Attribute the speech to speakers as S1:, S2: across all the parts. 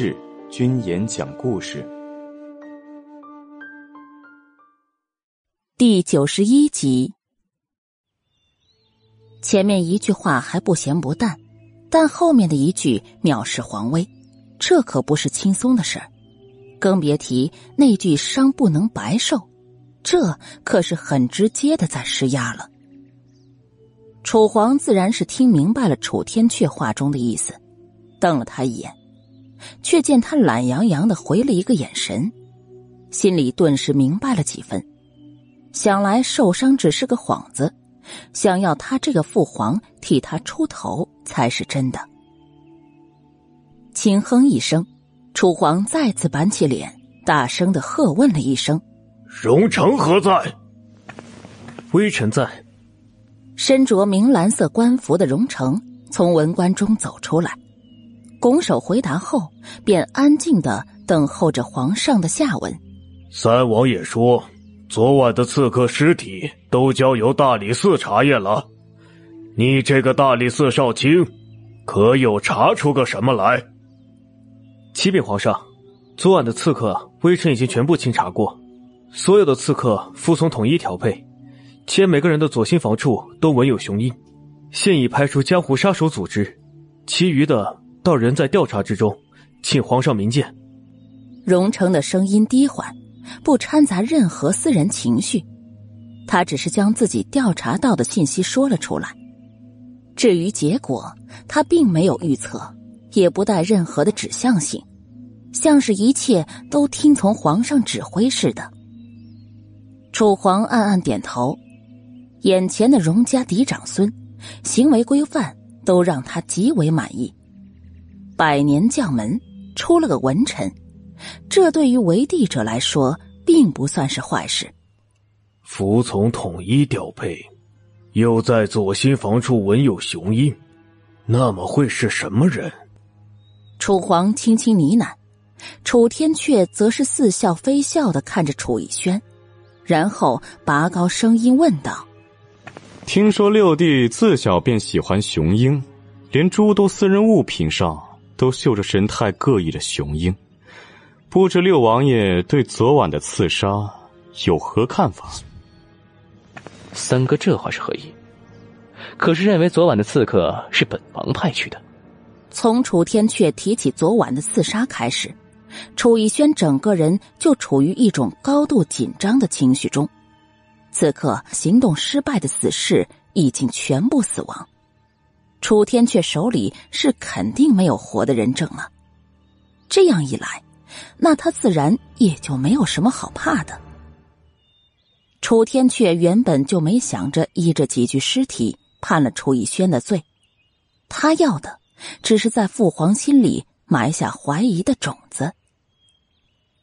S1: 志君言讲故事
S2: 第九十一集。前面一句话还不咸不淡，但后面的一句藐视皇威，这可不是轻松的事儿。更别提那句伤不能白受，这可是很直接的在施压了。楚皇自然是听明白了楚天阙话中的意思，瞪了他一眼，却见他懒洋洋的回了一个眼神，心里顿时明白了几分。想来受伤只是个幌子，想要他这个父皇替他出头才是真的。轻哼一声，楚皇再次板起脸，大声的喝问了一声：“
S3: 荣成何在？”
S4: 微臣在。
S2: 身着明蓝色官服的荣成从文官中走出来，拱手回答后，便安静的等候着皇上的下文。
S3: 三王爷说，昨晚的刺客尸体都交由大理寺查验了。你这个大理寺少卿，可有查出个什么来？
S4: 启禀皇上，昨晚的刺客，微臣已经全部清查过，所有的刺客服从统一调配。且每个人的左心房处都纹有雄鹰，现已排除江湖杀手组织，其余的倒仍在调查之中，请皇上明鉴。
S2: 荣成的声音低缓，不掺杂任何私人情绪，他只是将自己调查到的信息说了出来。至于结果，他并没有预测，也不带任何的指向性，像是一切都听从皇上指挥似的。楚皇暗暗点头。眼前的荣家嫡长孙，行为规范都让他极为满意。百年将门出了个文臣，这对于为帝者来说并不算是坏事。
S3: 服从统一调配，又在左心房处纹有雄鹰，那么会是什么人？
S2: 楚皇轻轻呢喃，楚天阙则是似笑非笑的看着楚逸轩，然后拔高声音问道。
S5: 听说六弟自小便喜欢雄鹰，连诸多私人物品上都绣着神态各异的雄鹰。不知六王爷对昨晚的刺杀有何看法？
S6: 三哥这话是何意？可是认为昨晚的刺客是本王派去的。
S2: 从楚天阙提起昨晚的刺杀开始，楚逸轩整个人就处于一种高度紧张的情绪中。此刻行动失败的死士已经全部死亡，楚天阙手里是肯定没有活的人证了。这样一来，那他自然也就没有什么好怕的。楚天阙原本就没想着依着几具尸体判了楚逸轩的罪，他要的只是在父皇心里埋下怀疑的种子。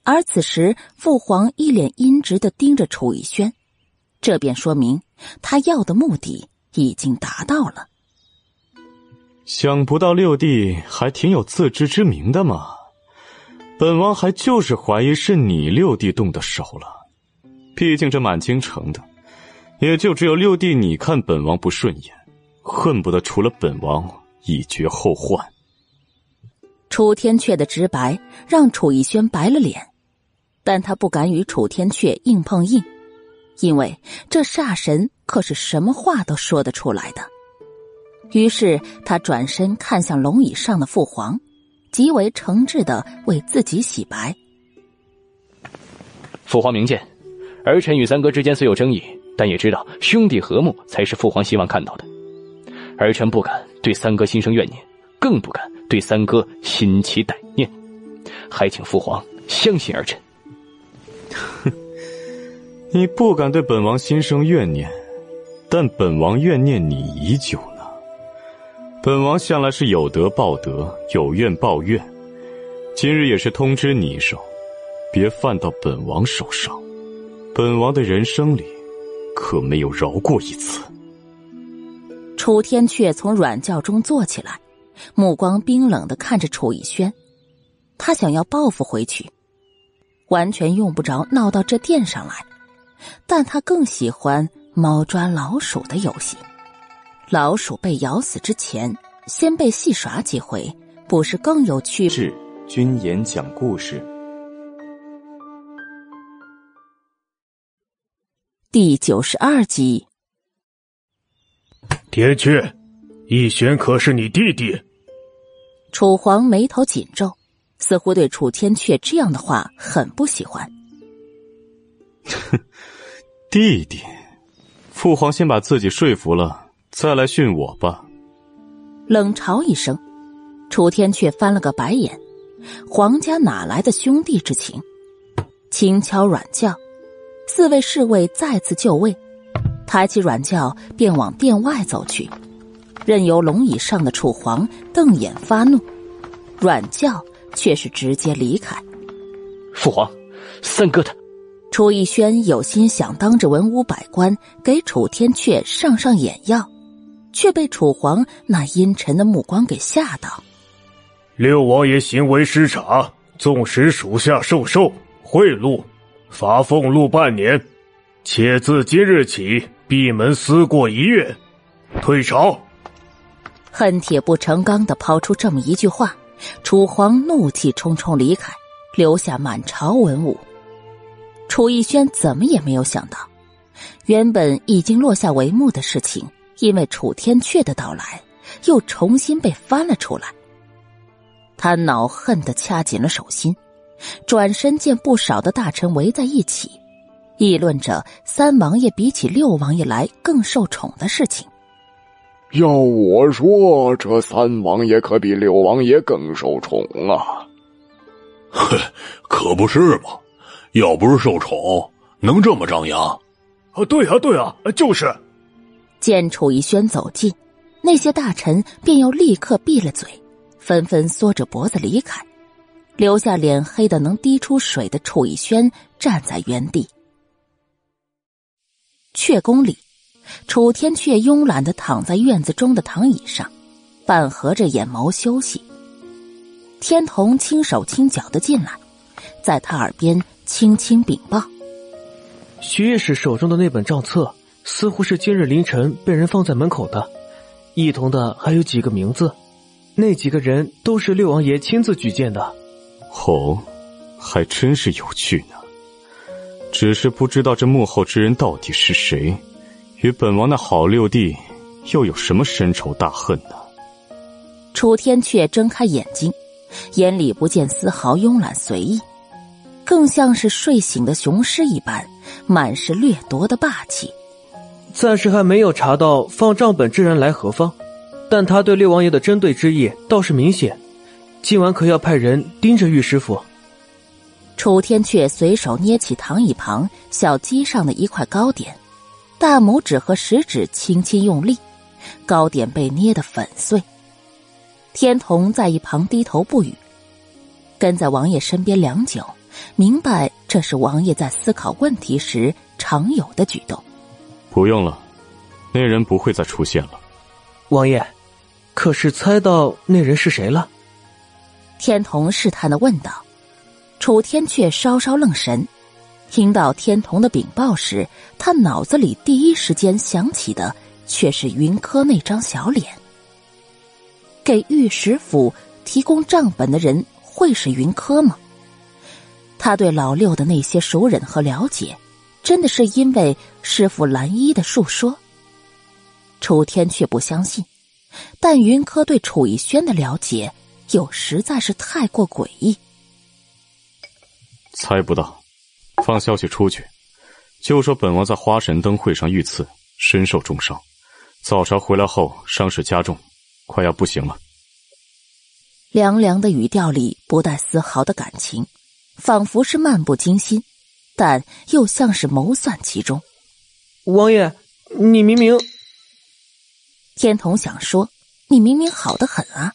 S2: 而此时，父皇一脸阴直的盯着楚逸轩。这便说明他要的目的已经达到了。
S5: 想不到六弟还挺有自知之明的嘛！本王还就是怀疑是你六弟动的手了。毕竟这满京城的，也就只有六弟你看本王不顺眼，恨不得除了本王以绝后患。
S2: 楚天阙的直白让楚逸轩白了脸，但他不敢与楚天阙硬碰硬。因为这煞神可是什么话都说得出来的，于是他转身看向龙椅上的父皇，极为诚挚的为自己洗白。
S6: 父皇明鉴，儿臣与三哥之间虽有争议，但也知道兄弟和睦才是父皇希望看到的。儿臣不敢对三哥心生怨念，更不敢对三哥心起歹念，还请父皇相信儿臣。
S5: 哼。你不敢对本王心生怨念，但本王怨念你已久呢。本王向来是有德报德，有怨报怨，今日也是通知你一声，别犯到本王手上。本王的人生里，可没有饶过一次。
S2: 楚天阙从软轿中坐起来，目光冰冷的看着楚逸轩，他想要报复回去，完全用不着闹到这殿上来。但他更喜欢猫抓老鼠的游戏。老鼠被咬死之前，先被戏耍几回，不是更有趣？
S1: 志军言讲故事
S2: 第九十二集。
S3: 天阙，逸轩可是你弟弟？
S2: 楚皇眉头紧皱，似乎对楚天阙这样的话很不喜欢。
S5: 哼，弟弟，父皇先把自己说服了，再来训我吧。
S2: 冷嘲一声，楚天却翻了个白眼。皇家哪来的兄弟之情？轻敲软轿，四位侍卫再次就位，抬起软轿便往殿外走去。任由龙椅上的楚皇瞪眼发怒，软轿却是直接离开。
S6: 父皇，三哥他。
S2: 楚逸轩有心想当着文武百官给楚天阙上上眼药，却被楚皇那阴沉的目光给吓到。
S3: 六王爷行为失察，纵使属下受受贿赂，罚俸禄半年，且自今日起闭门思过一月，退朝。
S2: 恨铁不成钢的抛出这么一句话，楚皇怒气冲冲离开，留下满朝文武。楚逸轩怎么也没有想到，原本已经落下帷幕的事情，因为楚天阙的到来，又重新被翻了出来。他恼恨的掐紧了手心，转身见不少的大臣围在一起，议论着三王爷比起六王爷来更受宠的事情。
S7: 要我说，这三王爷可比六王爷更受宠啊！
S8: 哼，可不是嘛！要不是受宠，能这么张扬？
S3: 啊，对啊，对啊，就是。
S2: 见楚逸轩走近，那些大臣便又立刻闭了嘴。纷纷缩着脖子离开，留下脸黑的能滴出水的楚逸轩站在原地。阙宫里，楚天阙慵懒的躺在院子中的躺椅上，半合着眼眸休息。天童轻手轻脚的进来，在他耳边轻轻禀报：“
S4: 徐御史手中的那本账册，似乎是今日凌晨被人放在门口的，一同的还有几个名字。”那几个人都是六王爷亲自举荐的，
S5: 哦，还真是有趣呢。只是不知道这幕后之人到底是谁，与本王的好六弟又有什么深仇大恨呢？
S2: 楚天阙睁开眼睛，眼里不见丝毫慵懒随意，更像是睡醒的雄狮一般，满是掠夺的霸气。
S4: 暂时还没有查到放账本之人来何方。但他对六王爷的针对之意倒是明显，今晚可要派人盯着玉师傅。
S2: 楚天阙随手捏起躺椅旁小鸡上的一块糕点，大拇指和食指轻轻用力，糕点被捏得粉碎。天童在一旁低头不语，跟在王爷身边良久，明白这是王爷在思考问题时常有的举动。
S5: 不用了，那人不会再出现了。
S4: 王爷。可是猜到那人是谁了？
S2: 天童试探的问道。楚天却稍稍愣神，听到天童的禀报时，他脑子里第一时间想起的却是云柯那张小脸。给御史府提供账本的人会是云柯吗？他对老六的那些熟忍和了解，真的是因为师傅蓝衣的述说？楚天却不相信。但云柯对楚逸轩的了解又实在是太过诡异。
S5: 猜不到，放消息出去，就说本王在花神灯会上遇刺，身受重伤，早朝回来后伤势加重，快要不行了。
S2: 凉凉的语调里不带丝毫的感情，仿佛是漫不经心，但又像是谋算其中。
S4: 王爷，你明明……
S2: 天童想说：“你明明好的很啊，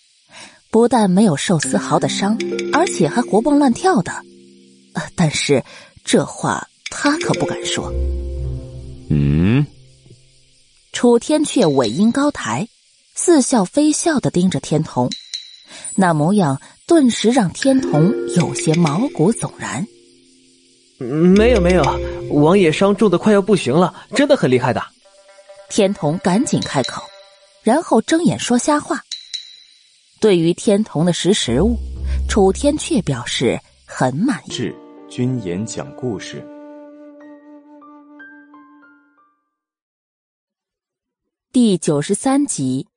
S2: 不但没有受丝毫的伤，而且还活蹦乱跳的。”但是这话他可不敢说。
S5: 嗯。
S2: 楚天却尾音高抬，似笑非笑的盯着天童，那模样顿时让天童有些毛骨悚然。
S4: 没有没有，王爷伤重的快要不行了，真的很厉害的。
S2: 天童赶紧开口。然后睁眼说瞎话。对于天童的识时务，楚天却表示很满意。
S1: 是君言讲故事
S2: 第九十三集，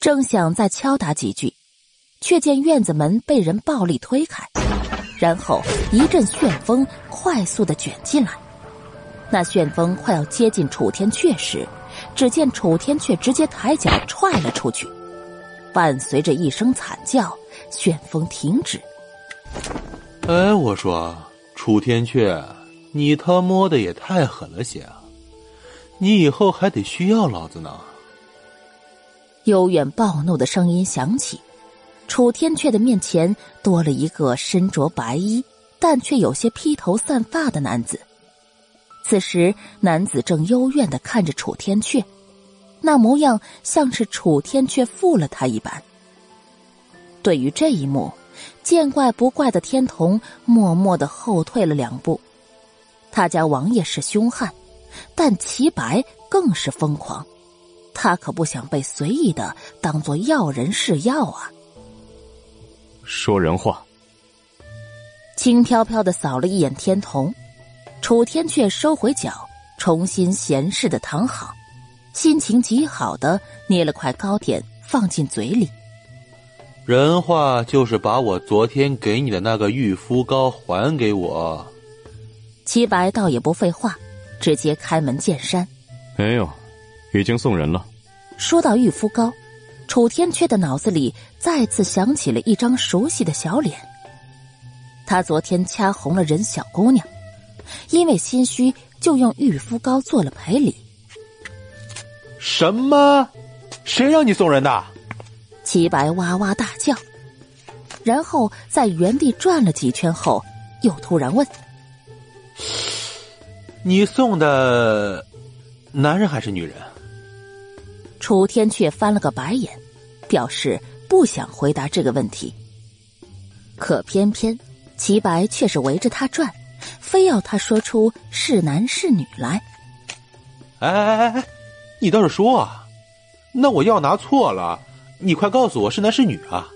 S2: 正想再敲打几句，却见院子门被人暴力推开，然后一阵旋风快速的卷进来。那旋风快要接近楚天阙时，只见楚天阙直接抬脚踹了出去，伴随着一声惨叫，旋风停止。
S9: 哎，我说楚天阙，你他摸的也太狠了些啊！你以后还得需要老子呢。
S2: 悠远暴怒的声音响起，楚天阙的面前多了一个身着白衣但却有些披头散发的男子。此时，男子正幽怨的看着楚天阙，那模样像是楚天阙负了他一般。对于这一幕，见怪不怪的天童默默的后退了两步。他家王爷是凶悍，但齐白更是疯狂，他可不想被随意的当做药人试药啊！
S5: 说人话。
S2: 轻飘飘的扫了一眼天童。楚天却收回脚，重新闲适的躺好，心情极好的捏了块糕点放进嘴里。
S9: 人话就是把我昨天给你的那个玉肤膏还给我。
S2: 齐白倒也不废话，直接开门见山。
S5: 没有，已经送人了。
S2: 说到玉肤膏，楚天阙的脑子里再次想起了一张熟悉的小脸。他昨天掐红了人小姑娘。因为心虚，就用玉肤膏做了赔礼。
S9: 什么？谁让你送人的？
S2: 齐白哇哇大叫，然后在原地转了几圈后，又突然问：“
S9: 你送的，男人还是女人？”
S2: 楚天却翻了个白眼，表示不想回答这个问题。可偏偏齐白却是围着他转。非要他说出是男是女来。
S9: 哎哎哎哎，你倒是说啊！那我药拿错了，你快告诉我是男是女啊，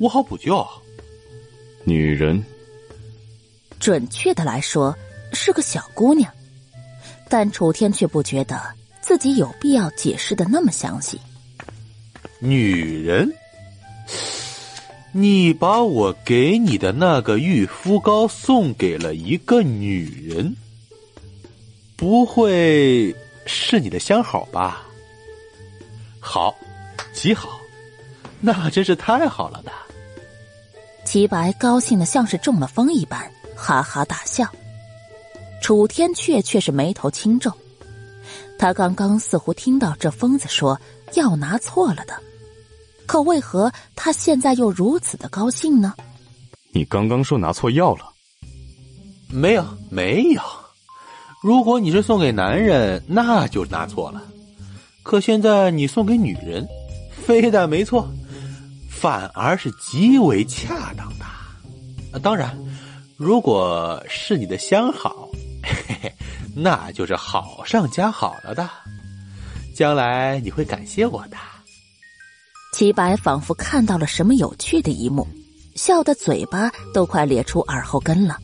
S9: 我好补救。
S5: 女人，
S2: 准确的来说是个小姑娘，但楚天却不觉得自己有必要解释的那么详细。
S9: 女人。你把我给你的那个玉肤膏送给了一个女人，不会是你的相好吧？好，极好，那真是太好了的。
S2: 齐白高兴的像是中了风一般，哈哈大笑。楚天阙却是眉头轻皱，他刚刚似乎听到这疯子说要拿错了的。可为何他现在又如此的高兴呢？
S5: 你刚刚说拿错药了？
S9: 没有，没有。如果你是送给男人，那就拿错了。可现在你送给女人，非但没错，反而是极为恰当的。当然，如果是你的相好，嘿嘿，那就是好上加好了的。将来你会感谢我的。
S2: 齐白仿佛看到了什么有趣的一幕，笑得嘴巴都快咧出耳后根了。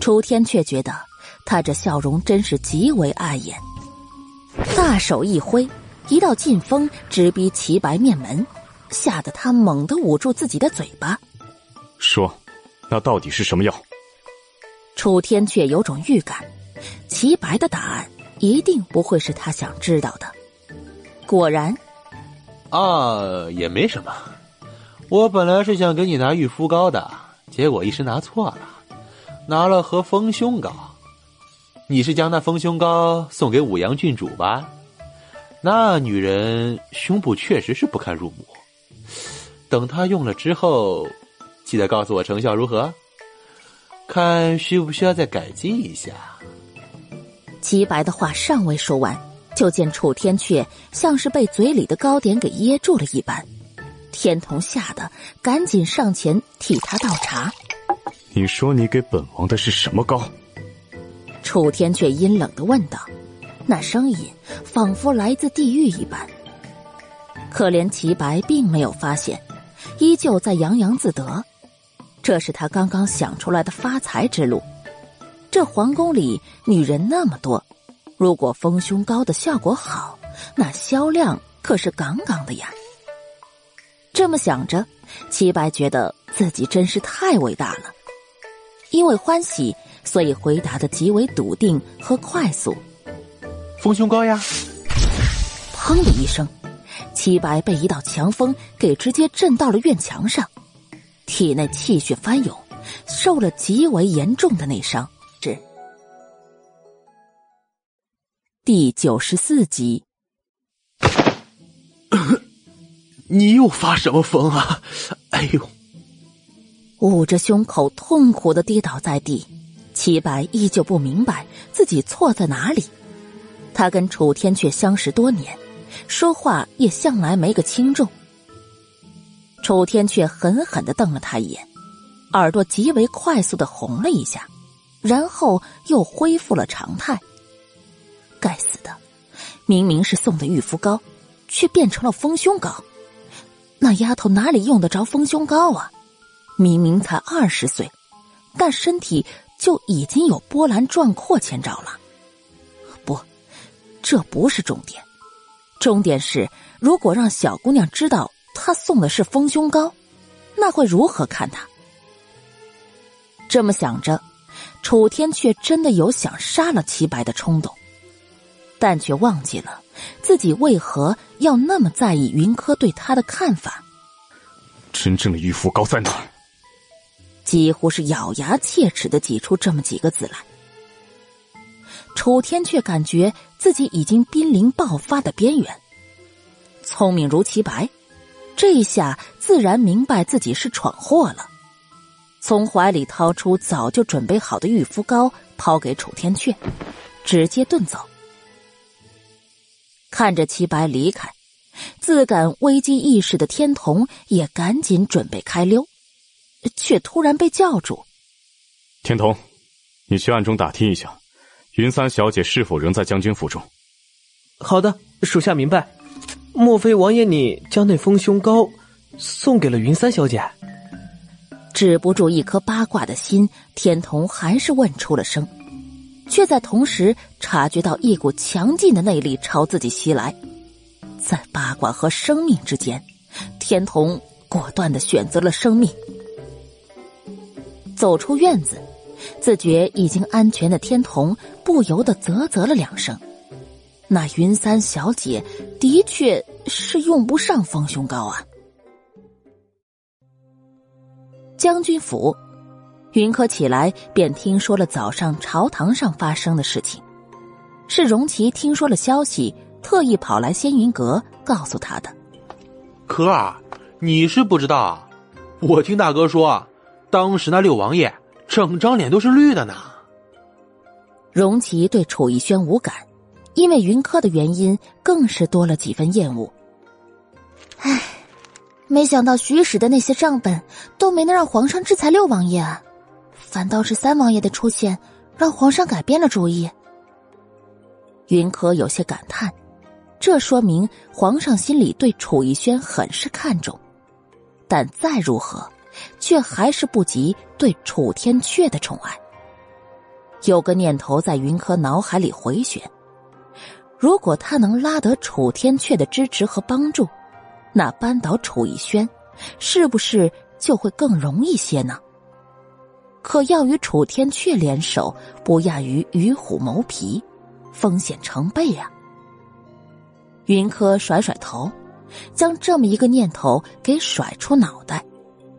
S2: 楚天却觉得他这笑容真是极为碍眼，大手一挥，一道劲风直逼齐白面门，吓得他猛地捂住自己的嘴巴。
S5: 说，那到底是什么药？
S2: 楚天却有种预感，齐白的答案一定不会是他想知道的。果然。
S9: 啊，也没什么。我本来是想给你拿玉肤膏的，结果一时拿错了，拿了盒丰胸膏。你是将那丰胸膏送给武阳郡主吧？那女人胸部确实是不堪入目。等她用了之后，记得告诉我成效如何，看需不需要再改进一下。
S2: 齐白的话尚未说完。就见楚天阙像是被嘴里的糕点给噎住了一般，天童吓得赶紧上前替他倒茶。
S5: 你说你给本王的是什么糕？
S2: 楚天阙阴冷的问道，那声音仿佛来自地狱一般。可怜齐白并没有发现，依旧在洋洋自得。这是他刚刚想出来的发财之路。这皇宫里女人那么多，如果丰胸膏的效果好，那销量可是杠杠的呀。这么想着，齐白觉得自己真是太伟大了。因为欢喜，所以回答的极为笃定和快速。
S9: 丰胸膏呀！
S2: 砰的一声，齐白被一道强风给直接震到了院墙上，体内气血翻涌，受了极为严重的内伤。第九十四集。
S9: 你又发什么疯啊？哎呦！
S2: 捂着胸口，痛苦的跌倒在地。齐白依旧不明白自己错在哪里。他跟楚天阙相识多年，说话也向来没个轻重。楚天阙狠狠的瞪了他一眼，耳朵极为快速的红了一下，然后又恢复了常态。该死的，明明是送的玉肤膏，却变成了丰胸膏。那丫头哪里用得着丰胸膏啊？明明才二十岁，但身体就已经有波澜壮阔前兆了。不，这不是重点，重点是如果让小姑娘知道他送的是丰胸膏，那会如何看她？这么想着，楚天却真的有想杀了齐白的冲动，但却忘记了自己为何要那么在意云柯对他的看法。
S5: 真正的玉肤膏在哪？
S2: 几乎是咬牙切齿的挤出这么几个字来，楚天却感觉自己已经濒临爆发的边缘。聪明如齐白，这一下自然明白自己是闯祸了，从怀里掏出早就准备好的玉肤膏，抛给楚天阙，直接遁走。看着齐白离开，自感危机意识的天童也赶紧准备开溜。却突然被叫住。
S5: 天童，你去暗中打听一下，云三小姐是否仍在将军府中。
S4: 好的，属下明白。莫非王爷你将那丰胸膏送给了云三小姐？
S2: 止不住一颗八卦的心，天童还是问出了声，却在同时察觉到一股强劲的内力朝自己袭来。在八卦和生命之间，天童果断的选择了生命。走出院子，自觉已经安全的天童不由得啧啧了两声。那云三小姐的确是用不上丰胸膏啊。将军府，云柯起来便听说了早上朝堂上发生的事情，是荣琪听说了消息，特意跑来仙云阁告诉他的。
S9: 可儿，你是不知道，我听大哥说。当时那六王爷整张脸都是绿的呢。
S2: 荣琪对楚逸轩无感，因为云柯的原因，更是多了几分厌恶。
S10: 唉，没想到徐史的那些账本都没能让皇上制裁六王爷，反倒是三王爷的出现让皇上改变了主意。
S2: 云柯有些感叹，这说明皇上心里对楚逸轩很是看重，但再如何。却还是不及对楚天阙的宠爱。有个念头在云柯脑海里回旋：如果他能拉得楚天阙的支持和帮助，那扳倒楚逸轩，是不是就会更容易些呢？可要与楚天阙联手，不亚于与虎谋皮，风险成倍呀。云柯甩甩头，将这么一个念头给甩出脑袋。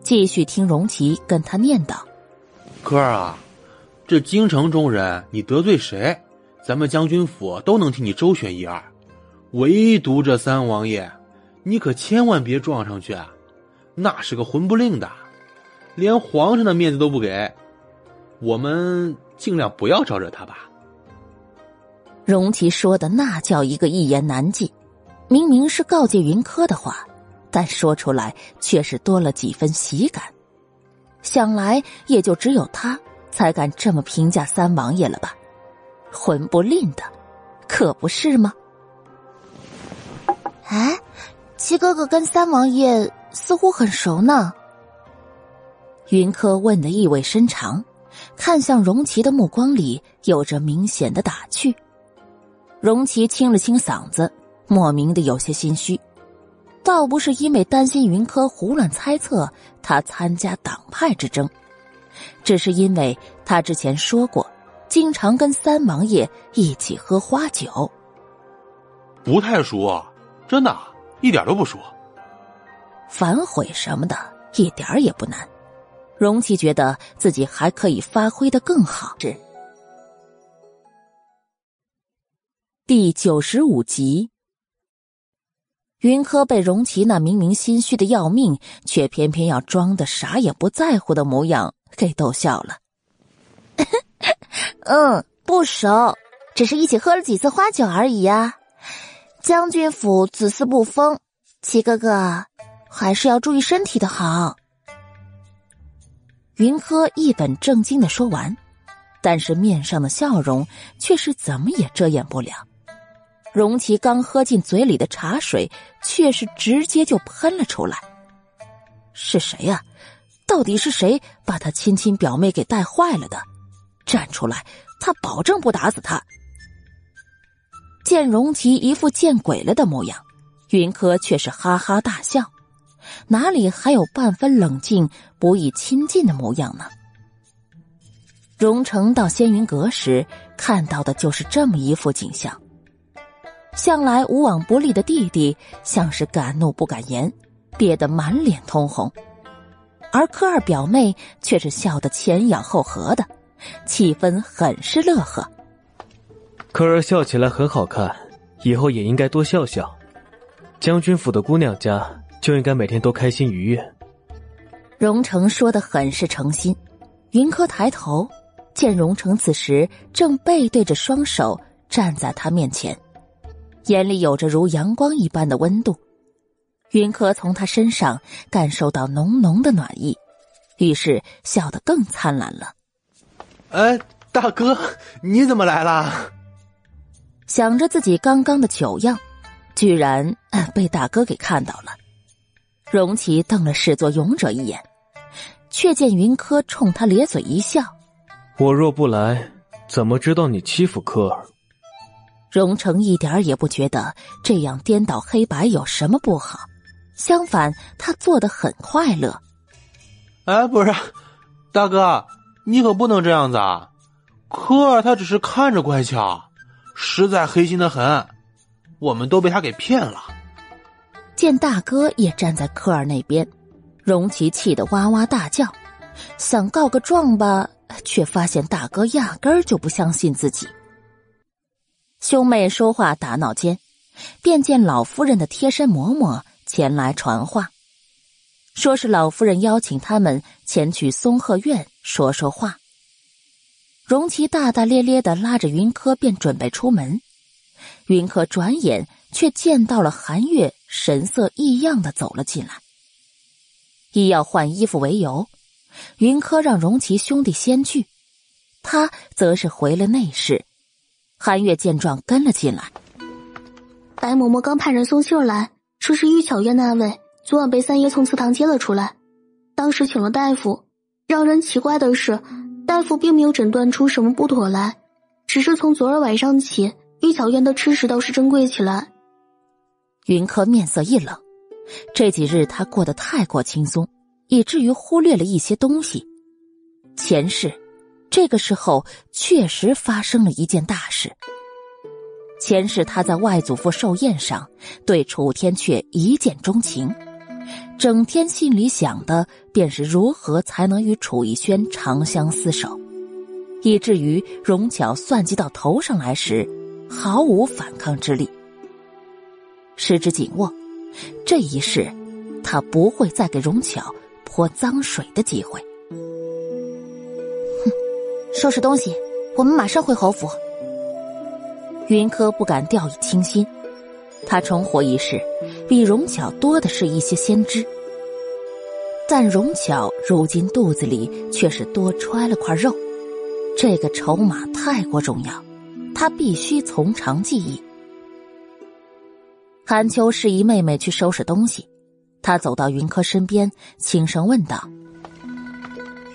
S2: 继续听荣琪跟他念叨：“
S9: 哥儿啊，这京城中人，你得罪谁，咱们将军府都能替你周旋一二。唯独这三王爷，你可千万别撞上去啊，那是个混不吝的，连皇上的面子都不给。我们尽量不要招惹他吧。”
S2: 荣琪说的那叫一个一言难尽，明明是告诫云柯的话。但说出来却是多了几分喜感，想来也就只有他才敢这么评价三王爷了吧？混不吝的，可不是吗？
S10: 哎，齐哥哥跟三王爷似乎很熟呢。
S2: 云柯问的意味深长，看向荣琪的目光里有着明显的打趣。荣琪清了清嗓子，莫名的有些心虚，倒不是因为担心云柯胡乱猜测他参加党派之争，只是因为他之前说过，经常跟三王爷一起喝花酒。
S9: 不太熟，啊，真的，一点都不熟。
S2: 反悔什么的，一点也不难。荣琪觉得自己还可以发挥的更好。是第九十五集，云柯被荣琪那明明心虚的要命，却偏偏要装的啥也不在乎的模样给逗笑了。
S10: 嗯，不熟，只是一起喝了几次花酒而已呀。将军府子嗣不丰，齐哥哥还是要注意身体的好。
S2: 云柯一本正经的说完，但是面上的笑容却是怎么也遮掩不了。荣琪刚喝进嘴里的茶水，却是直接就喷了出来。是谁呀？到底是谁把他亲亲表妹给带坏了的？站出来，他保证不打死他。见荣琪一副见鬼了的模样，云柯却是哈哈大笑。哪里还有半分冷静、不易亲近的模样呢？荣成到仙云阁时看到的就是这么一副景象。向来无往不利的弟弟，像是敢怒不敢言，憋得满脸通红；而科二表妹却是笑得前仰后合的，气氛很是乐呵。
S4: 科儿笑起来很好看，以后也应该多笑笑。将军府的姑娘家。就应该每天都开心愉悦。
S2: 荣成说的很是诚心。云柯抬头，见荣成此时正背对着双手站在他面前，眼里有着如阳光一般的温度。云柯从他身上感受到浓浓的暖意，于是笑得更灿烂了。
S9: 哎，大哥，你怎么来了？
S2: 想着自己刚刚的糗样，居然被大哥给看到了。荣琪瞪了始作俑者一眼，却见云柯冲他咧嘴一笑：“
S4: 我若不来，怎么知道你欺负柯儿？”
S2: 荣成一点也不觉得这样颠倒黑白有什么不好，相反，他做的很快乐。
S9: 哎，不是，大哥，你可不能这样子啊！柯儿他只是看着乖巧，实在黑心的很，我们都被他给骗了。
S2: 见大哥也站在科尔那边，荣琪气得哇哇大叫，想告个状吧，却发现大哥压根儿就不相信自己。兄妹说话打闹间，便见老夫人的贴身嬷嬷前来传话，说是老夫人邀请他们前去松鹤院说说话。荣琪大大咧咧的拉着云柯便准备出门，云柯转眼却见到了韩月。神色异样的走了进来，以要换衣服为由，云柯让荣琪兄弟先去，他则是回了内室。韩月见状跟了进来。
S11: 白嬷嬷刚派人送信来，说是玉巧院那位昨晚被三爷从祠堂接了出来，当时请了大夫。让人奇怪的是，大夫并没有诊断出什么不妥来，只是从昨儿晚上起，玉巧院的吃食倒是珍贵起来。
S2: 云柯面色一冷，这几日他过得太过轻松，以至于忽略了一些东西。前世，这个时候确实发生了一件大事。前世他在外祖父寿宴上对楚天阙一见钟情，整天心里想的便是如何才能与楚逸轩长相厮守，以至于荣巧算计到头上来时，毫无反抗之力。十指紧握，这一世，他不会再给荣巧泼脏水的机会。
S10: 哼，收拾东西，我们马上回侯府。
S2: 云柯不敢掉以轻心，他重活一世，比荣巧多的是一些先知。但荣巧如今肚子里却是多揣了块肉，这个筹码太过重要，他必须从长计议。韩秋示意妹妹去收拾东西，他走到云柯身边，轻声问道：“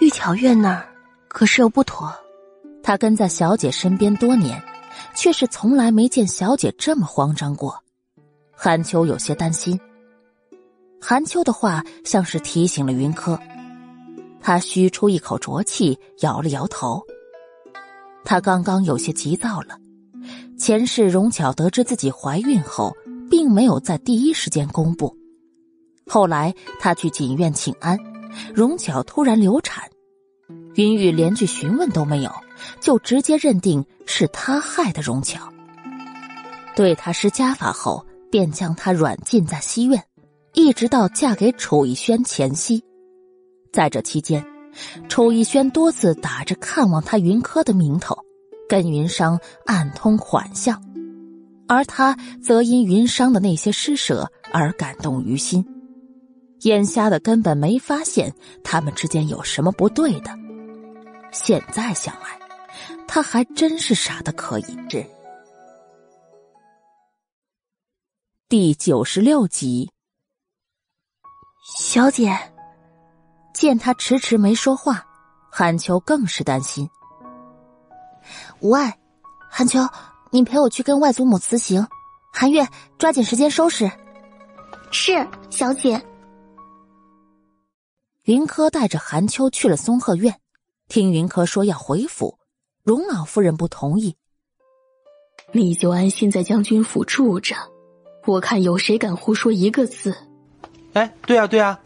S12: 玉巧院那儿可是有不妥？”
S2: 他跟在小姐身边多年，却是从来没见小姐这么慌张过。韩秋有些担心。韩秋的话像是提醒了云柯，他吁出一口浊气，摇了摇头。他刚刚有些急躁了。前世荣巧得知自己怀孕后，并没有在第一时间公布。后来他去锦院请安，荣巧突然流产，云雨连句询问都没有，就直接认定是他害的荣巧。对他施家法后，便将他软禁在西院，一直到嫁给楚逸轩前夕。在这期间，楚逸轩多次打着看望他云柯的名头，跟云商暗通款项，而他则因云商的那些施舍而感动于心。眼瞎的根本没发现他们之间有什么不对的。现在想来，他还真是傻的可以。是第九十六集，
S12: 小姐
S2: 见他迟迟没说话，韩秋更是担心。
S10: 无碍，韩秋，你陪我去跟外祖母辞行。韩月，抓紧时间收拾。
S11: 是，小姐。
S2: 云柯带着韩秋去了松鹤院，听云柯说要回府，荣老夫人不同意。
S12: 你就安心在将军府住着，我看有谁敢胡说一个字。
S9: 哎，对啊对啊，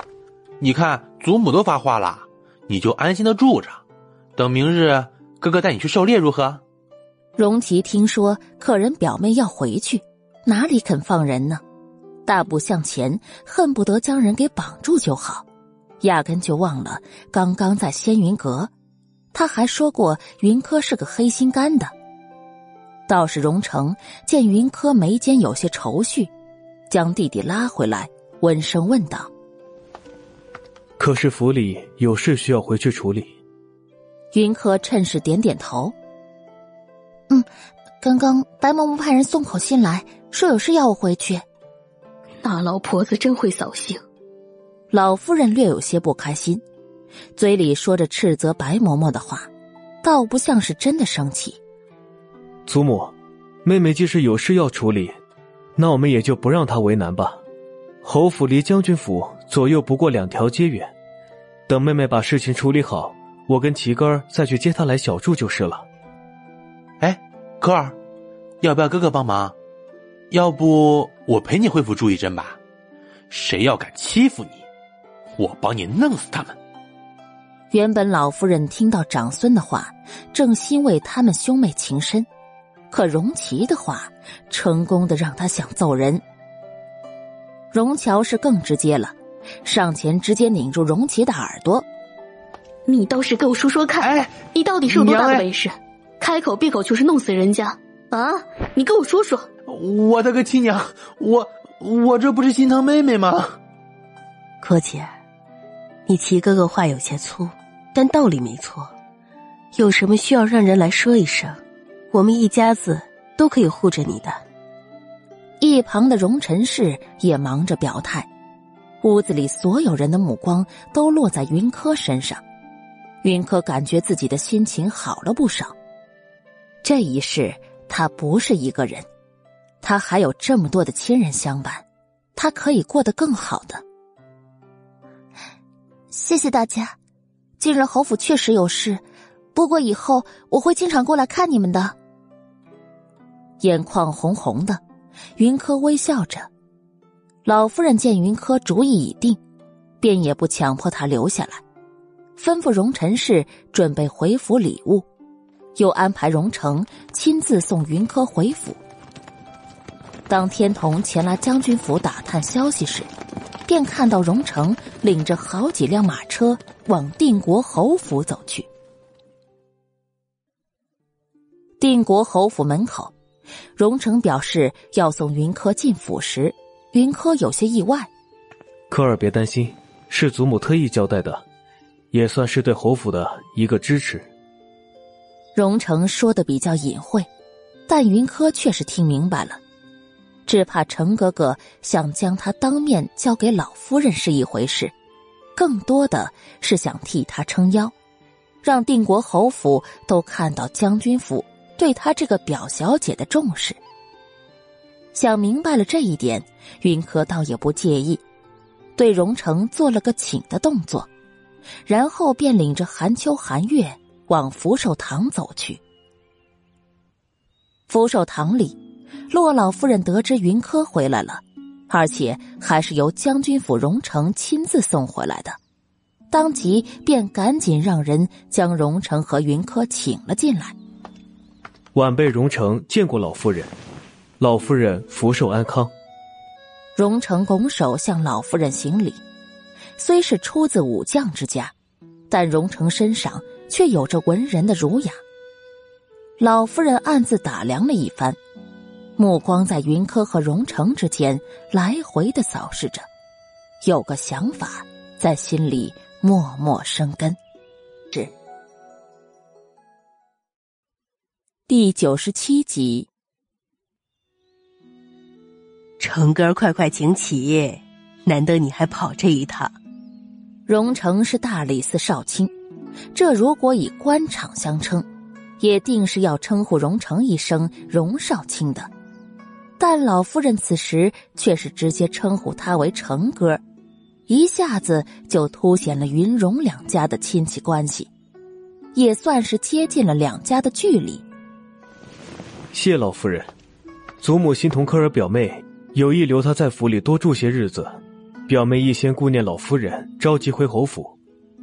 S9: 你看祖母都发话了，你就安心的住着，等明日哥哥带你去狩猎如何？
S2: 荣琪听说客人表妹要回去，哪里肯放人呢？大步向前，恨不得将人给绑住就好。压根就忘了，刚刚在仙云阁，他还说过云柯是个黑心肝的。倒是荣成见云柯眉间有些愁绪，将弟弟拉回来，温声问道：“
S4: 可是府里有事需要回去处理？”
S2: 云柯趁势点点头：“
S10: 嗯，刚刚白嬷嬷派人送口信来，说有事要我回去。
S12: 那老婆子真会扫兴。”
S2: 老夫人略有些不开心，嘴里说着斥责白嬷嬷的话，倒不像是真的生气。
S4: 祖母，妹妹既是有事要处理，那我们也就不让她为难吧。侯府离将军府左右不过两条街远，等妹妹把事情处理好，我跟齐根儿再去接她来小住就是了。
S9: 哎，可儿，要不要哥哥帮忙？要不我陪你恢复住一阵吧？谁要敢欺负你？我帮你弄死他们！
S2: 原本老夫人听到长孙的话，正欣慰他们兄妹情深，可荣琪的话，成功的让他想揍人。荣乔是更直接了，上前直接拧住荣琪的耳朵：“
S12: 你倒是给我说说看，
S9: 哎，
S12: 你到底是有多大的本事？开口闭口就是弄死人家啊！你跟我说说。”
S9: 我的个亲娘，我我这不是心疼妹妹吗？
S12: 柯姐。你齐哥哥话有些粗，但道理没错。有什么需要让人来说一声，我们一家子都可以护着你的。
S2: 一旁的荣臣氏也忙着表态，屋子里所有人的目光都落在云柯身上。云柯感觉自己的心情好了不少。这一世他不是一个人，他还有这么多的亲人相伴，他可以过得更好的。
S10: 谢谢大家，今日侯府确实有事，不过以后我会经常过来看你们的。
S2: 眼眶红红的，云柯微笑着。老夫人见云柯主意已定，便也不强迫他留下来，吩咐荣臣氏准备回府礼物，又安排荣成亲自送云柯回府。当天童前来将军府打探消息时。便看到荣成领着好几辆马车往定国侯府走去。定国侯府门口，荣成表示要送云柯进府时，云柯有些意外。
S4: 柯儿别担心，是祖母特意交代的，也算是对侯府的一个支持。
S2: 荣成说的比较隐晦，但云柯却是听明白了。只怕程哥哥想将他当面交给老夫人是一回事，更多的是想替他撑腰，让定国侯府都看到将军府对他这个表小姐的重视。想明白了这一点，云柯倒也不介意，对荣成做了个请的动作，然后便领着韩秋、韩月往福寿堂走去。福寿堂里，洛老夫人得知云柯回来了，而且还是由将军府荣成亲自送回来的，当即便赶紧让人将荣成和云柯请了进来。
S4: 晚辈荣成见过老夫人，老夫人福寿安康。
S2: 荣成拱手向老夫人行礼，虽是出自武将之家，但荣成身上却有着文人的儒雅。老夫人暗自打量了一番，目光在云柯和荣成之间来回的扫视着，有个想法在心里默默生根。是第九十七集，
S12: 成哥，快快请起！难得你还跑这一趟。
S2: 荣成是大理寺少卿，这如果以官场相称。也定是要称呼荣成一声荣少卿的，但老夫人此时却是直接称呼他为成哥，一下子就凸显了云荣两家的亲戚关系，也算是接近了两家的距离。
S4: 谢老夫人，祖母心疼科尔表妹，有意留她在府里多住些日子。表妹一先顾念老夫人，着急回侯府，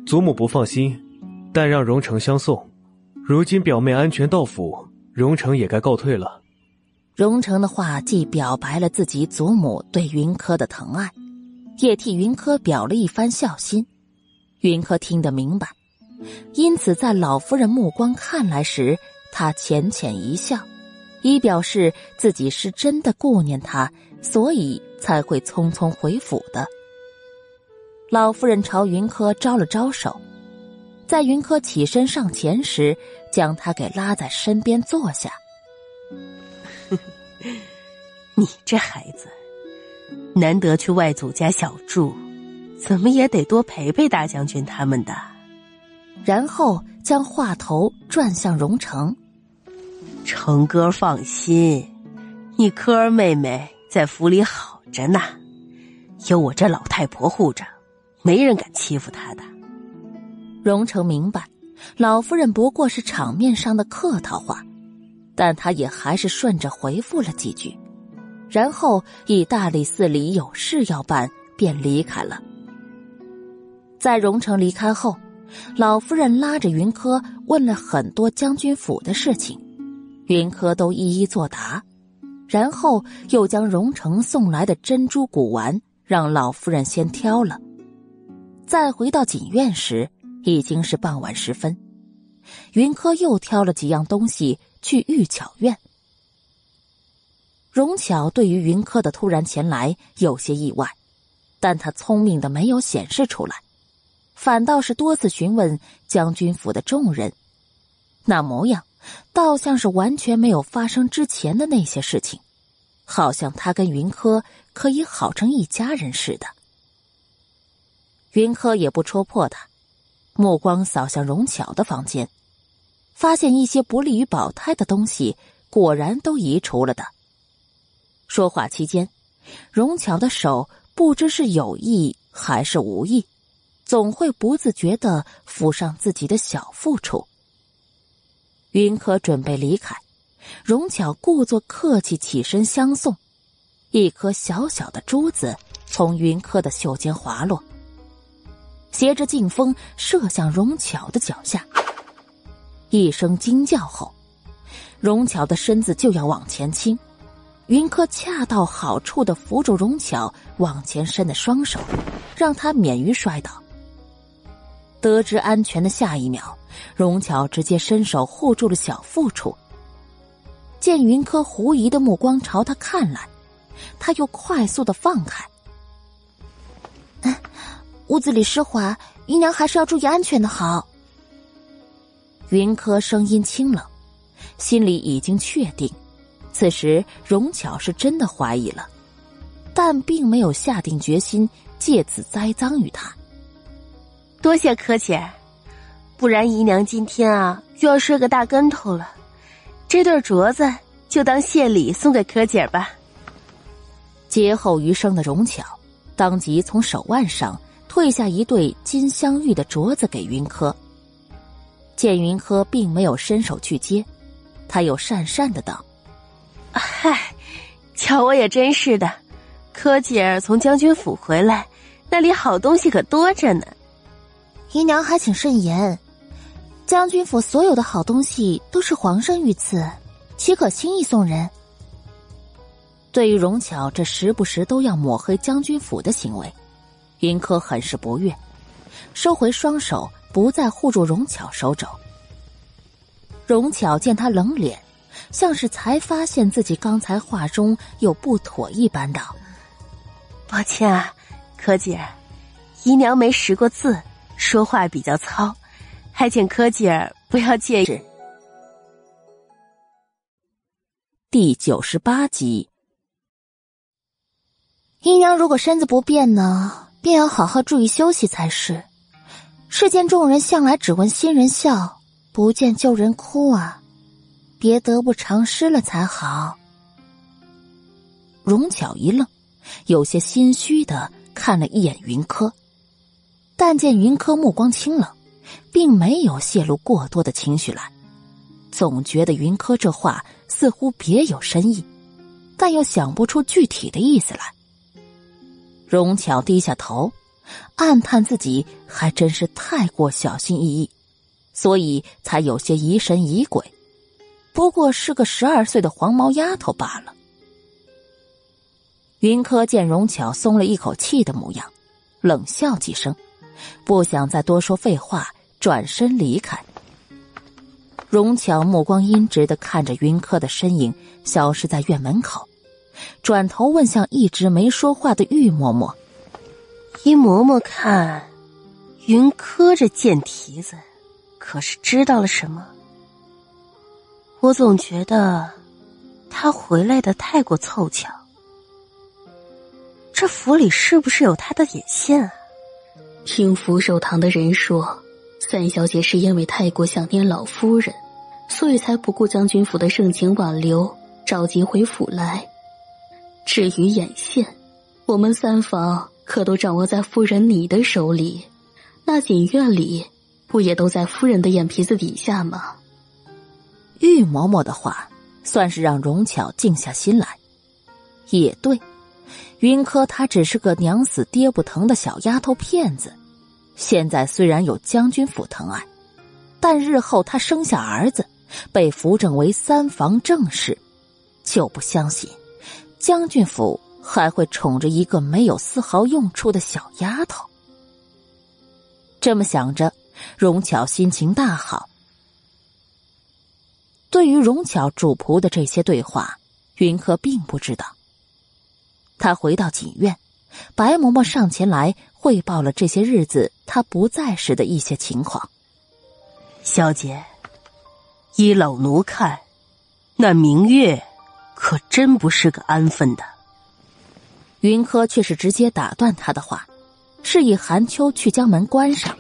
S4: 祖母不放心，但让荣成相送。如今表妹安全到府，荣成也该告退了。
S2: 荣成的话既表白了自己祖母对云柯的疼爱，也替云柯表了一番孝心。云柯听得明白，因此在老夫人目光看来时，他浅浅一笑，以表示自己是真的顾念他，所以才会匆匆回府的。老夫人朝云柯招了招手。在云柯起身上前时，将他给拉在身边坐下。
S12: 你这孩子，难得去外祖家小住，怎么也得多陪陪大将军他们的。
S2: 然后将话头转向荣成：“
S12: 成哥放心，你柯儿妹妹在府里好着呢，有我这老太婆护着，没人敢欺负她的。”
S2: 荣成明白，老夫人不过是场面上的客套话，但他也还是顺着回复了几句，然后以大理寺里有事要办，便离开了。在荣成离开后，老夫人拉着云柯问了很多将军府的事情，云柯都一一作答，然后又将荣成送来的珍珠古玩让老夫人先挑了。再回到锦院时。已经是傍晚时分，云柯又挑了几样东西去玉巧院。荣巧对于云柯的突然前来有些意外，但他聪明的没有显示出来，反倒是多次询问将军府的众人，那模样倒像是完全没有发生之前的那些事情，好像他跟云柯可以好成一家人似的。云柯也不戳破他。目光扫向荣巧的房间，发现一些不利于保胎的东西果然都移除了的。说话期间，荣巧的手不知是有意还是无意，总会不自觉的抚上自己的小腹处。云可准备离开，荣巧故作客气起身相送，一颗小小的珠子从云柯的袖间滑落。携着劲风射向荣巧的脚下，一声惊叫后，荣巧的身子就要往前倾，云柯恰到好处的扶住荣巧往前伸的双手，让他免于摔倒。得知安全的下一秒，荣巧直接伸手护住了小腹处。见云柯狐疑的目光朝他看来，他又快速的放开。屋子里湿滑，姨娘还是要注意安全的好。云柯声音清冷，心里已经确定，此时荣巧是真的怀疑了，但并没有下定决心借此栽赃于他。
S12: 多谢柯姐，不然姨娘今天啊又要摔个大跟头了。这对镯子就当谢礼送给柯姐吧。
S2: 劫后余生的荣巧，当即从手腕上退下一对金镶玉的镯子给云柯。见云柯并没有伸手去接，他又讪讪的道：“
S12: 嗨，瞧我也真是的，柯姐儿从将军府回来，那里好东西可多着呢。
S10: 姨娘还请慎言，将军府所有的好东西都是皇上御赐，岂可轻易送人？”
S2: 对于荣巧这时不时都要抹黑将军府的行为，云柯很是不悦，收回双手，不再护住荣巧手肘。荣巧见他冷脸，像是才发现自己刚才话中有不妥一般，道：“
S12: 抱歉啊，柯姐，姨娘没识过字，说话比较糙，还请柯姐不要介意。”
S2: 第九十八集。
S10: 姨娘如果身子不便呢，便要好好注意休息才是。世间众人向来只闻新人笑，不见旧人哭啊，别得不偿失了才好。
S2: 荣巧一愣，有些心虚的看了一眼云柯，但见云柯目光清冷，并没有泄露过多的情绪来，总觉得云柯这话似乎别有深意，但又想不出具体的意思来。荣巧低下头，暗叹自己还真是太过小心翼翼，所以才有些疑神疑鬼。不过是个十二岁的黄毛丫头罢了。云柯见荣巧松了一口气的模样，冷笑几声，不想再多说废话，转身离开。荣巧目光阴直的看着云柯的身影消失在院门口。转头问向一直没说话的玉嬷嬷：“
S12: 依嬷嬷看，云柯这贱蹄子，可是知道了什么？我总觉得他回来的太过凑巧。这府里是不是有他的眼线啊？”
S11: 听福寿堂的人说，三小姐是因为太过想念老夫人，所以才不顾将军府的盛情挽留，着急回府来。至于眼线，我们三房可都掌握在夫人你的手里，那锦院里不也都在夫人的眼皮子底下吗？
S2: 玉嬷嬷的话算是让荣巧静下心来。也对，云柯她只是个娘死爹不疼的小丫头片子，现在虽然有将军府疼爱，但日后她生下儿子，被扶正为三房正室，就不相信。将军府还会宠着一个没有丝毫用处的小丫头。这么想着，荣巧心情大好。对于荣巧主仆的这些对话，云柯并不知道。他回到锦院，白嬷嬷上前来汇报了这些日子他不在时的一些情况。
S12: 小姐，依老奴看，那明月。可真不是个安分的。
S2: 云柯却是直接打断他的话，示意韩秋去将门关上。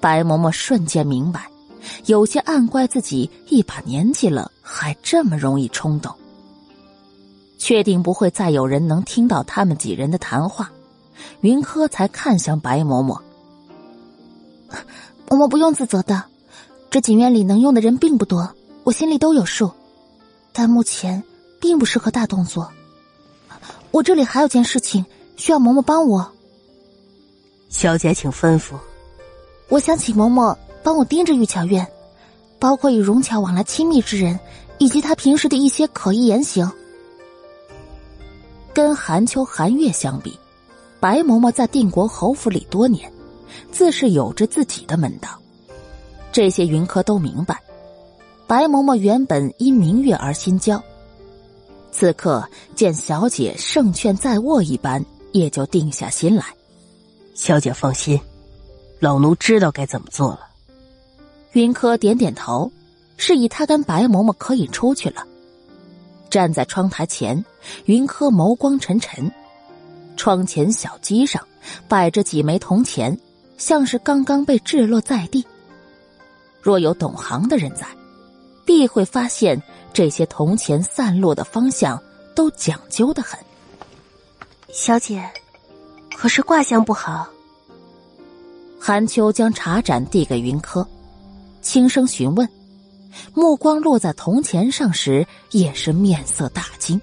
S2: 白嬷嬷瞬间明白，有些暗怪自己一把年纪了还这么容易冲动。确定不会再有人能听到他们几人的谈话，云柯才看向白嬷嬷：“
S10: 嬷嬷不用自责的，这锦院里能用的人并不多，我心里都有数。但目前……”并不适合大动作。我这里还有件事情需要嬷嬷帮我。
S12: 小姐，请吩咐。
S10: 我想请嬷嬷帮我盯着玉巧院，包括与荣巧往来亲密之人，以及她平时的一些可疑言行。
S2: 跟寒秋、寒月相比，白嬷嬷在定国侯府里多年，自是有着自己的门道。这些云柯都明白。白嬷嬷原本因明月而心焦。此刻见小姐胜券在握一般，也就定下心来。
S12: 小姐放心，老奴知道该怎么做了。
S2: 云柯点点头，示意他跟白嬷嬷可以出去了。站在窗台前，云柯眸光沉沉。窗前小机上摆着几枚铜钱，像是刚刚被掷落在地。若有懂行的人在，必会发现这些铜钱散落的方向都讲究的很。
S12: 小姐，可是卦象不好。
S2: 韩秋将茶盏递给云柯，轻声询问，目光落在铜钱上时，也是面色大惊。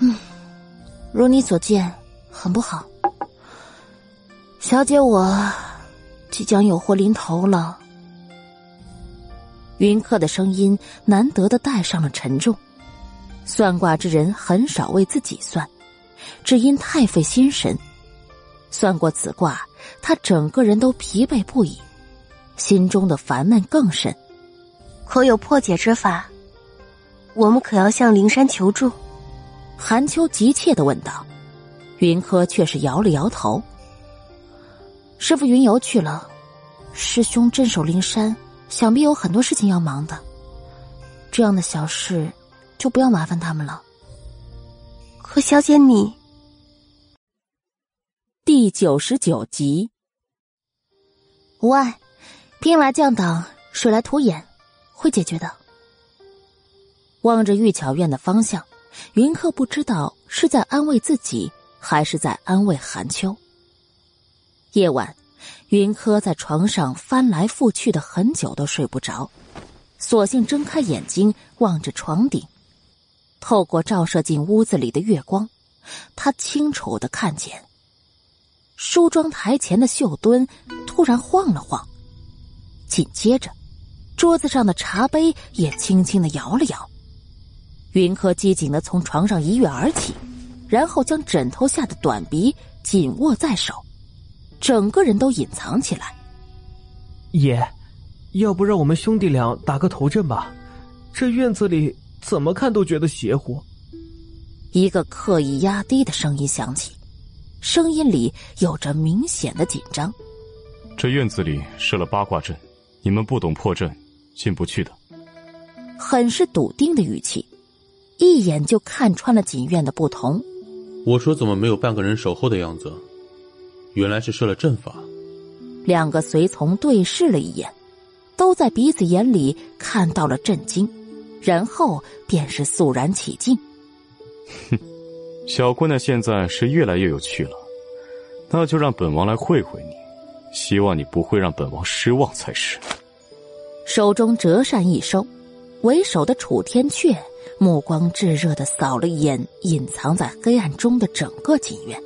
S10: 嗯，如你所见，很不好。小姐，我即将有祸临头了。
S2: 云客的声音难得的带上了沉重。算卦之人很少为自己算，只因太费心神。算过此卦，他整个人都疲惫不已，心中的烦闷更甚。
S12: 可有破解之法？我们可要向灵山求助？
S2: 韩秋急切的问道。云柯却是摇了摇头。
S10: 师傅云游去了，师兄镇守灵山，想必有很多事情要忙的。这样的小事，就不要麻烦他们了。
S12: 可小姐你。
S2: 第九十九集，
S10: 无碍，兵来将挡，水来土掩，会解决的。
S2: 望着玉巧院的方向，云客不知道是在安慰自己，还是在安慰韩秋。夜晚，云柯在床上翻来覆去的很久都睡不着，索性睁开眼睛望着床顶，透过照射进屋子里的月光，他清楚的看见。梳妆台前的绣墩突然晃了晃，紧接着，桌子上的茶杯也轻轻的摇了摇。云柯机警的从床上一跃而起，然后将枕头下的短鼻紧握在手，整个人都隐藏起来。
S4: 爷，要不让我们兄弟俩打个头阵吧？这院子里怎么看都觉得邪乎。
S2: 一个刻意压低的声音响起。声音里有着明显的紧张。
S5: 这院子里设了八卦阵，你们不懂破阵，进不去的。
S2: 很是笃定的语气，一眼就看穿了锦院的不同。
S9: 我说怎么没有半个人守候的样子？原来是设了阵法。
S2: 两个随从对视了一眼，都在彼此眼里看到了震惊，然后便是肃然起敬。
S5: 哼。小姑娘现在是越来越有趣了，那就让本王来会会你，希望你不会让本王失望才是。
S2: 手中折扇一收，为首的楚天阙目光炙热的扫了一眼隐藏在黑暗中的整个锦院，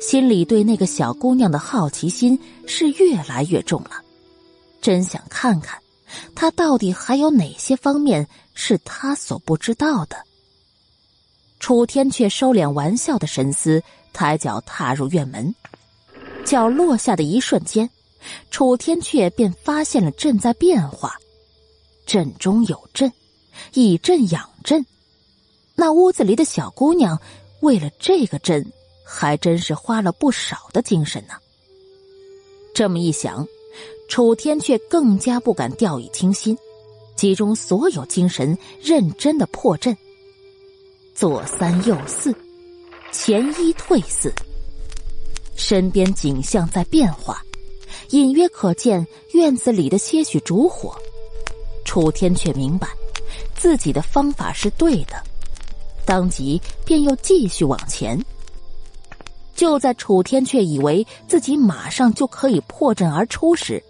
S2: 心里对那个小姑娘的好奇心是越来越重了，真想看看，她到底还有哪些方面是他所不知道的。楚天却收敛玩笑的神思，抬脚踏入院门，脚落下的一瞬间，楚天却便发现了阵在变化，阵中有阵，以阵养阵。那屋子里的小姑娘，为了这个阵，还真是花了不少的精神呢。这么一想，楚天却更加不敢掉以轻心，集中所有精神，认真的破阵。左三右四，前一退四。身边景象在变化，隐约可见院子里的些许烛火。楚天却明白，自己的方法是对的，当即便又继续往前。就在楚天却以为自己马上就可以破阵而出时，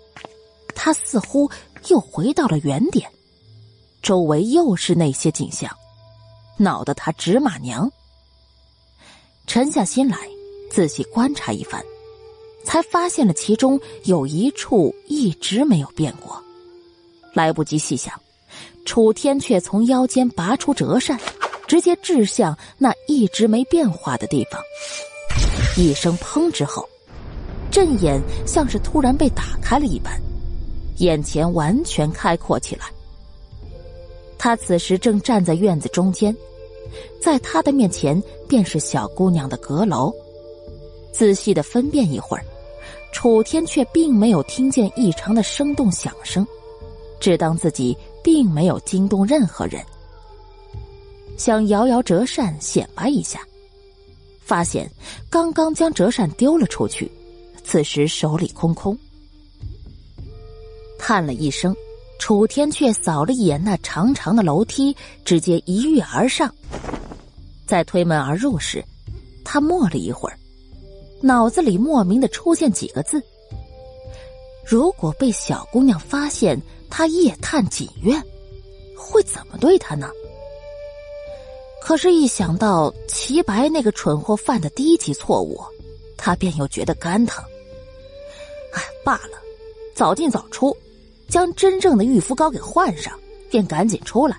S2: 他似乎又回到了原点，周围又是那些景象。恼得他直骂娘。沉下心来，仔细观察一番，才发现了其中有一处一直没有变过。来不及细想，楚天却从腰间拔出折扇，直接掷向那一直没变化的地方。一声砰之后，阵眼像是突然被打开了一般，眼前完全开阔起来。他此时正站在院子中间。在他的面前，便是小姑娘的阁楼。仔细的分辨一会儿，楚天却并没有听见异常的生动响声，只当自己并没有惊动任何人，想摇摇折扇显摆一下，发现刚刚将折扇丢了出去，此时手里空空。叹了一声，楚天却扫了一眼那长长的楼梯，直接一跃而上。在推门而入时，他默了一会儿，脑子里莫名的出现几个字：如果被小姑娘发现他夜探锦院，会怎么对他呢？可是，一想到齐白那个蠢货犯的低级错误，他便又觉得肝疼。哎，罢了，早进早出，将真正的御夫膏给换上，便赶紧出来，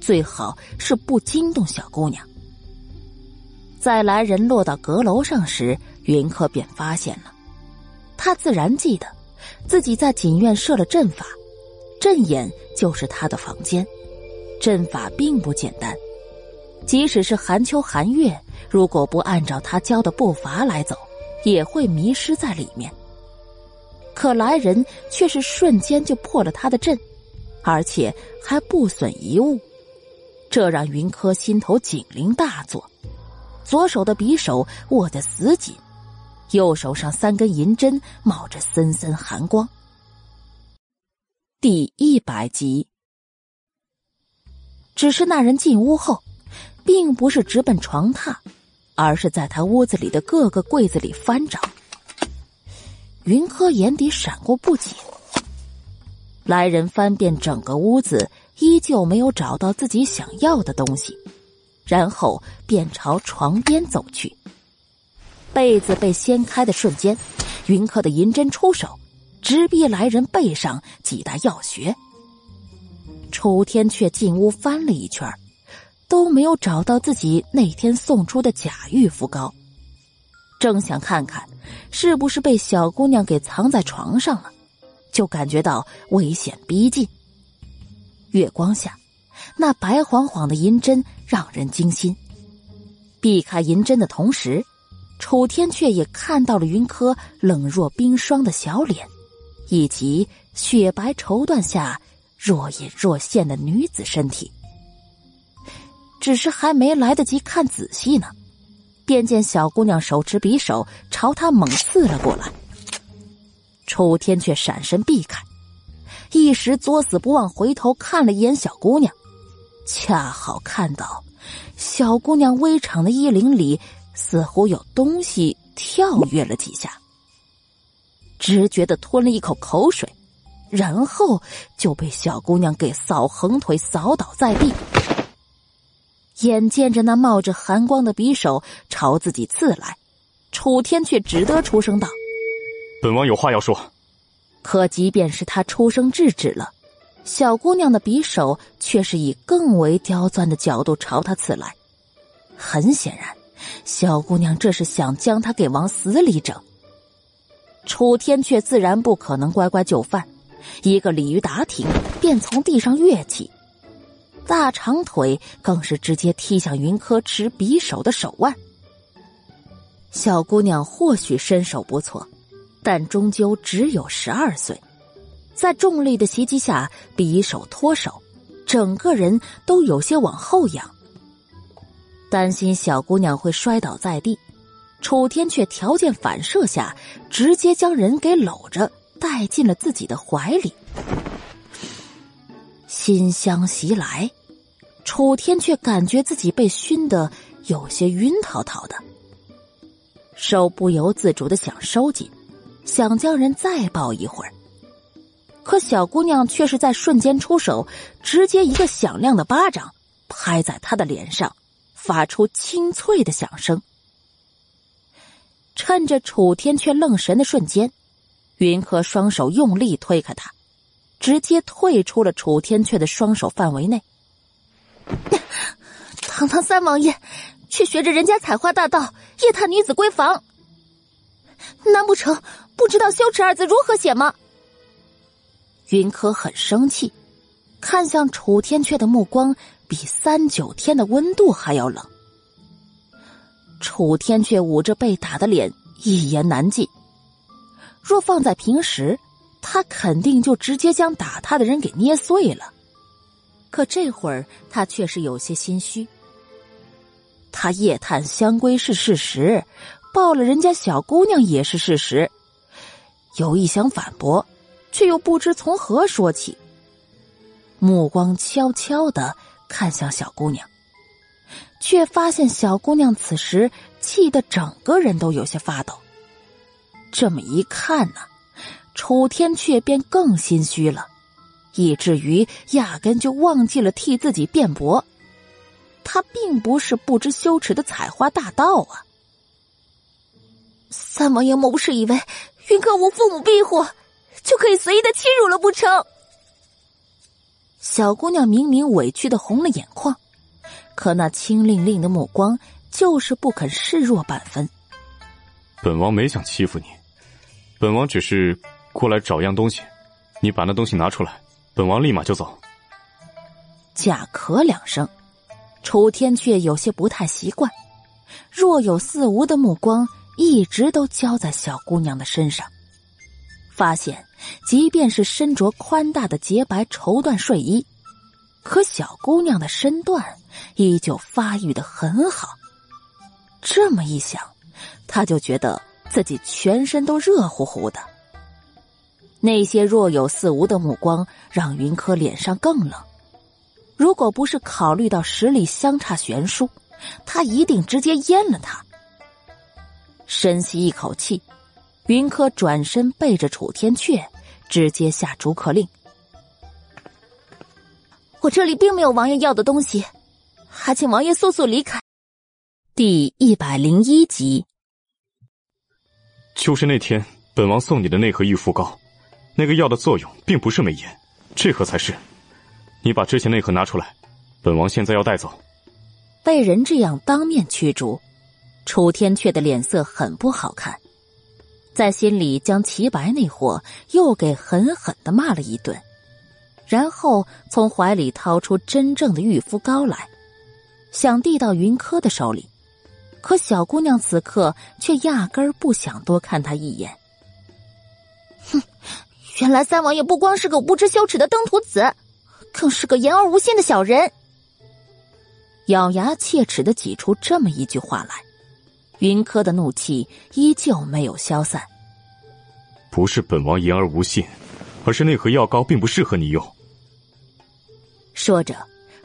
S2: 最好是不惊动小姑娘。在来人落到阁楼上时，云柯便发现了，他自然记得自己在锦院设了阵法，阵眼就是他的房间，阵法并不简单。即使是寒秋寒月，如果不按照他教的步伐来走，也会迷失在里面。可来人却是瞬间就破了他的阵，而且还不损一物，这让云柯心头警铃大作，左手的匕首握得死紧，右手上三根银针冒着森森寒光。第一百集，只是那人进屋后。并不是直奔床榻，而是在他屋子里的各个柜子里翻找。云柯眼底闪过不解。来人翻遍整个屋子，依旧没有找到自己想要的东西，然后便朝床边走去。被子被掀开的瞬间，云柯的银针出手，直逼来人背上几大要穴。楚天却进屋翻了一圈都没有找到自己那天送出的假玉肤膏，正想看看是不是被小姑娘给藏在床上了，就感觉到危险逼近。月光下，那白晃晃的银针让人惊心。避开银针的同时，楚天却也看到了云柯冷若冰霜的小脸，以及雪白绸缎下若隐若现的女子身体。只是还没来得及看仔细呢，便见小姑娘手持匕首朝他猛刺了过来。楚天却闪身避开，一时作死不忘回头看了一眼小姑娘，恰好看到小姑娘微敞的衣领里似乎有东西跳跃了几下，直觉的吞了一口口水，然后就被小姑娘给扫横腿扫倒在地。眼见着那冒着寒光的匕首朝自己刺来，楚天却只得出声道：“
S5: 本王有话要说。”
S2: 可即便是他出声制止了，小姑娘的匕首却是以更为刁钻的角度朝他刺来。很显然，小姑娘这是想将他给往死里整。楚天却自然不可能乖乖就范，一个鲤鱼打挺，便从地上跃起。大长腿更是直接踢向云柯持匕首的手腕。小姑娘或许身手不错，但终究只有十二岁，在重力的袭击下，匕首脱手，整个人都有些往后仰。担心小姑娘会摔倒在地，楚天却条件反射下，直接将人给搂着带进了自己的怀里。馨香袭来。楚天却感觉自己被熏得有些晕陶陶的，手不由自主的想收紧，想将人再抱一会儿。可小姑娘却是在瞬间出手，直接一个响亮的巴掌拍在他的脸上，发出清脆的响声。趁着楚天却愣神的瞬间，云柯双手用力推开他，直接退出了楚天阙的双手范围内。
S10: 堂堂三王爷，却学着人家采花大盗夜探女子闺房，难不成不知道“羞耻”二字如何写吗？
S2: 云柯很生气，看向楚天阙的目光比三九天的温度还要冷。楚天阙捂着被打的脸，一言难尽。若放在平时，他肯定就直接将打他的人给捏碎了。可这会儿他却是有些心虚，他夜探香闺是事实，抱了人家小姑娘也是事实。有意想反驳，却又不知从何说起。目光悄悄的看向小姑娘，却发现小姑娘此时气得整个人都有些发抖。这么一看呢，楚天却便更心虚了，以至于压根就忘记了替自己辩驳。他并不是不知羞耻的采花大盗啊！
S10: 三王爷莫不是以为云客无父母庇护，就可以随意的欺辱了不成？
S2: 小姑娘明明委屈的红了眼眶，可那清凌凌的目光就是不肯示弱半分。
S5: 本王没想欺负你，本王只是过来找样东西，你把那东西拿出来，本王立马就走。
S2: 假咳两声。楚天却有些不太习惯，若有似无的目光一直都交在小姑娘的身上，发现即便是身着宽大的洁白绸缎睡衣，可小姑娘的身段依旧发育的很好。这么一想，他就觉得自己全身都热乎乎的。那些若有似无的目光让云柯脸上更冷。如果不是考虑到实力相差悬殊，他一定直接阉了他。深吸一口气，云柯转身背着楚天阙，直接下逐客令：“
S10: 我这里并没有王爷要的东西，还请王爷速速离开。”
S2: 第一百零一集，
S5: 就是那天本王送你的那盒玉肤膏，那个药的作用并不是美颜，这盒才是。你把之前那盒拿出来，本王现在要带走。
S2: 被人这样当面驱逐，楚天阙的脸色很不好看，在心里将齐白那货又给狠狠的骂了一顿，然后从怀里掏出真正的玉肤膏来，想递到云柯的手里，可小姑娘此刻却压根儿不想多看他一眼。
S10: 哼，原来三王爷不光是个不知羞耻的登徒子。更是个言而无信的小人，
S2: 咬牙切齿的挤出这么一句话来，云柯的怒气依旧没有消散。
S5: 不是本王言而无信，而是那盒药膏并不适合你用。
S2: 说着，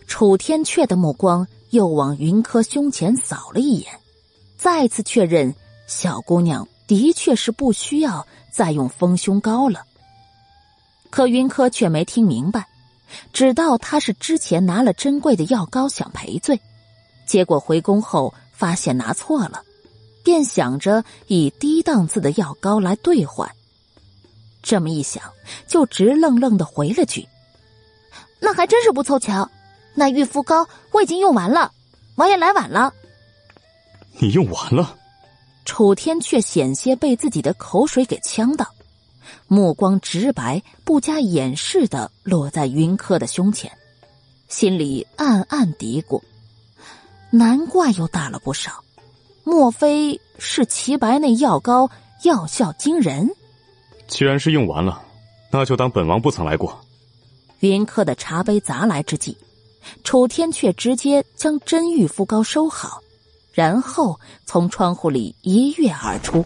S2: 楚天阙的目光又往云柯胸前扫了一眼，再次确认小姑娘的确是不需要再用丰胸膏了。可云柯却没听明白。只道他是之前拿了珍贵的药膏想赔罪，结果回宫后发现拿错了，便想着以低档次的药膏来兑换。这么一想，就直愣愣的回了句：“
S10: 那还真是不凑巧，那玉肤膏我已经用完了，王爷来晚了。”
S5: 你用完了？
S2: 楚天却险些被自己的口水给呛到。目光直白、不加掩饰的落在云柯的胸前，心里暗暗嘀咕：难怪又大了不少，莫非是齐白那药膏药效惊人？
S5: 既然是用完了，那就当本王不曾来过。
S2: 云柯的茶杯砸来之际，楚天却直接将真玉肤膏收好，然后从窗户里一跃而出。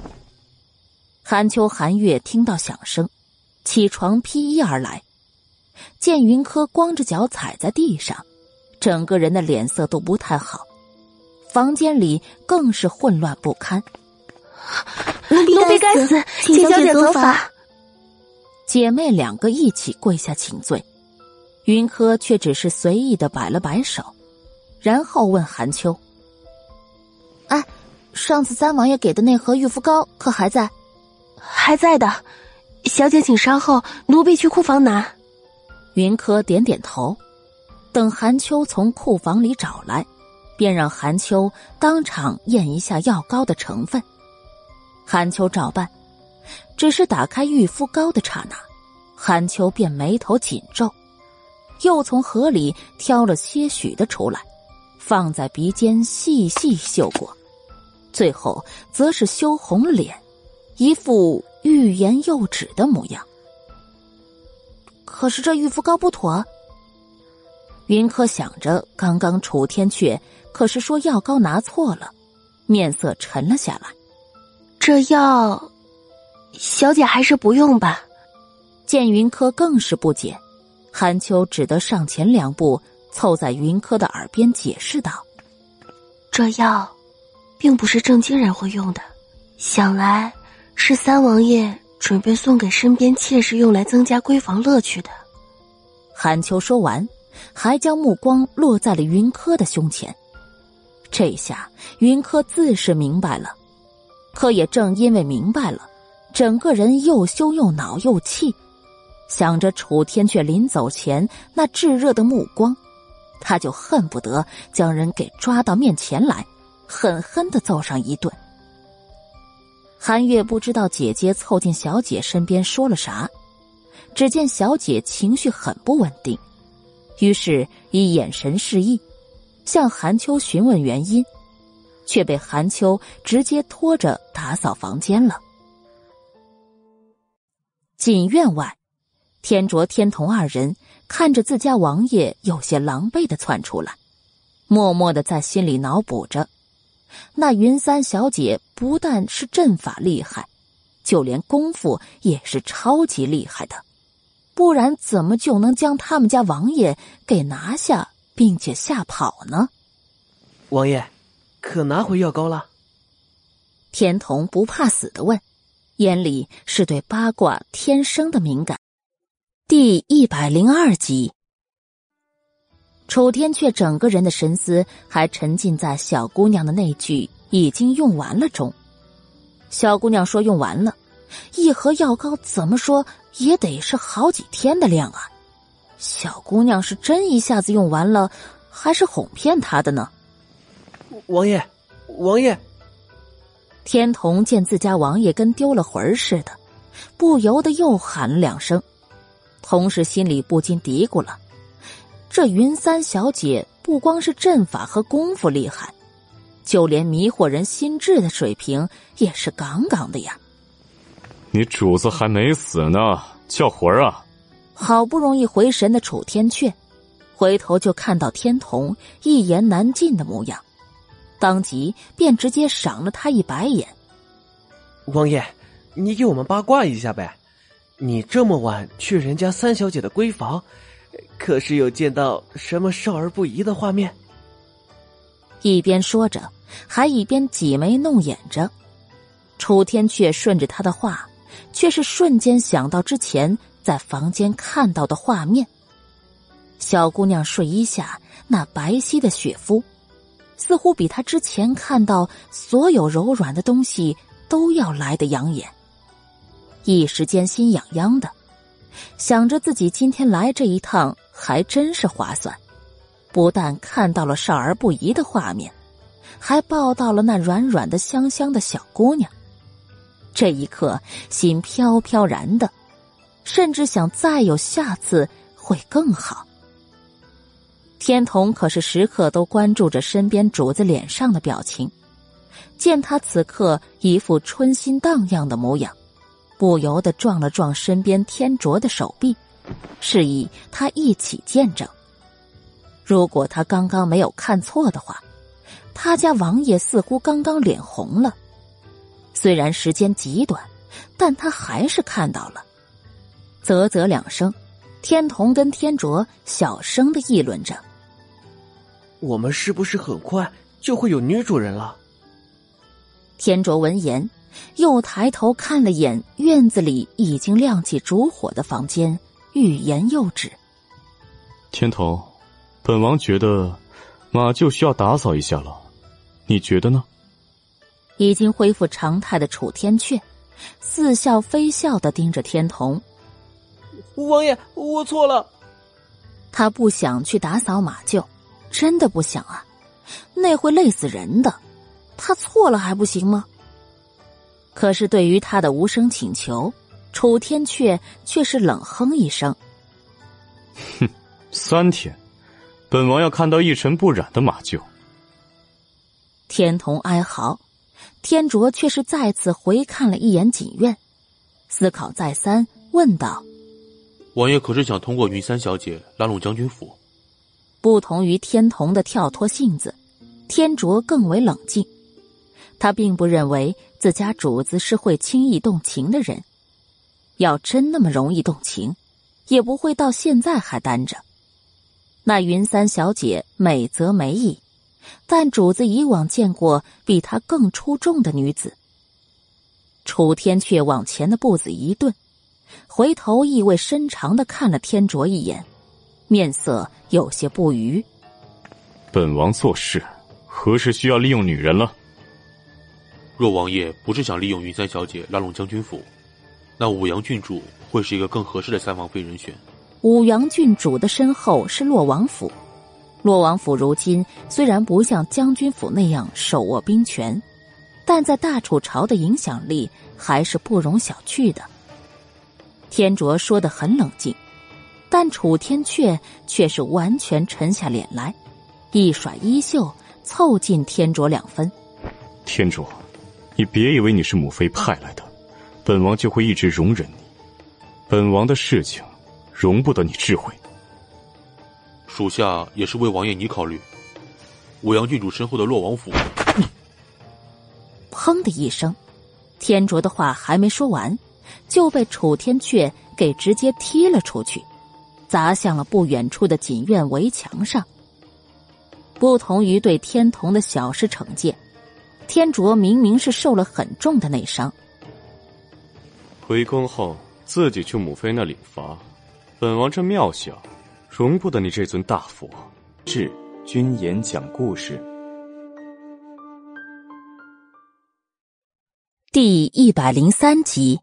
S2: 韩秋、韩月听到响声，起床披衣而来，见云柯光着脚踩在地上，整个人的脸色都不太好，房间里更是混乱不堪。
S11: 奴婢该死，请小姐责罚。
S2: 姐妹两个一起跪下请罪，云柯却只是随意的摆了摆手，然后问韩秋：“
S10: 哎，上次三王爷给的那盒玉肤膏可还在？”
S12: 还在的，小姐请稍后，奴婢去库房拿。
S2: 云柯点点头，等韩秋从库房里找来，便让韩秋当场验一下药膏的成分。韩秋照办，只是打开玉肤膏的刹那，韩秋便眉头紧皱，又从盒里挑了些许的出来，放在鼻尖细细嗅过，最后则是羞红了脸。一副欲言又止的模样。
S10: 可是这玉肤膏不妥。
S2: 云柯想着，刚刚楚天阙可是说药膏拿错了，面色沉了下来。
S12: 这药，小姐还是不用吧。
S2: 见云柯更是不解，韩秋只得上前两步，凑在云柯的耳边解释道：“
S12: 这药，并不是正经人会用的，想来是三王爷准备送给身边妾室用来增加闺房乐趣的。”
S2: 韩秋说完，还将目光落在了云柯的胸前。这下云柯自是明白了，可也正因为明白了，整个人又羞又恼又气。想着楚天阙临走前那炙热的目光，他就恨不得将人给抓到面前来，狠狠的揍上一顿。韩月不知道姐姐凑近小姐身边说了啥。只见小姐情绪很不稳定，于是以眼神示意，向韩秋询问原因，却被韩秋直接拖着打扫房间了。锦院外，天卓、天童二人看着自家王爷有些狼狈的窜出来，默默的在心里脑补着：那云三小姐不但是阵法厉害，就连功夫也是超级厉害的。不然怎么就能将他们家王爷给拿下，并且吓跑呢？
S13: 王爷，可拿回药膏了？
S2: 天童不怕死的问，眼里是对八卦天生的敏感。第一百零二集，楚天却整个人的神思还沉浸在小姑娘的那句“已经用完了”中。小姑娘说用完了，一盒药膏怎么说？也得是好几天的量啊！小姑娘是真一下子用完了，还是哄骗她的呢？
S13: 王爷，王爷！
S2: 天童见自家王爷跟丢了魂似的，不由得又喊了两声，同时心里不禁嘀咕了：这云三小姐不光是阵法和功夫厉害，就连迷惑人心智的水平也是杠杠的呀！
S5: 你主子还没死呢，叫魂儿啊！
S2: 好不容易回神的楚天阙，回头就看到天童一言难尽的模样，当即便直接赏了他一白眼。
S13: 王爷，你给我们八卦一下呗！你这么晚去人家三小姐的闺房，可是有见到什么少儿不宜的画面？
S2: 一边说着，还一边挤眉弄眼着。楚天阙顺着他的话。却是瞬间想到之前在房间看到的画面。小姑娘睡衣下那白皙的雪肤，似乎比她之前看到所有柔软的东西都要来的养眼。一时间心痒痒的，想着自己今天来这一趟还真是划算，不但看到了少儿不宜的画面，还抱到了那软软的、香香的小姑娘。这一刻，心飘飘然的，甚至想再有下次会更好。天童可是时刻都关注着身边主子脸上的表情，见他此刻一副春心荡漾的模样，不由得撞了撞身边天卓的手臂，示意他一起见证。如果他刚刚没有看错的话，他家王爷似乎刚刚脸红了。虽然时间极短，但他还是看到了。啧啧两声，天童跟天卓小声的议论着：“
S13: 我们是不是很快就会有女主人了？”
S2: 天卓闻言，又抬头看了眼院子里已经亮起烛火的房间，欲言又止。
S5: 天童，本王觉得马厩需要打扫一下了，你觉得呢？
S2: 已经恢复常态的楚天阙，似笑非笑的盯着天童。
S13: 王爷，我错了。
S2: 他不想去打扫马厩，真的不想啊，那会累死人的。他错了还不行吗？可是对于他的无声请求，楚天阙却是冷哼一声：“
S5: 哼，三天，本王要看到一尘不染的马厩。”
S2: 天童哀嚎。天卓却是再次回看了一眼锦院，思考再三，问道：“
S9: 王爷可是想通过云三小姐拉拢将军府？”
S2: 不同于天童的跳脱性子，天卓更为冷静。他并不认为自家主子是会轻易动情的人。要真那么容易动情，也不会到现在还单着。那云三小姐美则美矣，但主子以往见过比她更出众的女子。楚天却往前的步子一顿，回头意味深长的看了天卓一眼，面色有些不愉。
S5: 本王做事，何时需要利用女人了？
S9: 若王爷不是想利用云三小姐拉拢将军府，那武阳郡主会是一个更合适的三王妃人选。
S2: 武阳郡主的身后是洛王府，洛王府如今虽然不像将军府那样手握兵权，但在大楚朝的影响力还是不容小觑的。天卓说的很冷静，但楚天阙却是完全沉下脸来，一甩衣袖，凑近天卓两分。
S5: 天卓。你别以为你是母妃派来的，本王就会一直容忍你。本王的事情，容不得你智慧。
S9: 属下也是为王爷你考虑。武阳郡主身后的洛王府。
S2: 砰的一声，天卓的话还没说完，就被楚天阙给直接踢了出去，砸向了不远处的锦院围墙上。不同于对天童的小事惩戒。天卓明明是受了很重的内伤，
S5: 回宫后自己去母妃那领罚。本王这庙小，容不得你这尊大佛。
S1: 是君言讲故事
S2: 第一百零三集。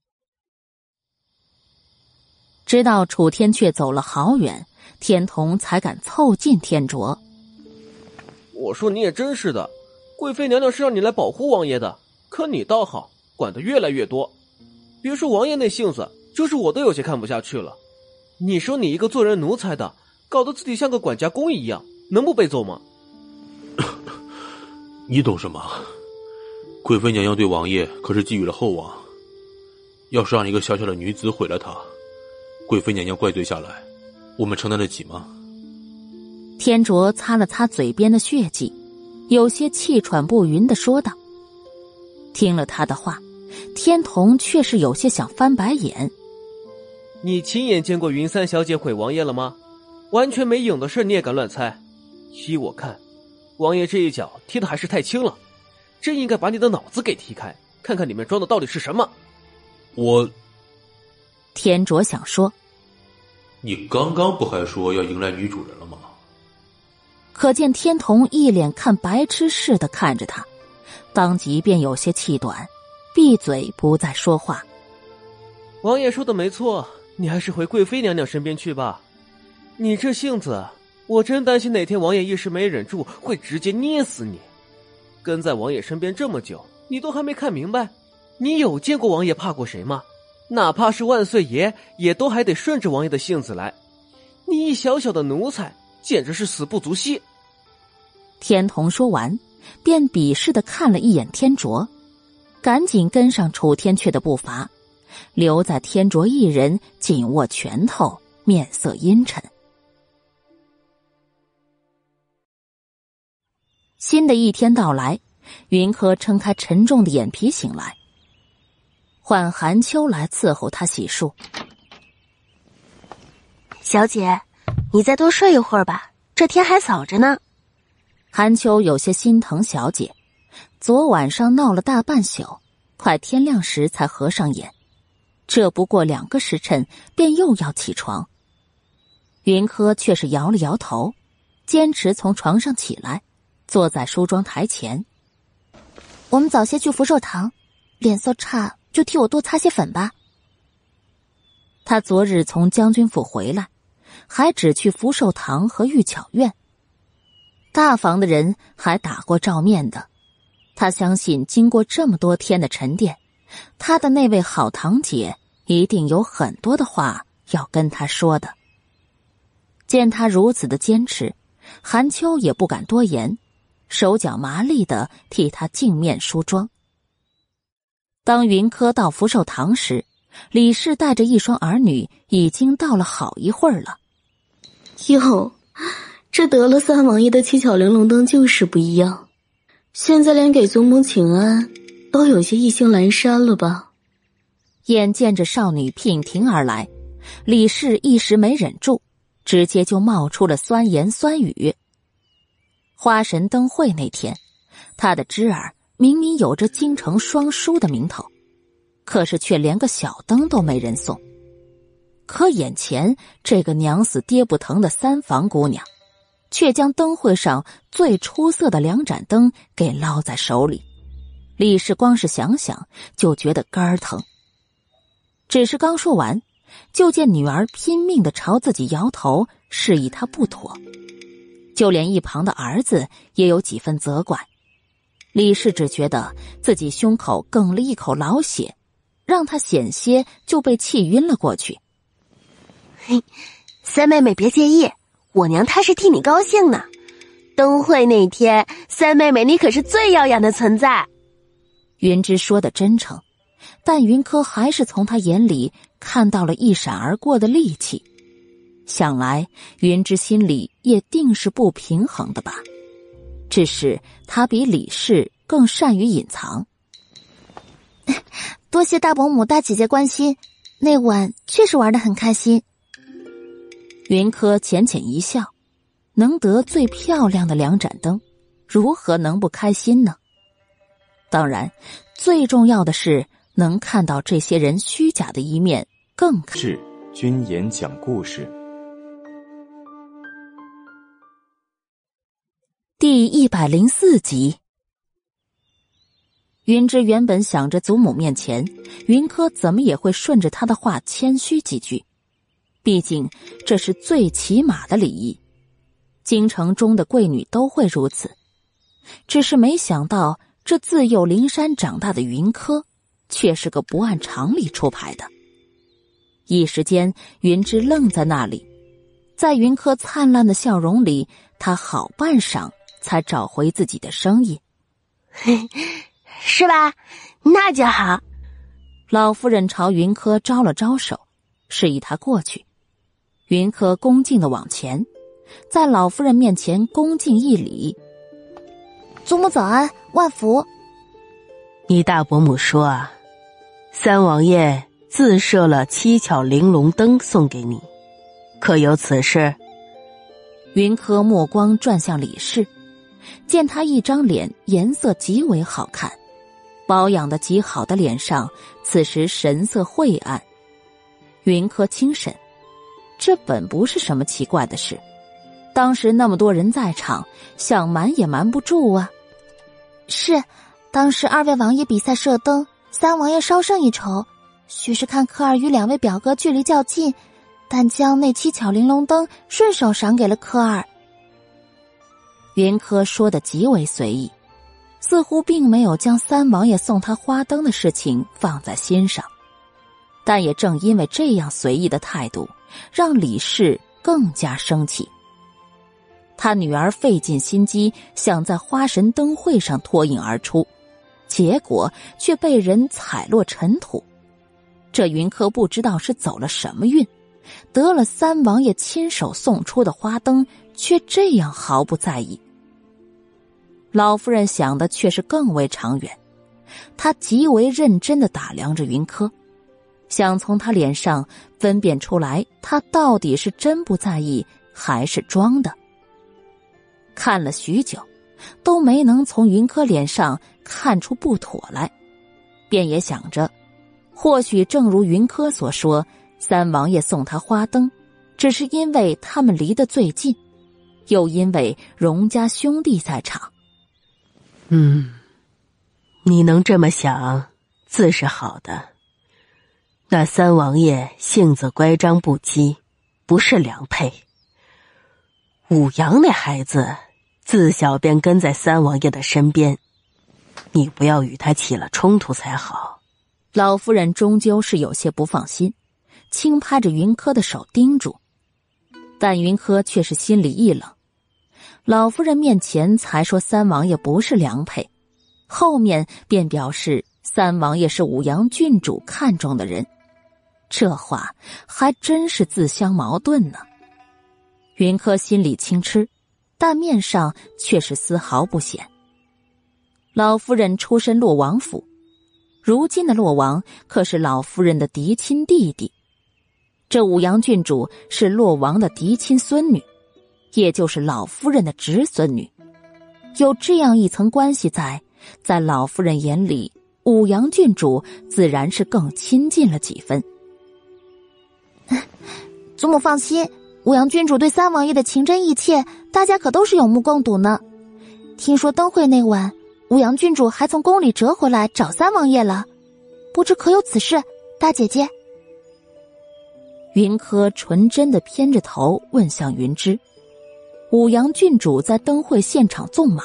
S2: 直到楚天阙走了好远，天童才敢凑近天卓。
S4: 我说你也真是的。贵妃娘娘是让你来保护王爷的，可你倒好，管的越来越多。别说王爷那性子，就是我都有些看不下去了。你说你一个做人奴才的，搞得自己像个管家公一样，能不被揍吗？
S9: 你懂什么？贵妃娘娘对王爷可是寄予了厚望，要是让一个小小的女子毁了她，贵妃娘娘怪罪下来，我们承担得起吗？
S2: 天卓擦了擦嘴边的血迹。有些气喘不匀的说道：“听了他的话，天童却是有些想翻白眼。
S4: 你亲眼见过云三小姐毁王爷了吗？完全没影的事，你也敢乱猜？依我看，王爷这一脚踢的还是太轻了，真应该把你的脑子给踢开，看看里面装的到底是什么。”
S9: 我，
S2: 天卓想说：“
S9: 你刚刚不还说要迎来女主人了吗？”
S2: 可见天童一脸看白痴似的看着他，当即便有些气短，闭嘴不再说话。
S4: 王爷说的没错，你还是回贵妃娘娘身边去吧。你这性子，我真担心哪天王爷一时没忍住，会直接捏死你。跟在王爷身边这么久，你都还没看明白？你有见过王爷怕过谁吗？哪怕是万岁爷，也都还得顺着王爷的性子来。你一小小的奴才。简直是死不足惜。
S2: 天童说完，便鄙视的看了一眼天卓，赶紧跟上楚天阙的步伐，留在天卓一人紧握拳头，面色阴沉。新的一天到来，云柯撑开沉重的眼皮醒来，唤韩秋来伺候他洗漱。
S12: 小姐。你再多睡一会儿吧，这天还早着呢。
S2: 韩秋有些心疼小姐，昨晚上闹了大半宿，快天亮时才合上眼，这不过两个时辰，便又要起床。云柯却是摇了摇头，坚持从床上起来，坐在梳妆台前。
S14: 我们早些去福寿堂，脸色差就替我多擦些粉吧。
S2: 他昨日从将军府回来。还只去福寿堂和玉巧院。大房的人还打过照面的，他相信经过这么多天的沉淀，他的那位好堂姐一定有很多的话要跟他说的。见他如此的坚持，韩秋也不敢多言，手脚麻利的替他镜面梳妆。当云柯到福寿堂时，李氏带着一双儿女已经到了好一会儿了。
S11: 哟，这得了三王爷的七巧玲珑灯就是不一样，现在连给祖母请安都有些意兴阑珊了吧？
S2: 眼见着少女娉婷而来，李氏一时没忍住，直接就冒出了酸言酸语。花神灯会那天，他的侄儿明明有着京城双叔的名头，可是却连个小灯都没人送。可眼前这个娘死爹不疼的三房姑娘，却将灯会上最出色的两盏灯给捞在手里。李氏光是想想就觉得肝儿疼。只是刚说完，就见女儿拼命的朝自己摇头，示意他不妥。就连一旁的儿子也有几分责怪。李氏只觉得自己胸口哽了一口老血，让他险些就被气晕了过去。
S12: 嘿，三妹妹别介意，我娘她是替你高兴呢。灯会那天，三妹妹你可是最耀眼的存在。
S2: 云芝说的真诚，但云柯还是从他眼里看到了一闪而过的戾气。想来云芝心里也定是不平衡的吧，只是他比李氏更善于隐藏。
S10: 多谢大伯母、大姐姐关心，那晚确实玩的很开心。
S2: 云柯浅浅一笑，能得最漂亮的两盏灯，如何能不开心呢？当然，最重要的是能看到这些人虚假的一面，更
S1: 是君言讲故事。
S2: 第一百零四集，云芝原本想着祖母面前，云柯怎么也会顺着他的话谦虚几句。毕竟这是最起码的礼仪，京城中的贵女都会如此。只是没想到，这自幼灵山长大的云柯，却是个不按常理出牌的。一时间，云芝愣在那里，在云柯灿烂的笑容里，他好半晌才找回自己的声音：“
S12: 是吧？那就好。”
S2: 老夫人朝云柯招了招手，示意他过去。云柯恭敬的往前，在老夫人面前恭敬一礼：“
S10: 祖母早安，万福。”
S12: 你大伯母说啊，三王爷自设了七巧玲珑灯送给你，可有此事？
S2: 云柯目光转向李氏，见他一张脸颜色极为好看，保养的极好的脸上，此时神色晦暗。云柯轻审。这本不是什么奇怪的事，当时那么多人在场，想瞒也瞒不住啊。
S10: 是，当时二位王爷比赛射灯，三王爷稍胜一筹，许是看科儿与两位表哥距离较近，但将那七巧玲珑灯顺手赏给了科儿。
S2: 云柯说的极为随意，似乎并没有将三王爷送他花灯的事情放在心上，但也正因为这样随意的态度。让李氏更加生气。他女儿费尽心机想在花神灯会上脱颖而出，结果却被人踩落尘土。这云柯不知道是走了什么运，得了三王爷亲手送出的花灯，却这样毫不在意。老夫人想的却是更为长远，她极为认真的打量着云柯。想从他脸上分辨出来，他到底是真不在意还是装的。看了许久，都没能从云柯脸上看出不妥来，便也想着，或许正如云柯所说，三王爷送他花灯，只是因为他们离得最近，又因为荣家兄弟在场。
S12: 嗯，你能这么想，自是好的。那三王爷性子乖张不羁，不是良配。武阳那孩子自小便跟在三王爷的身边，你不要与他起了冲突才好。
S2: 老夫人终究是有些不放心，轻拍着云柯的手，叮嘱。但云柯却是心里一冷，老夫人面前才说三王爷不是良配，后面便表示三王爷是武阳郡主看中的人。这话还真是自相矛盾呢。云柯心里轻嗤，但面上却是丝毫不显。老夫人出身洛王府，如今的洛王可是老夫人的嫡亲弟弟。这武阳郡主是洛王的嫡亲孙女，也就是老夫人的侄孙女。有这样一层关系在，在老夫人眼里，武阳郡主自然是更亲近了几分。
S10: 祖母放心，武阳郡主对三王爷的情真意切，大家可都是有目共睹呢。听说灯会那晚，武阳郡主还从宫里折回来找三王爷了，不知可有此事？大姐姐，
S2: 云柯纯真的偏着头问向云芝：“武阳郡主在灯会现场纵马，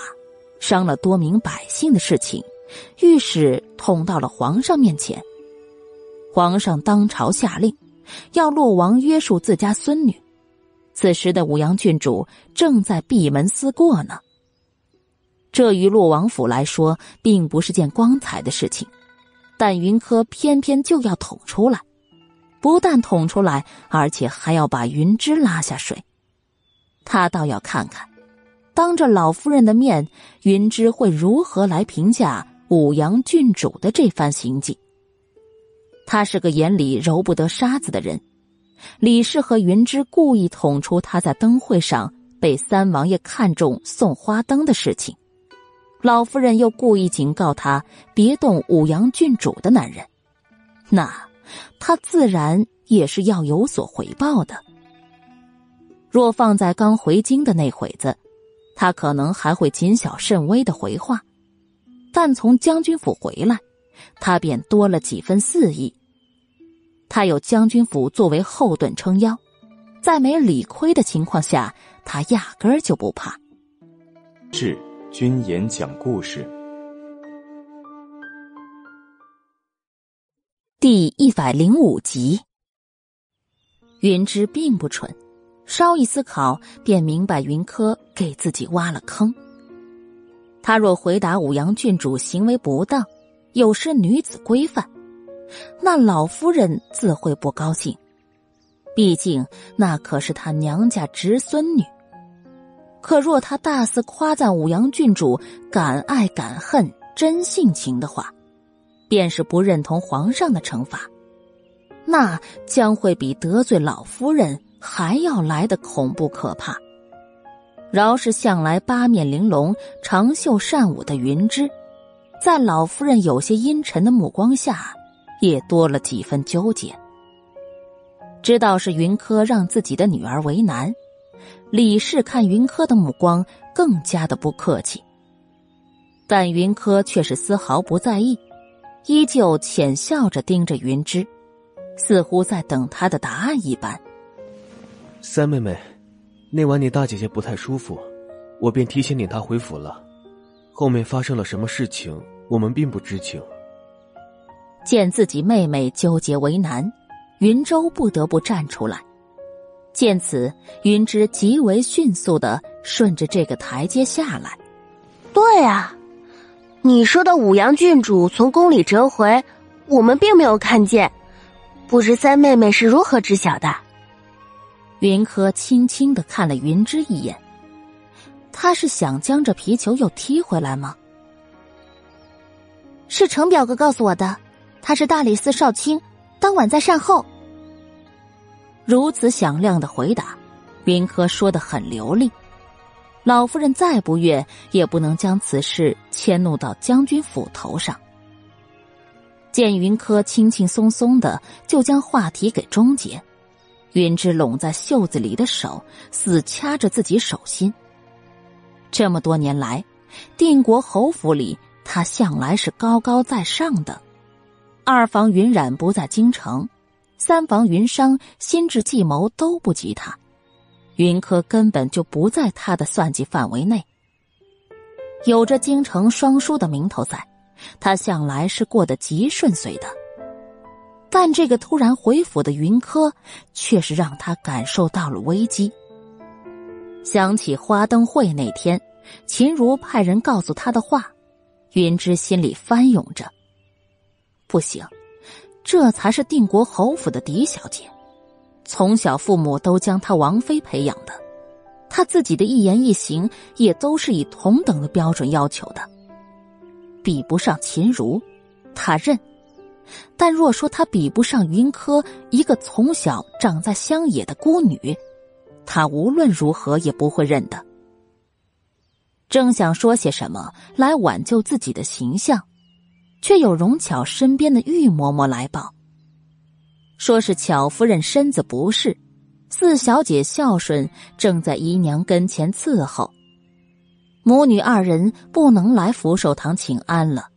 S2: 伤了多名百姓的事情，御史捅到了皇上面前，皇上当朝下令。”要洛王约束自家孙女，此时的武阳郡主正在闭门思过呢。这于洛王府来说，并不是件光彩的事情，但云柯偏偏就要捅出来，不但捅出来，而且还要把云芝拉下水。他倒要看看，当着老夫人的面，云芝会如何来评价武阳郡主的这番行迹。他是个眼里揉不得沙子的人，李氏和云芝故意捅出他在灯会上被三王爷看中送花灯的事情，老夫人又故意警告他别动武阳郡主的男人，那他自然也是要有所回报的。若放在刚回京的那会子，他可能还会谨小慎微的回话，但从将军府回来，他便多了几分肆意。他有将军府作为后盾撑腰，在没理亏的情况下，他压根儿就不怕。
S1: 是君言讲故事
S2: 第一百零五集。云芝并不蠢，稍一思考便明白云柯给自己挖了坑。他若回答武阳郡主行为不当，有失女子规范。那老夫人自会不高兴，毕竟那可是他娘家侄孙女。可若他大肆夸赞武阳郡主敢爱敢恨、真性情的话，便是不认同皇上的惩罚，那将会比得罪老夫人还要来的恐怖可怕。饶是向来八面玲珑、长袖善舞的云芝，在老夫人有些阴沉的目光下。也多了几分纠结。知道是云柯让自己的女儿为难，李氏看云柯的目光更加的不客气。但云柯却是丝毫不在意，依旧浅笑着盯着云芝，似乎在等他的答案一般。
S13: 三妹妹，那晚你大姐姐不太舒服，我便提前领她回府了。后面发生了什么事情，我们并不知情。
S2: 见自己妹妹纠结为难，云州不得不站出来。见此，云芝极为迅速的顺着这个台阶下来。
S12: 对啊，你说的五阳郡主从宫里折回，我们并没有看见，不知三妹妹是如何知晓的？
S2: 云柯轻轻的看了云芝一眼，他是想将这皮球又踢回来吗？
S10: 是程表哥告诉我的。他是大理寺少卿，当晚在善后。
S2: 如此响亮的回答，云柯说的很流利。老夫人再不悦，也不能将此事迁怒到将军府头上。见云柯轻轻松松的就将话题给终结，云芝拢在袖子里的手死掐着自己手心。这么多年来，定国侯府里，他向来是高高在上的。二房云染不在京城，三房云商心智计谋都不及他，云柯根本就不在他的算计范围内。有着京城双叔的名头在，他向来是过得极顺遂的。但这个突然回府的云柯，却是让他感受到了危机。想起花灯会那天，秦如派人告诉他的话，云芝心里翻涌着。不行，这才是定国侯府的嫡小姐，从小父母都将她王妃培养的，她自己的一言一行也都是以同等的标准要求的。比不上秦如，他认；但若说他比不上云柯一个从小长在乡野的孤女，他无论如何也不会认的。正想说些什么来挽救自己的形象，却有容巧身边的玉嬷嬷来报，说是巧夫人身子不适，四小姐孝顺正在姨娘跟前伺候，母女二人不能来福寿堂请安了。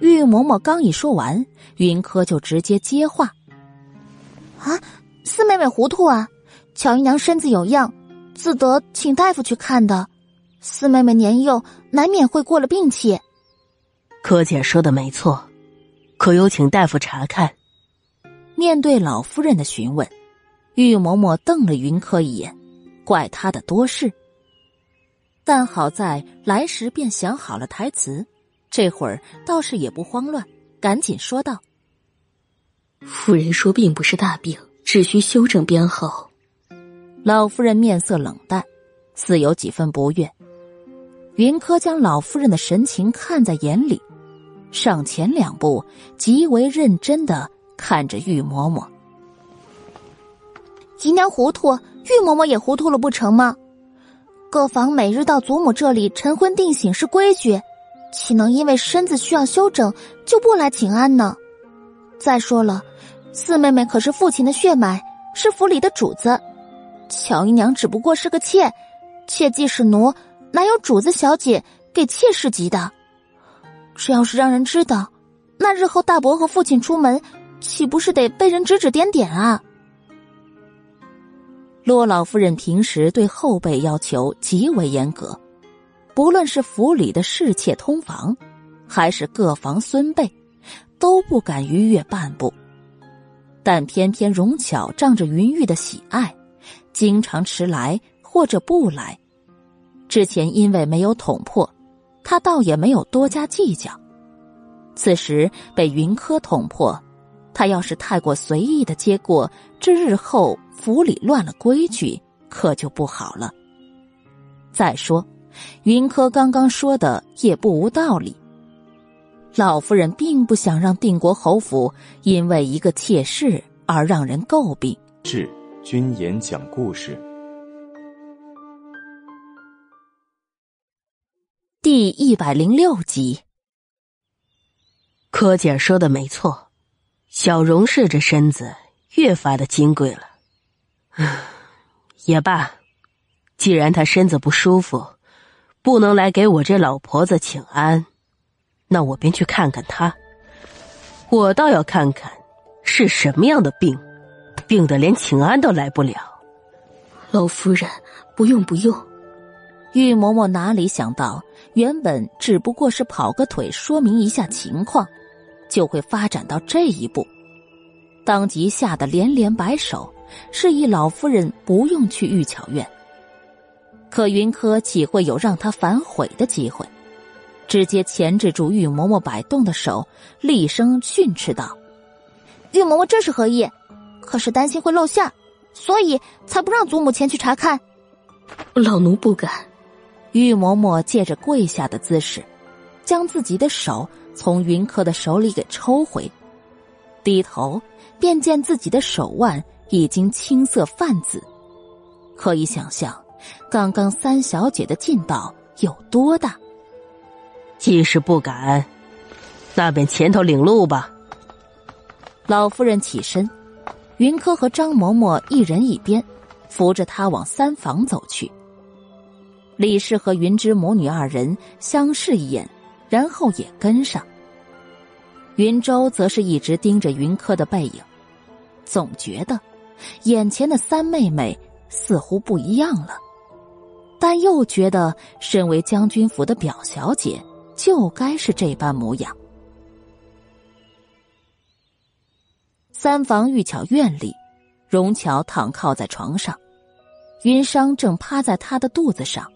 S2: 玉嬷嬷刚一说完，云柯就直接接话：“
S10: 啊，四妹妹糊涂啊！巧姨娘身子有恙，自得请大夫去看的。”四妹妹年幼，难免会过了病气。
S12: 柯姐说的没错，可有请大夫查看？
S2: 面对老夫人的询问，玉嬷嬷瞪了云柯一眼，怪他的多事。但好在来时便想好了台词，这会儿倒是也不慌乱，赶紧说道：“
S11: 夫人说并不是大病，只需休整便好。”
S2: 老夫人面色冷淡，似有几分不悦。云柯将老夫人的神情看在眼里，上前两步，极为认真的看着玉嬷嬷。
S10: 姨娘糊涂，玉嬷嬷也糊涂了，不成吗？各房每日到祖母这里晨昏定省是规矩，岂能因为身子需要休整就不来请安呢？再说了，四妹妹可是父亲的血脉，是府里的主子，乔姨娘只不过是个妾，妾既是奴。哪有主子小姐给妾侍级的？这要是让人知道，那日后大伯和父亲出门，岂不是得被人指指点点啊？
S2: 骆老夫人平时对后辈要求极为严格，不论是府里的侍妾通房，还是各房孙辈，都不敢逾越半步。但偏偏荣巧仗着云玉的喜爱，经常迟来或者不来。之前因为没有捅破，他倒也没有多加计较。此时被云柯捅破，他要是太过随意的接过，这日后府里乱了规矩，可就不好了。再说，云柯刚刚说的也不无道理。老夫人并不想让定国侯府因为一个妾室而让人诟病。
S1: 志君言讲故事。
S2: 第一百零六集，
S12: 柯姐说的没错，小荣氏这身子越发的金贵了。也罢，既然她身子不舒服，不能来给我这老婆子请安，那我便去看看她。我倒要看看是什么样的病，病得连请安都来不了。
S11: 老夫人，不用不用。
S2: 玉嬷嬷哪里想到？原本只不过是跑个腿，说明一下情况，就会发展到这一步，当即吓得连连摆手，示意老夫人不用去玉巧院。可云柯岂会有让他反悔的机会？直接钳制住玉嬷嬷摆动的手，厉声训斥道：“
S10: 玉嬷嬷这是何意？可是担心会露馅，所以才不让祖母前去查看。”
S11: 老奴不敢。
S2: 玉嬷嬷借着跪下的姿势，将自己的手从云柯的手里给抽回，低头便见自己的手腕已经青色泛紫，可以想象，刚刚三小姐的劲道有多大。
S12: 既是不敢，那便前头领路吧。
S2: 老夫人起身，云柯和张嬷嬷一人一边，扶着她往三房走去。李氏和云芝母女二人相视一眼，然后也跟上。云舟则是一直盯着云柯的背影，总觉得眼前的三妹妹似乎不一样了，但又觉得身为将军府的表小姐就该是这般模样。三房玉巧院里，荣巧躺靠在床上，云裳正趴在她的肚子上。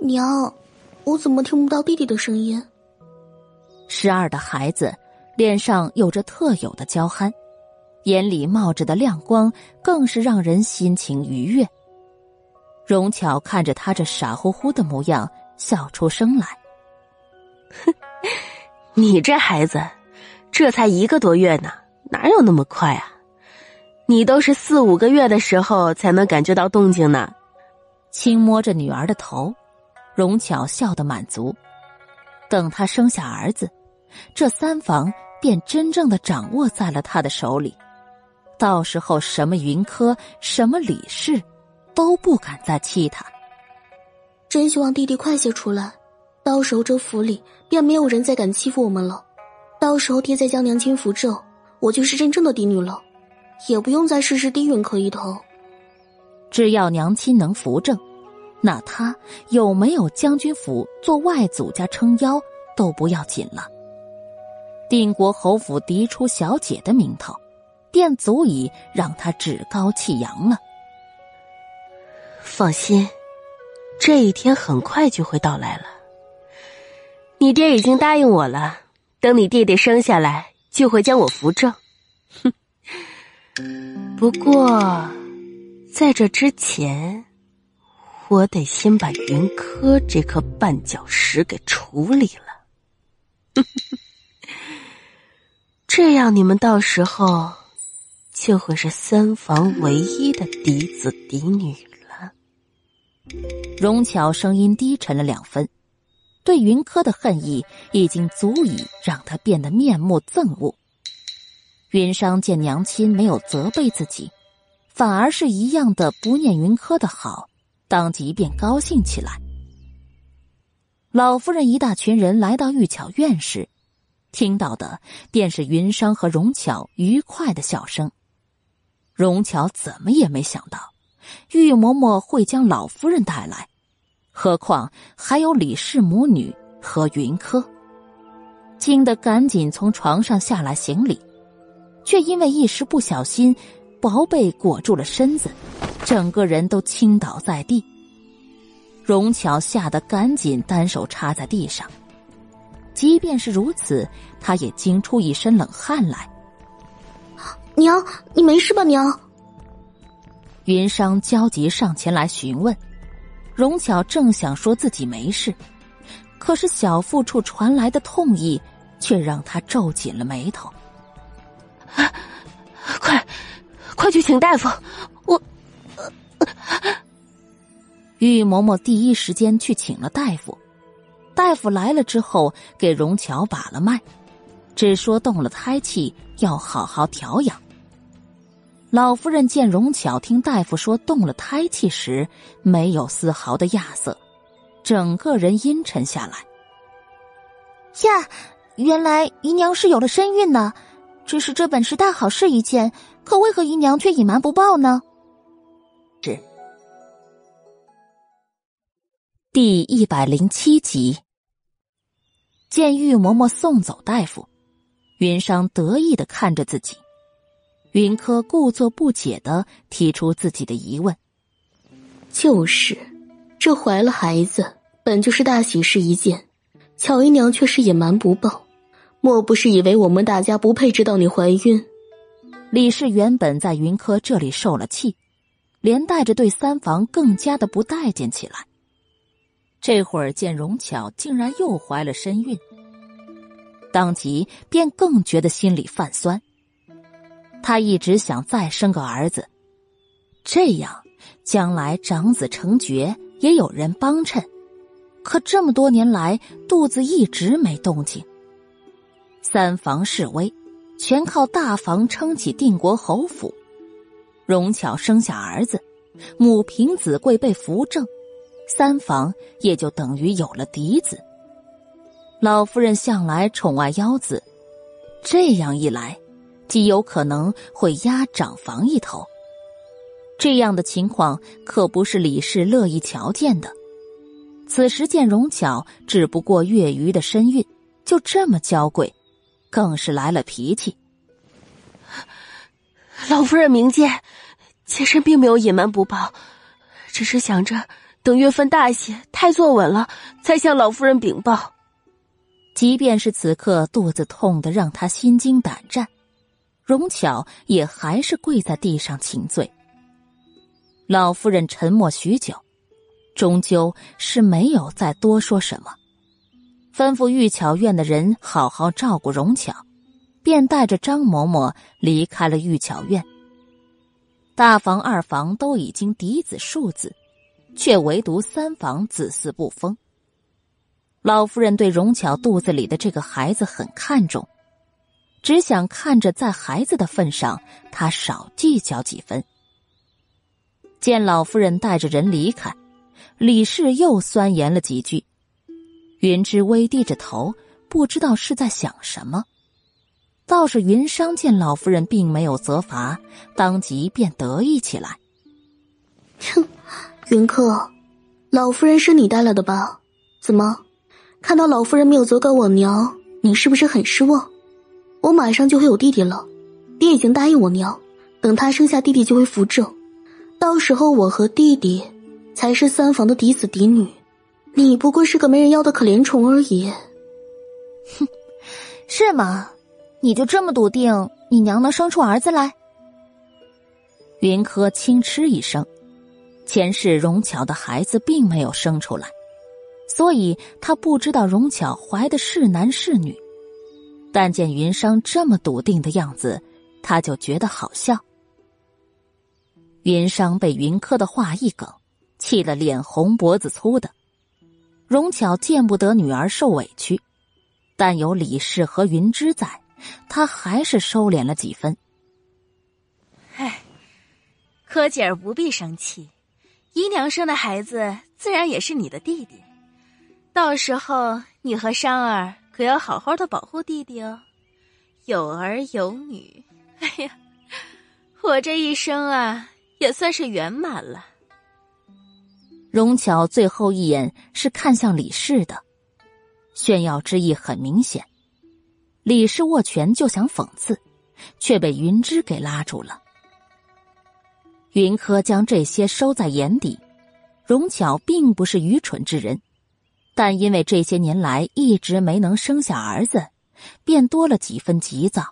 S11: 娘，我怎么听不到弟弟的声音？
S2: 十二的孩子脸上有着特有的娇憨，眼里冒着的亮光更是让人心情愉悦。荣巧看着他这傻乎乎的模样，笑出声来。
S12: 哼，你这孩子，这才一个多月呢，哪有那么快啊？你都是四五个月的时候才能感觉到动静呢。
S2: 轻摸着女儿的头，荣巧笑得满足。等她生下儿子，这三房便真正的掌握在了他的手里。到时候，什么云柯，什么李氏，都不敢再欺他。
S11: 真希望弟弟快些出来，到时候这府里便没有人再敢欺负我们了。到时候爹再将娘亲扶正，我就是真正的嫡女了。也不用再事事低允可一头，
S2: 只要娘亲能扶正，那他有没有将军府做外祖家撑腰都不要紧了。定国侯府嫡出小姐的名头，便足以让他趾高气扬了。
S12: 放心，这一天很快就会到来了。你爹已经答应我了，等你弟弟生下来，就会将我扶正。哼。不过，在这之前，我得先把云柯这颗绊脚石给处理了。这样，你们到时候就会是三房唯一的嫡子嫡女。
S2: 荣巧声音低沉了两分，对云柯的恨意已经足以让他变得面目憎恶。云商见娘亲没有责备自己，反而是一样的不念云柯的好，当即便高兴起来。老夫人一大群人来到玉巧院时，听到的便是云商和荣巧愉快的笑声。荣巧怎么也没想到，玉嬷嬷会将老夫人带来，何况还有李氏母女和云柯，惊得赶紧从床上下来行礼。却因为一时不小心，薄被裹住了身子，整个人都倾倒在地。荣巧吓得赶紧单手插在地上，即便是如此，他也惊出一身冷汗来。
S11: 娘，你没事吧？娘。
S2: 云商焦急上前来询问，荣巧正想说自己没事，可是小腹处传来的痛意，却让她皱紧了眉头。
S12: 快，快去请大夫！我，
S2: 玉嬷嬷第一时间去请了大夫。大夫来了之后，给荣巧把了脉，只说动了胎气，要好好调养。老夫人见荣巧听大夫说动了胎气时，没有丝毫的亚色，整个人阴沉下来。
S10: 呀，原来姨娘是有了身孕呢。只是这本是大好事一件，可为何姨娘却隐瞒不报呢？
S2: 是第一百零七集。见玉嬷嬷送走大夫，云裳得意的看着自己。云柯故作不解的提出自己的疑问：“
S11: 就是，这怀了孩子本就是大喜事一件，巧姨娘却是隐瞒不报。”莫不是以为我们大家不配知道你怀孕？
S2: 李氏原本在云柯这里受了气，连带着对三房更加的不待见起来。这会儿见荣巧竟然又怀了身孕，当即便更觉得心里泛酸。他一直想再生个儿子，这样将来长子成爵也有人帮衬。可这么多年来，肚子一直没动静。三房示威，全靠大房撑起定国侯府。荣巧生下儿子，母凭子贵被扶正，三房也就等于有了嫡子。老夫人向来宠爱幺子，这样一来，极有可能会压长房一头。这样的情况可不是李氏乐意瞧见的。此时见荣巧只不过月余的身孕，就这么娇贵。更是来了脾气。
S12: 老夫人明鉴，妾身并没有隐瞒不报，只是想着等月份大些，胎坐稳了，再向老夫人禀报。
S2: 即便是此刻肚子痛的让她心惊胆战，荣巧也还是跪在地上请罪。老夫人沉默许久，终究是没有再多说什么。吩咐玉巧院的人好好照顾荣巧，便带着张嬷嬷离开了玉巧院。大房、二房都已经嫡子庶子，却唯独三房子嗣不丰。老夫人对荣巧肚子里的这个孩子很看重，只想看着在孩子的份上，他少计较几分。见老夫人带着人离开，李氏又酸言了几句。云芝微低着头，不知道是在想什么。倒是云商见老夫人并没有责罚，当即便得意起来。
S11: 哼，云客，老夫人是你带来的吧？怎么，看到老夫人没有责怪我娘，你是不是很失望？我马上就会有弟弟了，爹已经答应我娘，等他生下弟弟就会扶正，到时候我和弟弟才是三房的嫡子嫡女。你不过是个没人要的可怜虫而已。
S10: 哼，是吗？你就这么笃定你娘能生出儿子来？
S2: 云柯轻嗤一声，前世荣巧的孩子并没有生出来，所以他不知道荣巧怀的是男是女。但见云商这么笃定的样子，他就觉得好笑。云商被云柯的话一梗，气得脸红脖子粗的。荣巧见不得女儿受委屈，但有李氏和云芝在，她还是收敛了几分。
S15: 唉，柯姐儿不必生气，姨娘生的孩子自然也是你的弟弟，到时候你和商儿可要好好的保护弟弟哦。有儿有女，哎呀，我这一生啊，也算是圆满了。
S2: 荣巧最后一眼是看向李氏的，炫耀之意很明显。李氏握拳就想讽刺，却被云芝给拉住了。云柯将这些收在眼底，荣巧并不是愚蠢之人，但因为这些年来一直没能生下儿子，便多了几分急躁。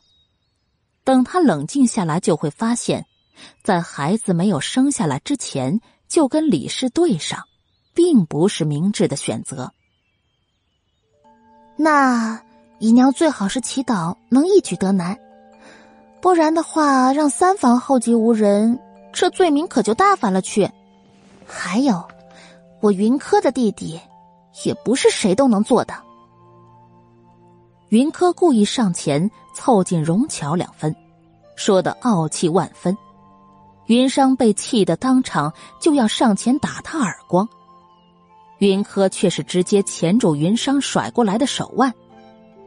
S2: 等他冷静下来，就会发现，在孩子没有生下来之前。就跟李氏对上，并不是明智的选择。
S10: 那姨娘最好是祈祷能一举得男，不然的话，让三房后继无人，这罪名可就大发了去。还有，我云柯的弟弟，也不是谁都能做的。
S2: 云柯故意上前凑近荣巧两分，说的傲气万分。云商被气得当场就要上前打他耳光，云柯却是直接钳住云商甩过来的手腕，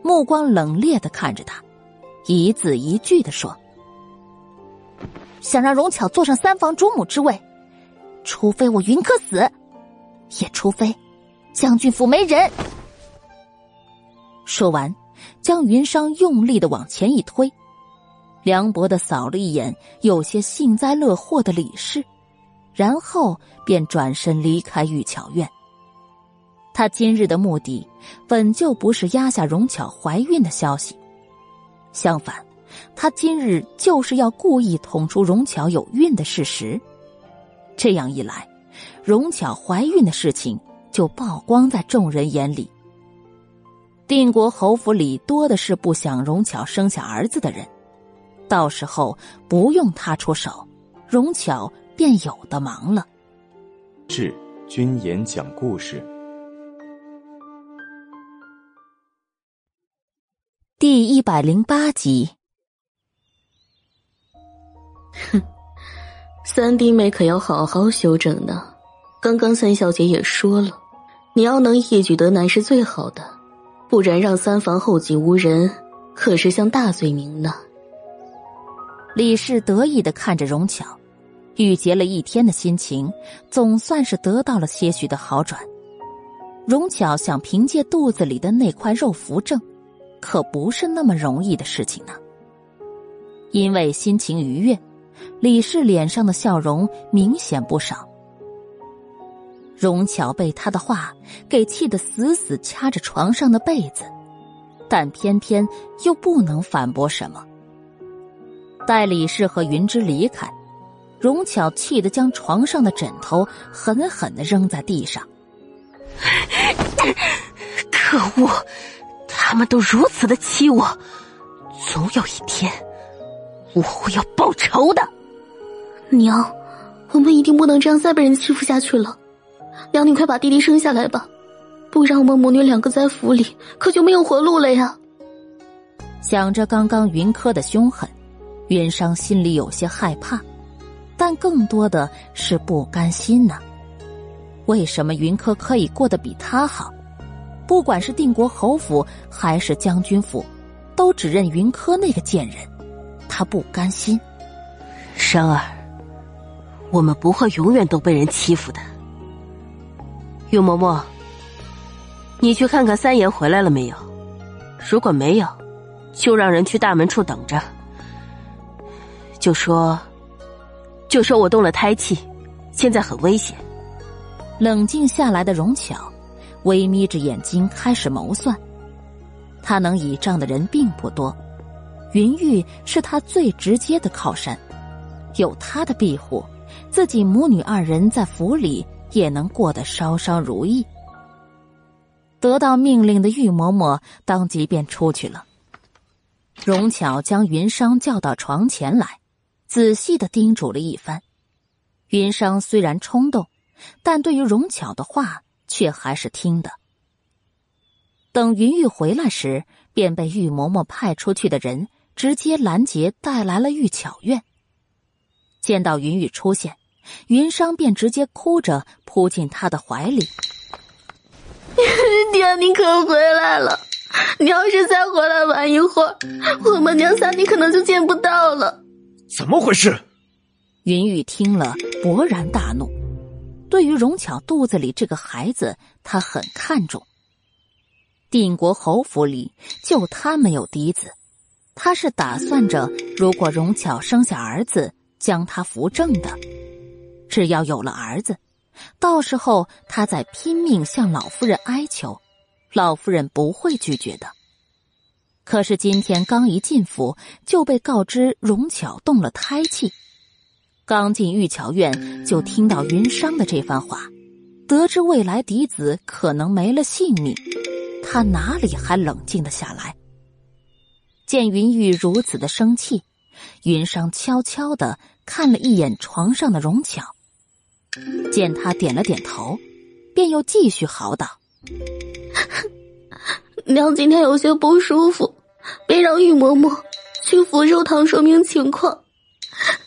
S2: 目光冷冽的看着他，一字一句的说：“
S10: 想让荣巧坐上三房主母之位，除非我云柯死，也除非将军府没人。”
S2: 说完，将云商用力的往前一推。凉薄的扫了一眼有些幸灾乐祸的李氏，然后便转身离开玉巧院。他今日的目的本就不是压下荣巧怀孕的消息，相反，他今日就是要故意捅出荣巧有孕的事实。这样一来，荣巧怀孕的事情就曝光在众人眼里。定国侯府里多的是不想荣巧生下儿子的人。到时候不用他出手，荣巧便有的忙了。
S1: 是君言讲故事
S2: 第一百零八集。
S11: 哼，三弟妹可要好好休整呢。刚刚三小姐也说了，你要能一举得男是最好的，不然让三房后继无人，可是项大罪名呢。
S2: 李氏得意的看着荣巧，郁结了一天的心情总算是得到了些许的好转。荣巧想凭借肚子里的那块肉扶正，可不是那么容易的事情呢。因为心情愉悦，李氏脸上的笑容明显不少。荣巧被他的话给气得死死掐着床上的被子，但偏偏又不能反驳什么。待李氏和云芝离开，荣巧气得将床上的枕头狠狠的扔在地上。
S15: 可
S12: 可恶！他们都如此的欺我，总有一天我会要报仇的。
S11: 娘，我们一定不能这样再被人欺负下去了。娘，你快把弟弟生下来吧，不然我们母女两个在府里可就没有活路了呀。
S2: 想着刚刚云柯的凶狠，云商心里有些害怕，但更多的是不甘心呢。为什么云柯可以过得比他好？不管是定国侯府还是将军府，都只认云柯那个贱人，他不甘心。
S12: 生儿，我们不会永远都被人欺负的。玉嬷嬷，你去看看三爷回来了没有？如果没有，就让人去大门处等着。就说，就说我动了胎气，现在很危险。
S2: 冷静下来的荣巧，微眯着眼睛开始谋算。他能倚仗的人并不多，云玉是他最直接的靠山，有他的庇护，自己母女二人在府里也能过得稍稍如意。得到命令的玉嬷嬷当即便出去了。荣巧将云商叫到床前来，仔细的叮嘱了一番。云商虽然冲动。但对于荣巧的话，却还是听的。等云玉回来时，便被玉嬷嬷派出去的人直接拦截，带来了玉巧院。见到云玉出现，云商便直接哭着扑进他的怀里：“
S11: 爹，你可回来了！你要是再回来晚一会儿，我们娘仨你可能就见不到了。”
S3: 怎么回事？
S2: 云玉听了，勃然大怒。对于荣巧肚子里这个孩子，他很看重。定国侯府里就他没有嫡子，他是打算着，如果荣巧生下儿子，将他扶正的。只要有了儿子，到时候他再拼命向老夫人哀求，老夫人不会拒绝的。可是今天刚一进府，就被告知荣巧动了胎气。刚进玉桥院，就听到云商的这番话，得知未来嫡子可能没了性命，他哪里还冷静的下来？见云玉如此的生气，云商悄悄的看了一眼床上的荣巧，见他点了点头，便又继续嚎道：“
S11: 娘今天有些不舒服，便让玉嬷嬷去福寿堂说明情况。”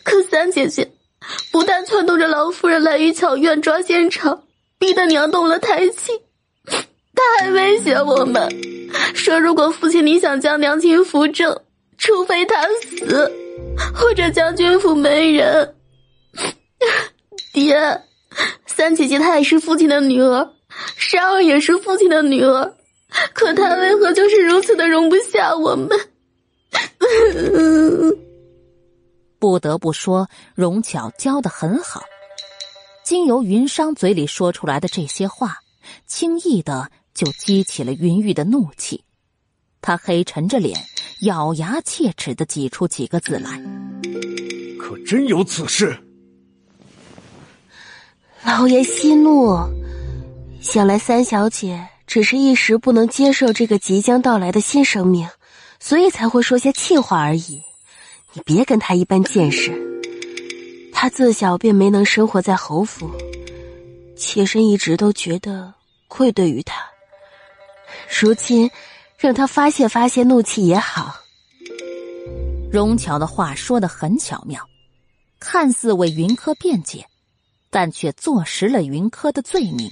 S11: 可三姐姐不但撺掇着老夫人来玉巧院抓现场，逼得娘动了胎气，她还威胁我们，说如果父亲你想将娘亲扶正，除非他死，或者将军府没人。爹，三姐姐她也是父亲的女儿，珊儿也是父亲的女儿，可她为何就是如此的容不下我们？
S2: 不得不说，容巧教的很好。经由云商嘴里说出来的这些话，轻易的就激起了云玉的怒气。他黑沉着脸，咬牙切齿的挤出几个字来：“
S3: 可真有此事？”
S12: 老爷息怒，想来三小姐只是一时不能接受这个即将到来的新生命，所以才会说些气话而已。你别跟他一般见识，他自小便没能生活在侯府，妾身一直都觉得愧对于他。如今让他发泄发泄怒气也好。
S2: 荣巧的话说的很巧妙，看似为云柯辩解，但却坐实了云柯的罪名。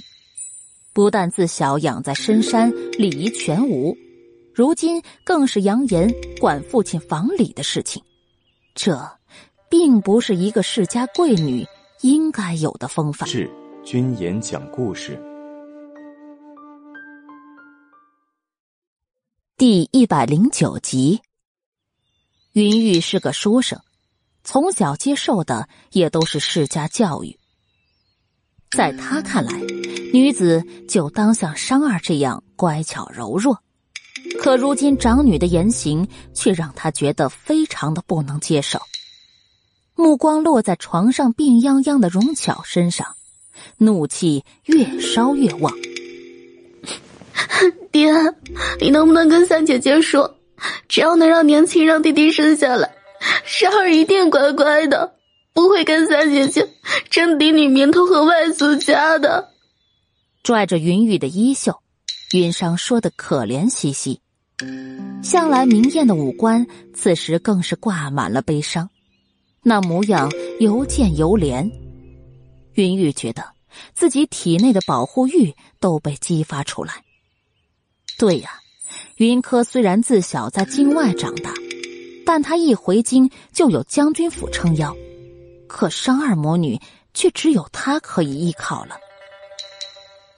S2: 不但自小养在深山，礼仪全无，如今更是扬言管父亲房里的事情。这，并不是一个世家贵女应该有的风范。
S1: 是君言讲故事
S2: 第一百零九集。云玉是个书生，从小接受的也都是世家教育。在他看来，女子就当像商儿这样乖巧柔弱。可如今长女的言行却让他觉得非常的不能接受。目光落在床上病殃殃的荣巧身上，怒气越烧越旺。
S11: 爹，你能不能跟三姐姐说，只要能让年轻让弟弟生下来，珊儿一定乖乖的，不会跟三姐姐争嫡女名头和外祖家的。
S2: 拽着云玉的衣袖，云裳说的可怜兮兮。向来明艳的五官，此时更是挂满了悲伤，那模样由见由怜。云玉觉得自己体内的保护欲都被激发出来。对呀，云柯虽然自小在境外长大，但他一回京就有将军府撑腰，可商二魔女却只有他可以依靠了。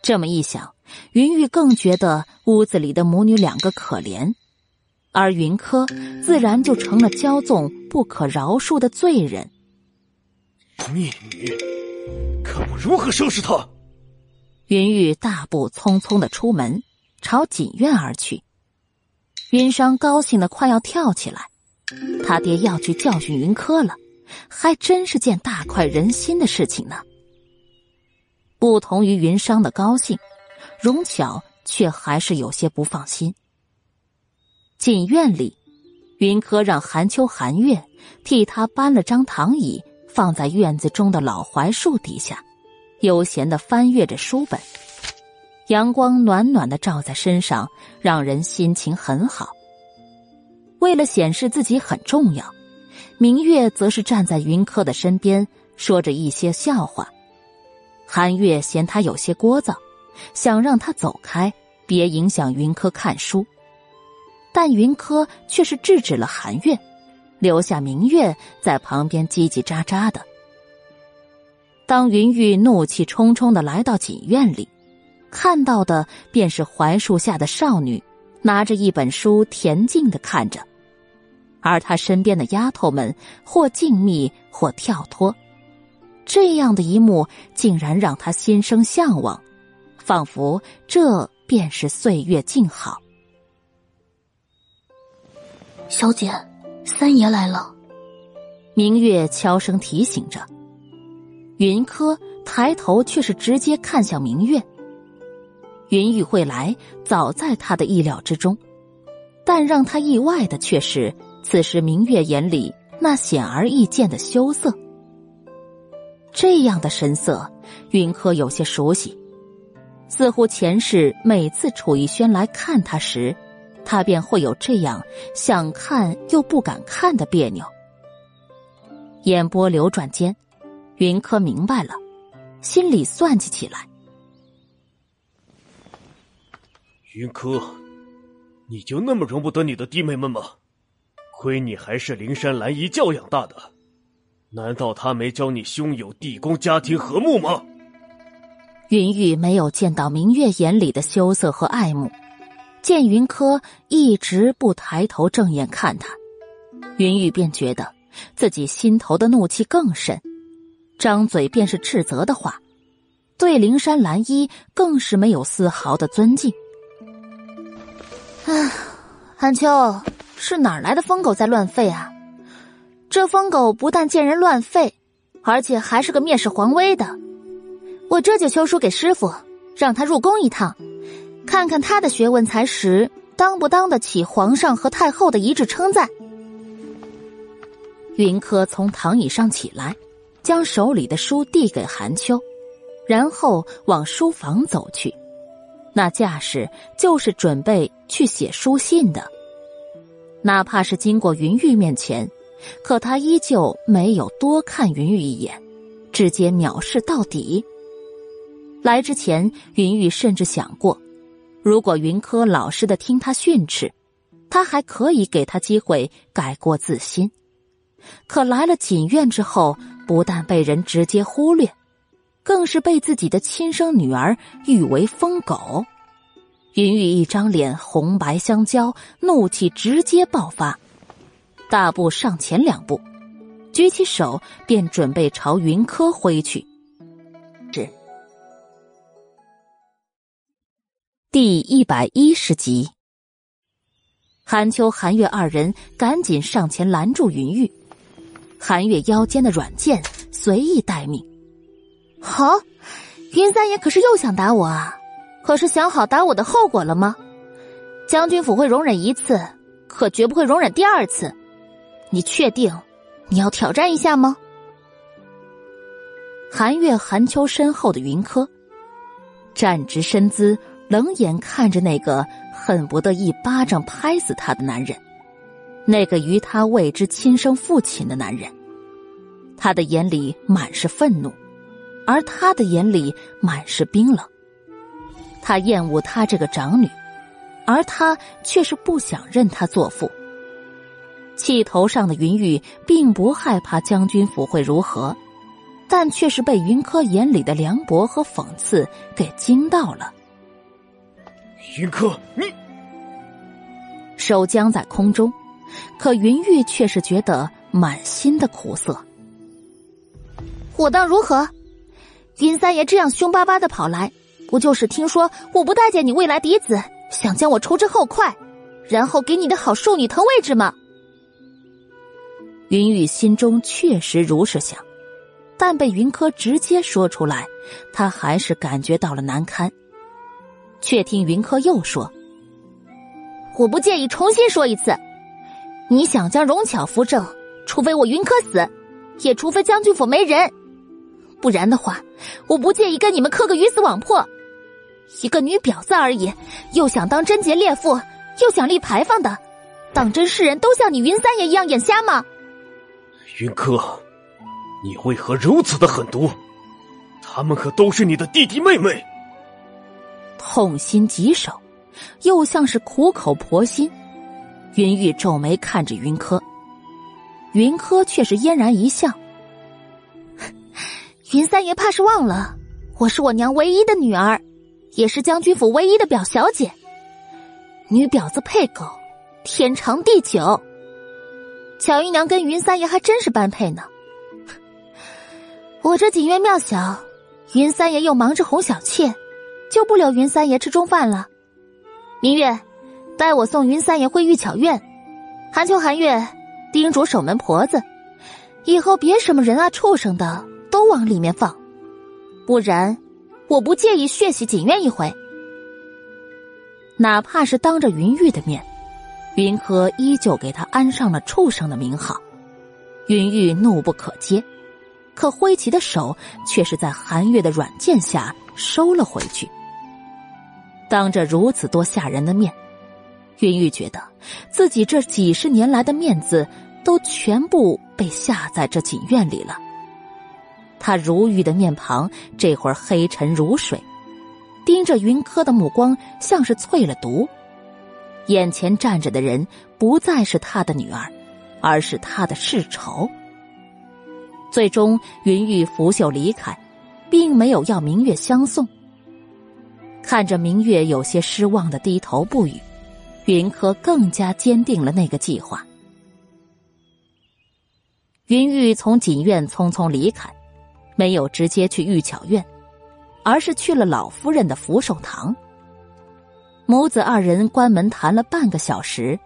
S2: 这么一想，云玉更觉得屋子里的母女两个可怜，而云柯自然就成了骄纵不可饶恕的罪人。
S3: 孽女，看我如何收拾她！
S2: 云玉大步匆匆的出门，朝锦院而去。云商高兴的快要跳起来，他爹要去教训云柯了，还真是件大快人心的事情呢。不同于云裳的高兴，荣巧却还是有些不放心。锦院里，云柯让韩秋、韩月替他搬了张躺椅，放在院子中的老槐树底下，悠闲的翻阅着书本。阳光暖暖的照在身上，让人心情很好。为了显示自己很重要，明月则是站在云柯的身边，说着一些笑话。韩月嫌他有些聒噪，想让他走开，别影响云柯看书。但云柯却是制止了韩月，留下明月在旁边叽叽喳喳的。当云玉怒气冲冲的来到锦院里，看到的便是槐树下的少女，拿着一本书恬静的看着，而他身边的丫头们或静谧，或跳脱。这样的一幕竟然让他心生向往，仿佛这便是岁月静好。
S11: 小姐，三爷来了。
S2: 明月悄声提醒着，云柯抬头却是直接看向明月。云雨会来，早在他的意料之中，但让他意外的却是，此时明月眼里那显而易见的羞涩。这样的神色，云柯有些熟悉，似乎前世每次楚逸轩来看他时，他便会有这样想看又不敢看的别扭。眼波流转间，云柯明白了，心里算计起来。
S3: 云柯，你就那么容不得你的弟妹们吗？亏你还是灵山蓝衣教养大的。难道他没教你兄友弟恭、家庭和睦吗？
S2: 云玉没有见到明月眼里的羞涩和爱慕，见云柯一直不抬头正眼看他，云玉便觉得自己心头的怒气更甚，张嘴便是斥责的话，对灵山蓝衣更是没有丝毫的尊敬。
S10: 啊，韩秋，是哪来的疯狗在乱吠啊？这疯狗不但见人乱吠，而且还是个蔑视皇威的。我这就修书给师傅，让他入宫一趟，看看他的学问才识当不当得起皇上和太后的一致称赞。
S2: 云柯从躺椅上起来，将手里的书递给韩秋，然后往书房走去。那架势就是准备去写书信的，哪怕是经过云玉面前。可他依旧没有多看云玉一眼，直接藐视到底。来之前，云玉甚至想过，如果云柯老实的听他训斥，他还可以给他机会改过自新。可来了锦院之后，不但被人直接忽略，更是被自己的亲生女儿誉为疯狗。云玉一张脸红白相交，怒气直接爆发。大步上前两步，举起手便准备朝云柯挥去。是第一百一十集。韩秋、韩月二人赶紧上前拦住云玉。韩月腰间的软剑随意待命。
S10: 好，云三爷可是又想打我啊？
S2: 可是想好打我的后果了吗？将军府会容忍一次，可绝不会容忍第二次。你确定你要挑战一下吗？寒月寒秋身后的云柯，站直身姿，冷眼看着那个恨不得一巴掌拍死他的男人，那个与他未知亲生父亲的男人。他的眼里满是愤怒，而他的眼里满是冰冷。他厌恶他这个长女，而他却是不想认她做父。气头上的云玉并不害怕将军府会如何。但却是被云柯眼里的凉薄和讽刺给惊到了。
S3: 云柯，你
S2: 手僵在空中，可云玉却是觉得满心的苦涩。我当如何？云三爷这样凶巴巴的跑来，不就是听说我不待见你未来嫡子，想将我除之后快，然后给你的好庶女腾位置吗？云玉心中确实如是想。但被云柯直接说出来，他还是感觉到了难堪。却听云柯又说：“我不介意重新说一次，你想将荣巧扶正，除非我云柯死，也除非将军府没人，不然的话，我不介意跟你们磕个鱼死网破。一个女婊子而已，又想当贞洁烈妇，又想立牌坊的，当真世人都像你云三爷一样眼瞎吗？”
S3: 云柯。你为何如此的狠毒？他们可都是你的弟弟妹妹。
S2: 痛心疾首，又像是苦口婆心。云玉皱眉看着云柯，云柯却是嫣然一笑。云三爷怕是忘了，我是我娘唯一的女儿，也是将军府唯一的表小姐。女婊子配狗，天长地久。乔姨娘跟云三爷还真是般配呢。我这锦院庙小，云三爷又忙着哄小妾，就不留云三爷吃中饭了。明月，带我送云三爷回玉巧院。寒秋、寒月，叮嘱守门婆子，以后别什么人啊、畜生的都往里面放，不然我不介意血洗锦院一回。哪怕是当着云玉的面，云柯依旧给他安上了畜生的名号。云玉怒不可遏。可挥起的手却是在寒月的软剑下收了回去。当着如此多下人的面，云玉觉得自己这几十年来的面子都全部被下在这锦院里了。他如玉的面庞这会儿黑沉如水，盯着云柯的目光像是淬了毒。眼前站着的人不再是他的女儿，而是他的世仇。最终，云玉拂袖离开，并没有要明月相送。看着明月有些失望的低头不语，云柯更加坚定了那个计划。云玉从锦院匆匆离开，没有直接去玉巧院，而是去了老夫人的福寿堂。母子二人关门谈了半个小时，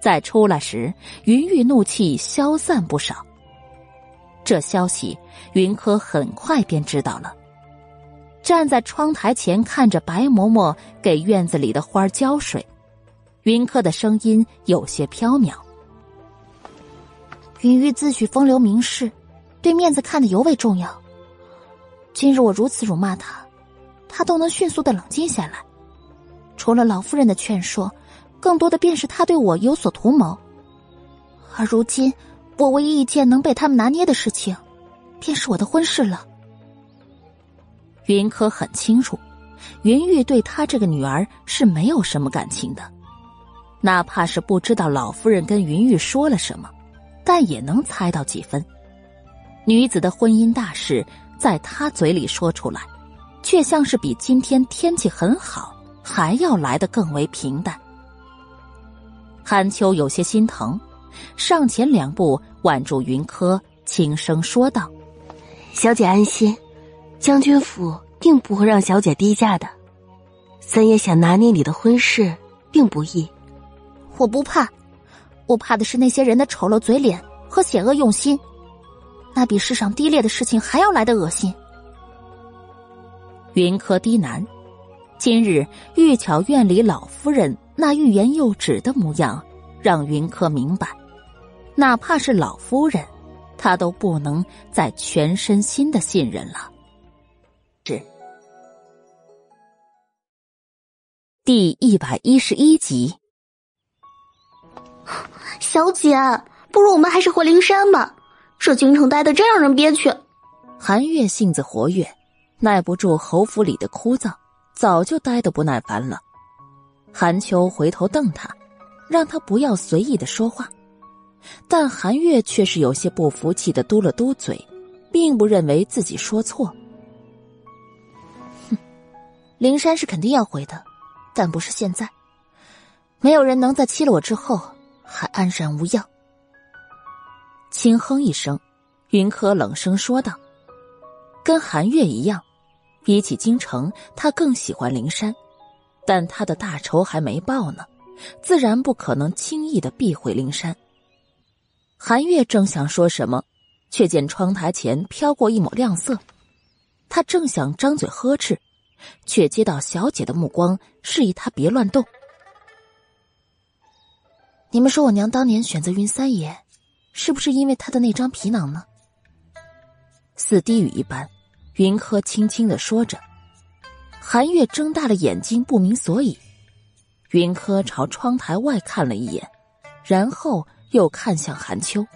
S2: 再出来时，云玉怒气消散不少。这消息，云柯很快便知道了。站在窗台前看着白嬷嬷给院子里的花浇水，云柯的声音有些飘渺。云玉自诩风流名士，对面子看得尤为重要。今日我如此辱骂他，他都能迅速的冷静下来。除了老夫人的劝说，更多的便是他对我有所图谋。而如今。我唯一一件能被他们拿捏的事情，便是我的婚事了。云柯很清楚，云玉对他这个女儿是没有什么感情的，哪怕是不知道老夫人跟云玉说了什么，但也能猜到几分。女子的婚姻大事，在他嘴里说出来，却像是比今天天气很好还要来得更为平淡。韩秋有些心疼。上前两步，挽住云柯，轻声说道：“
S12: 小姐安心，将军府定不会让小姐低价的。三爷想拿捏你的婚事，并不易。
S2: 我不怕，我怕的是那些人的丑陋嘴脸和险恶用心，那比世上低劣的事情还要来的恶心。”
S16: 云柯低喃，
S2: 今日玉巧院里老夫人那欲言又止的模样，让云柯明白，哪怕是老夫人，他都不能再全身心的信任了。是第一百一十一集。
S11: 小姐，不如我们还是回灵山吧，这京城待的真让人憋屈。
S2: 韩月性子活跃，耐不住侯府里的枯燥。早就待得不耐烦了，韩秋回头瞪他，让他不要随意的说话，但韩月却是有些不服气的嘟了嘟嘴，并不认为自己说错。
S10: 哼，灵山是肯定要回的，但不是现在，没有人能在欺了我之后还安然无恙。
S2: 轻哼一声，云柯冷声说道：“跟韩月一样。”比起京城，他更喜欢灵山，但他的大仇还没报呢，自然不可能轻易的避讳灵山。韩月正想说什么，却见窗台前飘过一抹亮色，他正想张嘴呵斥，却接到小姐的目光，示意他别乱动。
S10: 你们说我娘当年选择云三爷，是不是因为他的那张皮囊呢？
S2: 似低语一般。云柯轻轻的说着，韩月睁大了眼睛，不明所以。云柯朝窗台外看了一眼，然后又看向韩秋。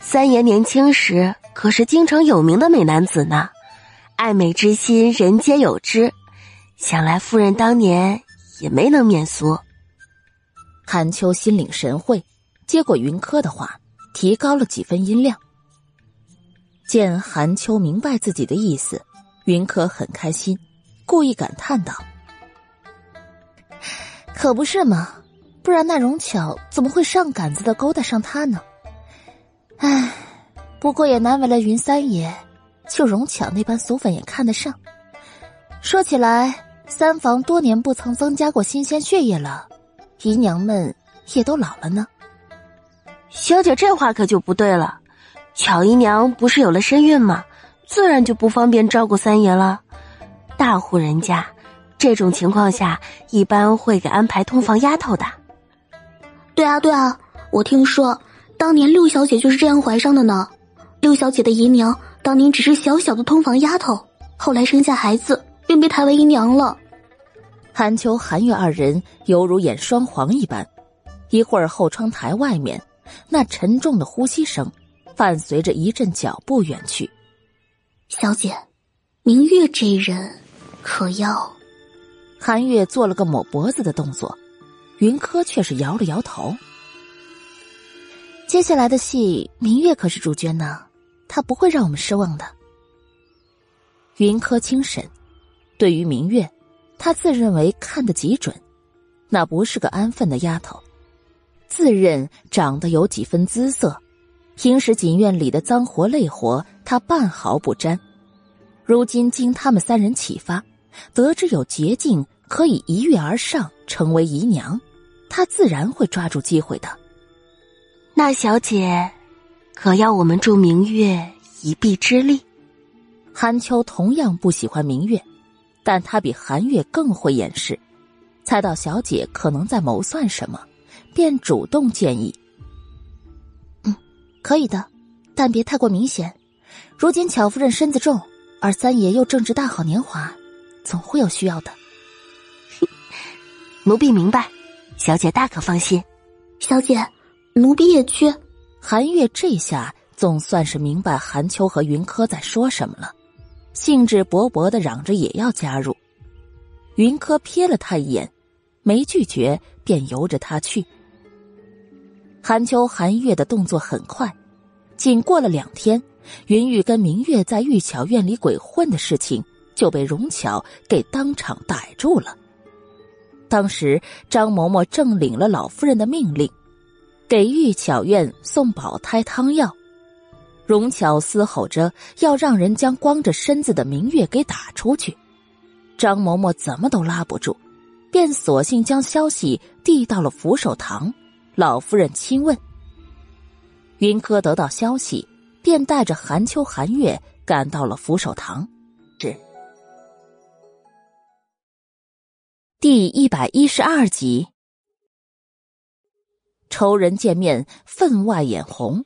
S12: 三爷年轻时可是京城有名的美男子呢，爱美之心人皆有之，想来夫人当年也没能免俗。
S2: 韩秋心领神会，接过云柯的话，提高了几分音量。见韩秋明白自己的意思，云柯很开心，故意感叹道：“
S10: 可不是嘛，不然那荣巧怎么会上杆子的勾搭上他呢？唉，不过也难为了云三爷，就荣巧那般俗粉也看得上。说起来，三房多年不曾增加过新鲜血液了，姨娘们也都老了呢。
S12: 小姐这话可就不对了。”巧姨娘不是有了身孕吗？自然就不方便照顾三爷了。大户人家，这种情况下一般会给安排通房丫头的。
S11: 对啊，对啊，我听说当年六小姐就是这样怀上的呢。六小姐的姨娘当年只是小小的通房丫头，后来生下孩子便被抬为姨娘了。
S2: 韩秋、韩月二人犹如演双簧一般。一会儿后窗台外面，那沉重的呼吸声。伴随着一阵脚步远去，
S11: 小姐，明月这人可要？
S2: 韩月做了个抹脖子的动作，云柯却是摇了摇头。
S10: 接下来的戏，明月可是主角呢，他不会让我们失望的。
S2: 云柯轻神，对于明月，他自认为看得极准，那不是个安分的丫头，自认长得有几分姿色。平时锦院里的脏活累活，他半毫不沾。如今经他们三人启发，得知有捷径可以一跃而上，成为姨娘，他自然会抓住机会的。
S12: 那小姐，可要我们助明月一臂之力？
S2: 韩秋同样不喜欢明月，但他比韩月更会掩饰。猜到小姐可能在谋算什么，便主动建议。
S10: 嗯可以的，但别太过明显。如今巧夫人身子重，而三爷又正值大好年华，总会有需要的。
S12: 奴婢明白，小姐大可放心。
S11: 小姐，奴婢也去。
S2: 韩月这下总算是明白韩秋和云柯在说什么了，兴致勃勃的嚷着也要加入。云柯瞥了他一眼，没拒绝，便由着他去。韩秋、韩月的动作很快，仅过了两天，云玉跟明月在玉巧院里鬼混的事情就被荣巧给当场逮住了。当时张嬷嬷正领了老夫人的命令，给玉巧院送保胎汤药，荣巧嘶吼着要让人将光着身子的明月给打出去，张嬷嬷怎么都拉不住，便索性将消息递到了扶手堂。老夫人亲问，云柯得到消息，便带着韩秋、韩月赶到了扶手堂。是。第一百一十二集，仇人见面，分外眼红，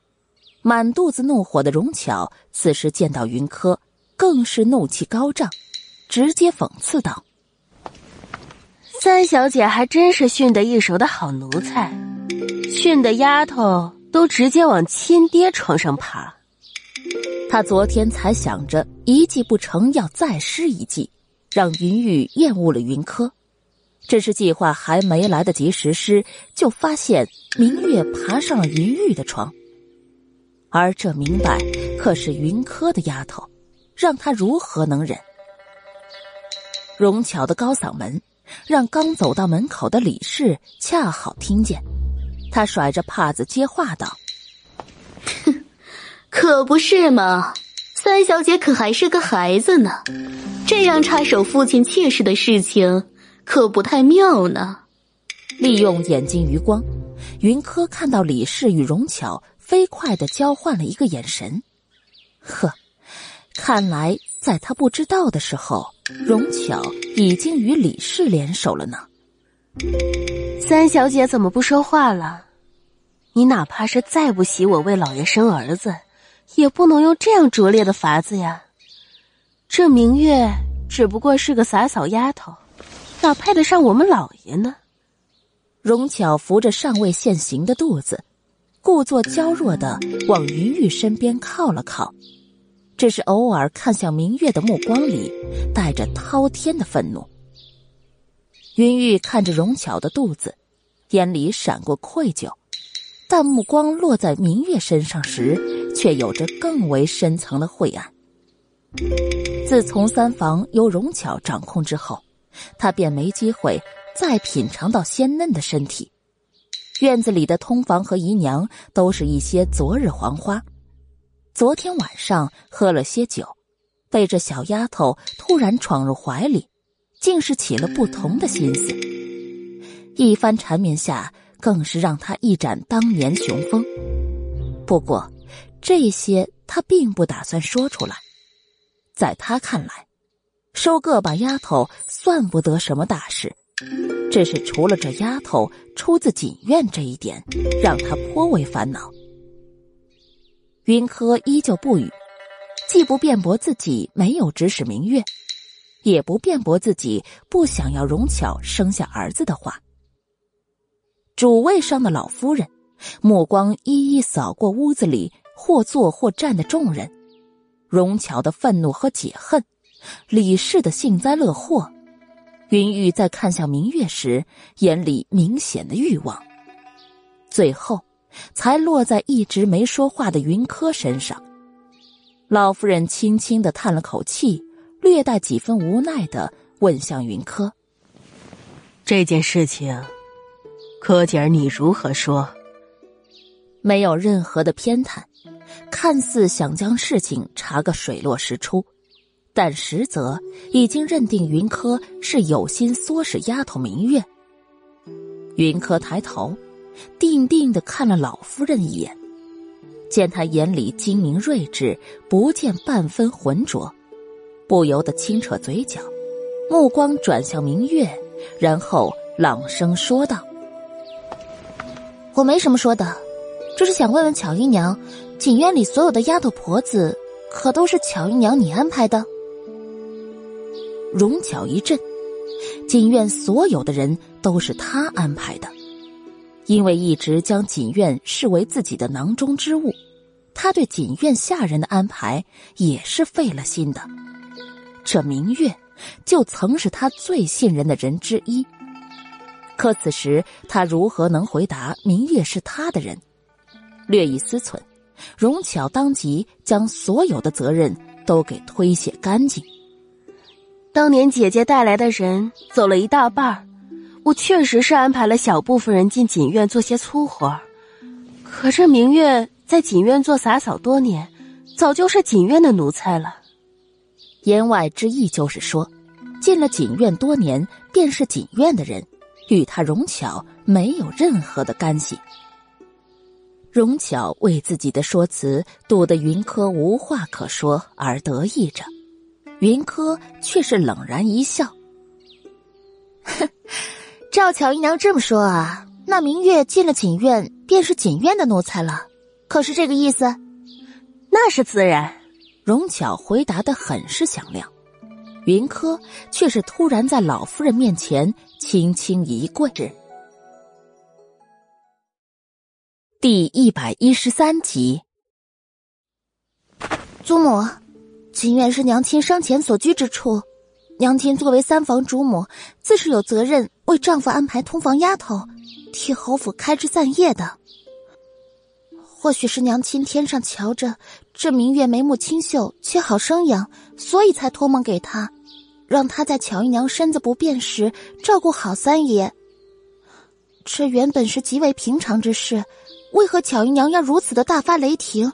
S2: 满肚子怒火的荣巧，此时见到云柯，更是怒气高涨，直接讽刺道：“
S12: 三小姐还真是训得一手的好奴才，训的丫头都直接往亲爹床上爬。
S2: 他昨天才想着一计不成，要再施一计，让云玉厌恶了云柯。”只是计划还没来得及实施，就发现明月爬上了云玉的床，而这明摆可是云柯的丫头，让他如何能忍？荣巧的高嗓门让刚走到门口的李氏恰好听见，他甩着帕子接话道：“
S11: 哼，可不是嘛，三小姐可还是个孩子呢，这样插手父亲妾室的事情。”可不太妙呢。
S2: 利用眼睛余光，云柯看到李氏与荣巧飞快的交换了一个眼神。呵，看来在他不知道的时候，荣巧已经与李氏联手了呢。
S12: 三小姐怎么不说话了？你哪怕是再不喜我为老爷生儿子，也不能用这样拙劣的法子呀。这明月只不过是个洒扫丫头。哪配得上我们老爷呢？
S2: 荣巧扶着尚未现形的肚子，故作娇弱的往云玉身边靠了靠，只是偶尔看向明月的目光里带着滔天的愤怒。云玉看着荣巧的肚子，眼里闪过愧疚，但目光落在明月身上时，却有着更为深层的晦暗。自从三房由荣巧掌控之后。他便没机会再品尝到鲜嫩的身体。院子里的通房和姨娘都是一些昨日黄花。昨天晚上喝了些酒，被这小丫头突然闯入怀里，竟是起了不同的心思。一番缠绵下，更是让他一展当年雄风。不过，这些他并不打算说出来。在他看来。收个把丫头算不得什么大事，只是除了这丫头出自锦院这一点，让他颇为烦恼。云柯依旧不语，既不辩驳自己没有指使明月，也不辩驳自己不想要荣巧生下儿子的话。主位上的老夫人，目光一一扫过屋子里或坐或站的众人，荣巧的愤怒和解恨。李氏的幸灾乐祸，云玉在看向明月时，眼里明显的欲望，最后才落在一直没说话的云柯身上。老夫人轻轻的叹了口气，略带几分无奈的问向云柯：“
S12: 这件事情，柯姐儿你如何说？”
S2: 没有任何的偏袒，看似想将事情查个水落石出。但实则已经认定云柯是有心唆使丫头明月。云柯抬头，定定的看了老夫人一眼，见他眼里精明睿智，不见半分浑浊，不由得轻扯嘴角，目光转向明月，然后朗声说道：“
S10: 我没什么说的，就是想问问巧姨娘，锦院里所有的丫头婆子，可都是巧姨娘你安排的？”
S2: 荣巧一震，锦院所有的人都是他安排的，因为一直将锦院视为自己的囊中之物，他对锦院下人的安排也是费了心的。这明月就曾是他最信任的人之一，可此时他如何能回答明月是他的人？略一思忖，荣巧当即将所有的责任都给推卸干净。
S12: 当年姐姐带来的人走了一大半我确实是安排了小部分人进锦院做些粗活可这明月在锦院做洒扫多年，早就是锦院的奴才了。
S2: 言外之意就是说，进了锦院多年，便是锦院的人，与他荣巧没有任何的干系。荣巧为自己的说辞堵得云柯无话可说而得意着。云柯却是冷然一笑：“哼，
S10: 照乔姨娘这么说啊，那明月进了锦院，便是锦院的奴才了，可是这个意思？
S2: 那是自然。荣巧回答的很是响亮，云柯却是突然在老夫人面前轻轻一跪。第一百一十三集，
S10: 祖母，锦院是娘亲生前所居之处，娘亲作为三房主母，自是有责任为丈夫安排通房丫头，替侯府开枝散叶的。或许是娘亲天上瞧着这明月眉目清秀，却好生养，所以才托梦给她，让她在乔姨娘身子不便时照顾好三爷。这原本是极为平常之事，为何乔姨娘要如此的大发雷霆？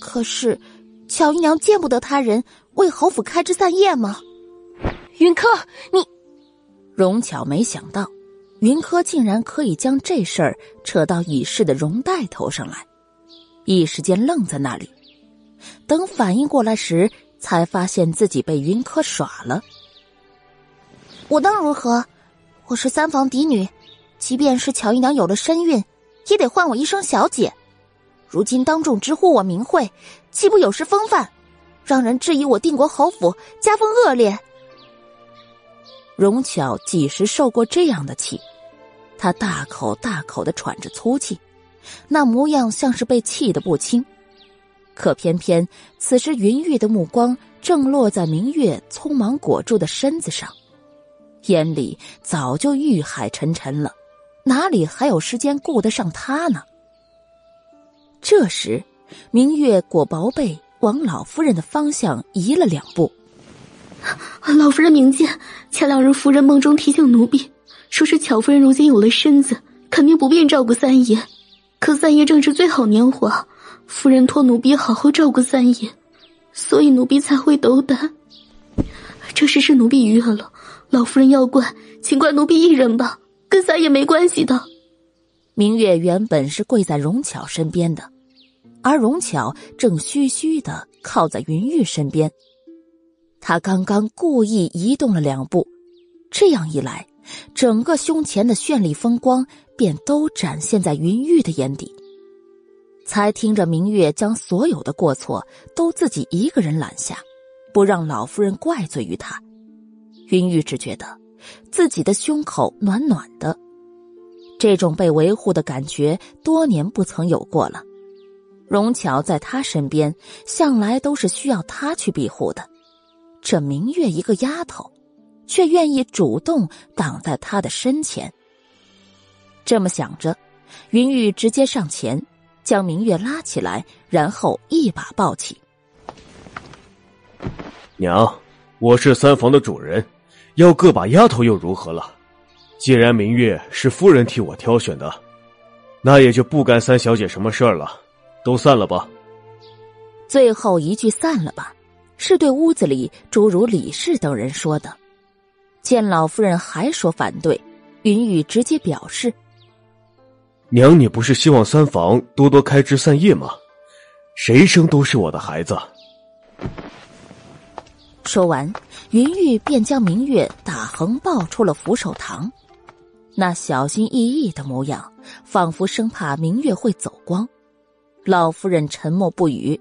S10: 可是，乔姨娘见不得他人为侯府开枝散叶吗？
S2: 云柯，你，荣巧没想到。云柯竟然可以将这事儿扯到已逝的容黛头上来，一时间愣在那里。等反应过来时，才发现自己被云柯耍了。
S10: 我当如何？我是三房嫡女，即便是乔姨娘有了身孕，也得唤我一声小姐。如今当众直呼我名讳，岂不有失风范？让人质疑我定国侯府家风恶劣。
S2: 荣巧几时受过这样的气？她大口大口的喘着粗气，那模样像是被气得不轻。可偏偏此时云玉的目光正落在明月匆忙裹住的身子上，眼里早就欲海沉沉了，哪里还有时间顾得上他呢？这时，明月裹薄被往老夫人的方向移了两步。
S11: 老夫人明鉴，前两日夫人梦中提醒奴婢，说是巧夫人如今有了身子，肯定不便照顾三爷。可三爷正是最好年华，夫人托奴婢好好照顾三爷，所以奴婢才会斗胆。这事是奴婢逾了，老夫人要怪，请怪奴婢一人吧，跟三爷没关系的。
S2: 明月原本是跪在荣巧身边的，而荣巧正虚虚的靠在云玉身边。他刚刚故意移动了两步，这样一来，整个胸前的绚丽风光便都展现在云玉的眼底。才听着明月将所有的过错都自己一个人揽下，不让老夫人怪罪于他，云玉只觉得自己的胸口暖暖的，这种被维护的感觉多年不曾有过了。荣巧在他身边，向来都是需要他去庇护的。这明月一个丫头，却愿意主动挡在他的身前。这么想着，云玉直接上前将明月拉起来，然后一把抱起。
S3: 娘，我是三房的主人，要个把丫头又如何了？既然明月是夫人替我挑选的，那也就不干三小姐什么事儿了。都散了吧。
S2: 最后一句“散了吧”。是对屋子里诸如李氏等人说的。见老夫人还说反对，云雨直接表示：“
S3: 娘，你不是希望三房多多开枝散叶吗？谁生都是我的孩子。”
S2: 说完，云玉便将明月打横抱出了扶手堂，那小心翼翼的模样，仿佛生怕明月会走光。老夫人沉默不语。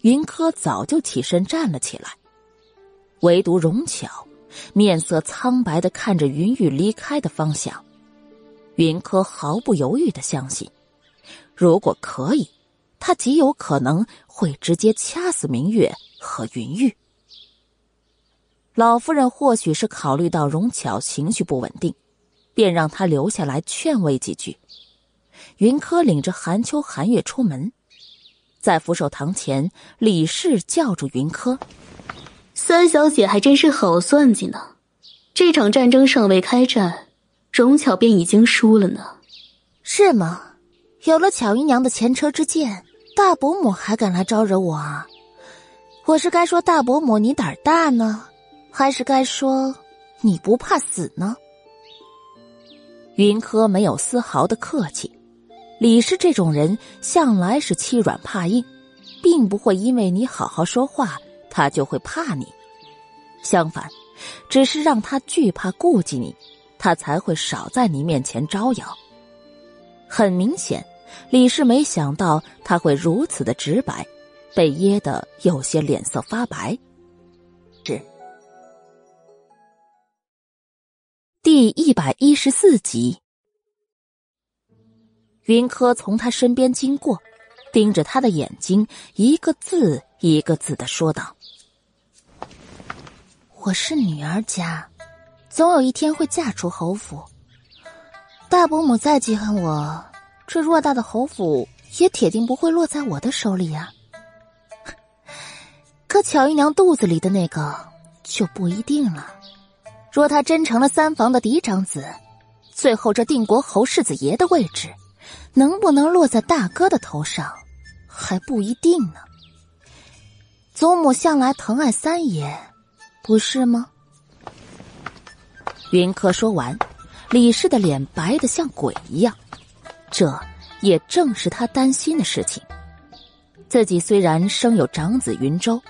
S2: 云柯早就起身站了起来，唯独荣巧面色苍白的看着云玉离开的方向。云柯毫不犹豫的相信，如果可以，他极有可能会直接掐死明月和云玉。老夫人或许是考虑到荣巧情绪不稳定，便让他留下来劝慰几句。云柯领着寒秋、寒月出门。在扶手堂前，李氏叫住云柯：“
S11: 三小姐还真是好算计呢。这场战争尚未开战，荣巧便已经输了呢。
S10: 是吗？有了巧姨娘的前车之鉴，大伯母还敢来招惹我啊？我是该说大伯母你胆儿大呢，还是该说你不怕死呢？”
S2: 云柯没有丝毫的客气。李氏这种人向来是欺软怕硬，并不会因为你好好说话，他就会怕你。相反，只是让他惧怕、顾忌你，他才会少在你面前招摇。很明显，李氏没想到他会如此的直白，被噎得有些脸色发白。是第一百一十四集，云柯从他身边经过，盯着他的眼睛，一个字一个字的说道：“
S10: 我是女儿家，总有一天会嫁出侯府。”大伯母再记恨我，这偌大的侯府也铁定不会落在我的手里呀。可巧姨娘肚子里的那个就不一定了。若他真成了三房的嫡长子，最后这定国侯世子爷的位置，能不能落在大哥的头上，还不一定呢。祖母向来疼爱三爷，不是吗？
S2: 云柯说完。李氏的脸白的像鬼一样，这也正是他担心的事情。自己虽然生有长子云州，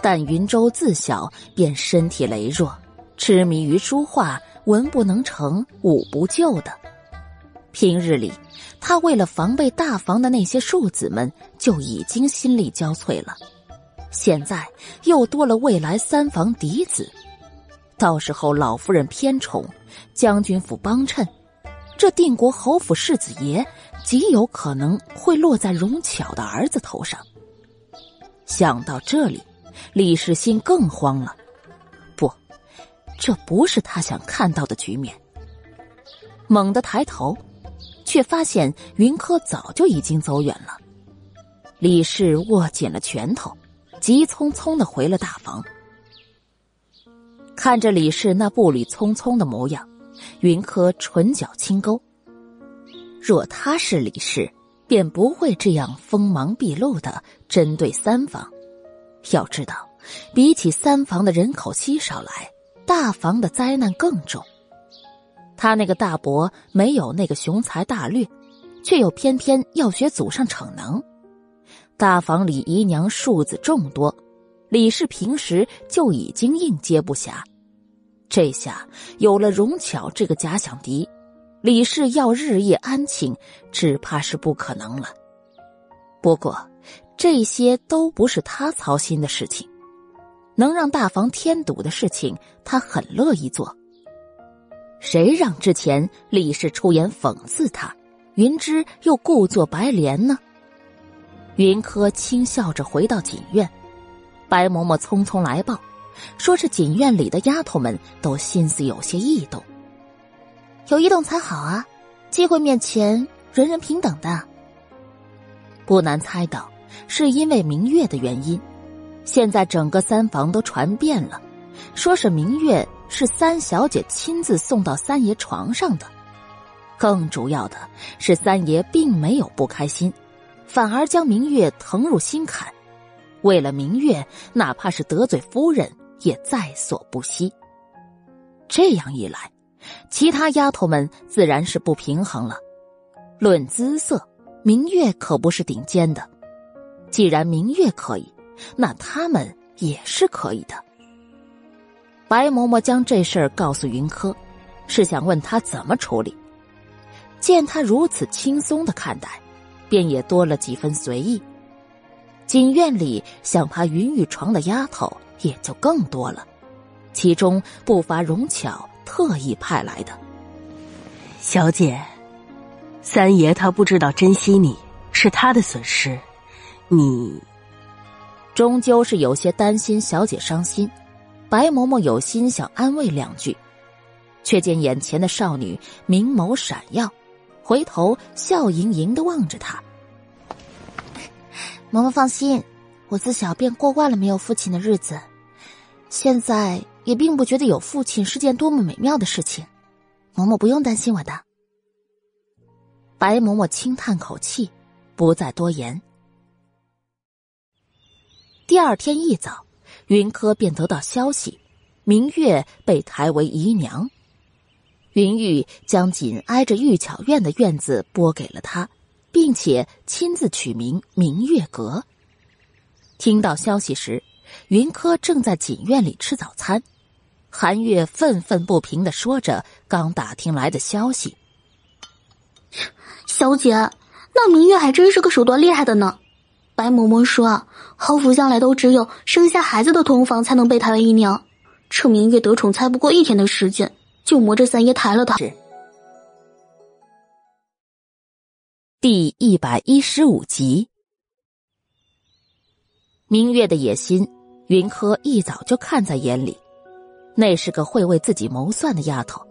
S2: 但云州自小便身体羸弱，痴迷于书画，文不能成，武不就的。平日里，他为了防备大房的那些庶子们，就已经心力交瘁了。现在又多了未来三房嫡子。到时候老夫人偏宠，将军府帮衬，这定国侯府世子爷极有可能会落在荣巧的儿子头上。想到这里，李世新更慌了。不，这不是他想看到的局面。猛地抬头，却发现云柯早就已经走远了。李氏握紧了拳头，急匆匆的回了大房。看着李氏那步履匆匆的模样，云柯唇角轻勾。若他是李氏，便不会这样锋芒毕露的针对三房。要知道，比起三房的人口稀少来，大房的灾难更重。他那个大伯没有那个雄才大略，却又偏偏要学祖上逞能。大房里姨娘庶子众多。李氏平时就已经应接不暇，这下有了荣巧这个假想敌，李氏要日夜安寝，只怕是不可能了。不过，这些都不是他操心的事情，能让大房添堵的事情，他很乐意做。谁让之前李氏出言讽刺他，云芝又故作白莲呢？云柯轻笑着回到锦院。白嬷嬷匆匆来报，说是锦院里的丫头们都心思有些异动。
S10: 有异动才好啊，机会面前人人平等的。
S2: 不难猜到，是因为明月的原因。现在整个三房都传遍了，说是明月是三小姐亲自送到三爷床上的。更主要的是，三爷并没有不开心，反而将明月疼入心坎。为了明月，哪怕是得罪夫人，也在所不惜。这样一来，其他丫头们自然是不平衡了。论姿色，明月可不是顶尖的。既然明月可以，那他们也是可以的。白嬷嬷将这事儿告诉云柯，是想问他怎么处理。见他如此轻松的看待，便也多了几分随意。锦院里想爬云雨床的丫头也就更多了，其中不乏荣巧特意派来的。
S12: 小姐，三爷他不知道珍惜你是他的损失，你
S2: 终究是有些担心小姐伤心。白嬷嬷有心想安慰两句，却见眼前的少女明眸闪耀，回头笑盈盈的望着他。
S10: 嬷嬷放心，我自小便过惯了没有父亲的日子，现在也并不觉得有父亲是件多么美妙的事情。嬷嬷不用担心我的。
S2: 白嬷嬷轻叹口气，不再多言。第二天一早，云柯便得到消息，明月被抬为姨娘。云玉将紧挨着玉巧院的院子拨给了他。并且亲自取名明月阁。听到消息时，云柯正在锦院里吃早餐，韩月愤愤不平的说着刚打听来的消息。
S11: 小姐，那明月还真是个手段厉害的呢。白嬷嬷说，侯府向来都只有生下孩子的同房才能被抬为姨娘，这明月得宠才不过一天的时间，就磨着三爷抬了她。
S2: 第一百一十五集，明月的野心，云柯一早就看在眼里。那是个会为自己谋算的丫头，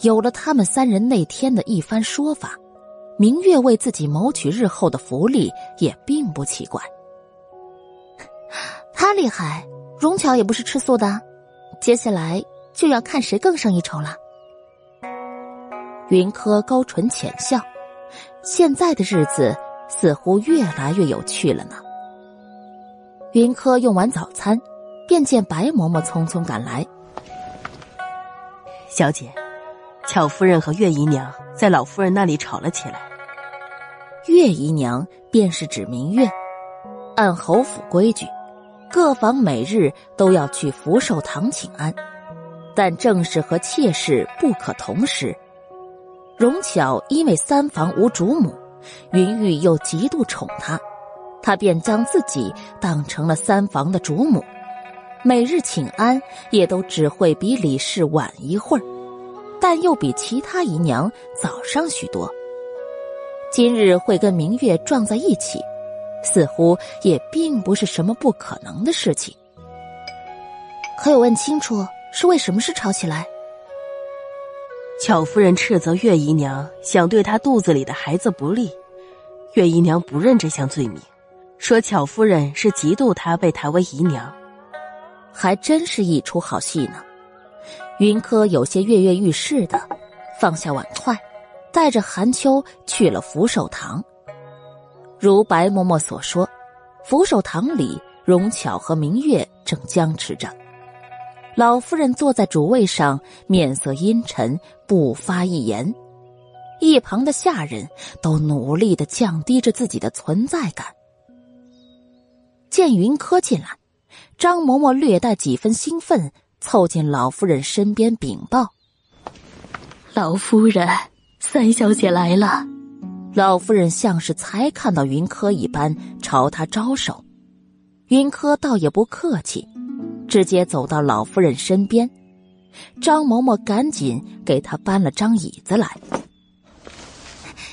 S2: 有了他们三人那天的一番说法，明月为自己谋取日后的福利也并不奇怪。
S10: 他厉害，荣巧也不是吃素的，接下来就要看谁更胜一筹了。
S2: 云柯勾唇浅笑，现在的日子似乎越来越有趣了呢。云柯用完早餐，便见白嬷嬷匆匆赶来。
S12: 小姐，巧夫人和月姨娘在老夫人那里吵了起来。
S2: 月姨娘便是指明月，按侯府规矩，各房每日都要去福寿堂请安，但正室和妾室不可同时。荣巧因为三房无主母，云玉又极度宠她，她便将自己当成了三房的主母。每日请安也都只会比李氏晚一会儿，但又比其他姨娘早上许多。今日会跟明月撞在一起，似乎也并不是什么不可能的事情。
S10: 可有问清楚是为什么事吵起来？
S12: 巧夫人斥责月姨娘想对她肚子里的孩子不利，月姨娘不认这项罪名，说巧夫人是嫉妒她被抬为姨娘。
S2: 还真是一出好戏呢。云柯有些跃跃欲试的，放下碗筷，带着寒秋去了福寿堂。如白嬷嬷所说，福寿堂里，荣巧和明月正僵持着。老夫人坐在主位上，面色阴沉，不发一言。一旁的下人都努力的降低着自己的存在感。见云柯进来。张嬷嬷略带几分兴奋，凑近老夫人身边禀报：“
S11: 老夫人，三小姐来了。”
S2: 老夫人像是才看到云柯一般，朝他招手。云柯倒也不客气，直接走到老夫人身边。张嬷嬷赶紧给她搬了张椅子来。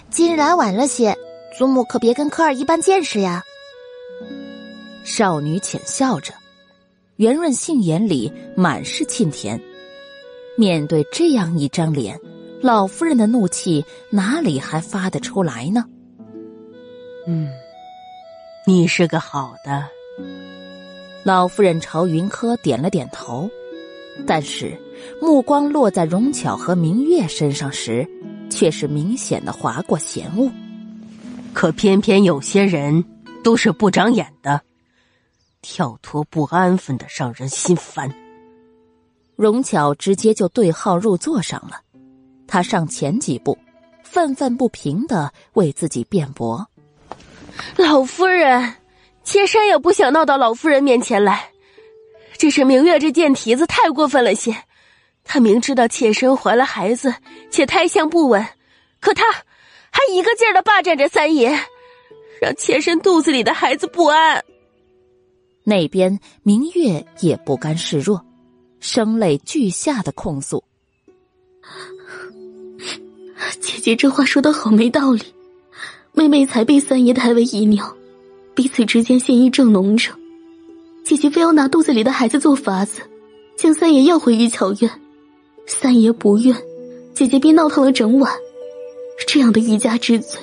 S10: 今日来晚了些，祖母可别跟柯儿一般见识呀。
S2: 少女浅笑着。圆润杏眼里满是沁甜，面对这样一张脸，老夫人的怒气哪里还发得出来呢？
S12: 嗯，你是个好的。
S2: 老夫人朝云柯点了点头，但是目光落在荣巧和明月身上时，却是明显的划过嫌恶。
S12: 可偏偏有些人都是不长眼的。跳脱不安分的让人心烦。
S2: 荣巧直接就对号入座上了，他上前几步，愤愤不平的为自己辩驳：“
S12: 老夫人，妾身也不想闹到老夫人面前来，只是明月这贱蹄子太过分了些。他明知道妾身怀了孩子，且胎相不稳，可他还一个劲儿的霸占着三爷，让妾身肚子里的孩子不安。”
S2: 那边明月也不甘示弱，声泪俱下的控诉：“
S11: 姐姐这话说的好没道理，妹妹才被三爷抬为姨娘，彼此之间嫌意正浓着，姐姐非要拿肚子里的孩子做法子，将三爷要回玉巧院，三爷不愿，姐姐便闹腾了整晚，这样的一家之罪，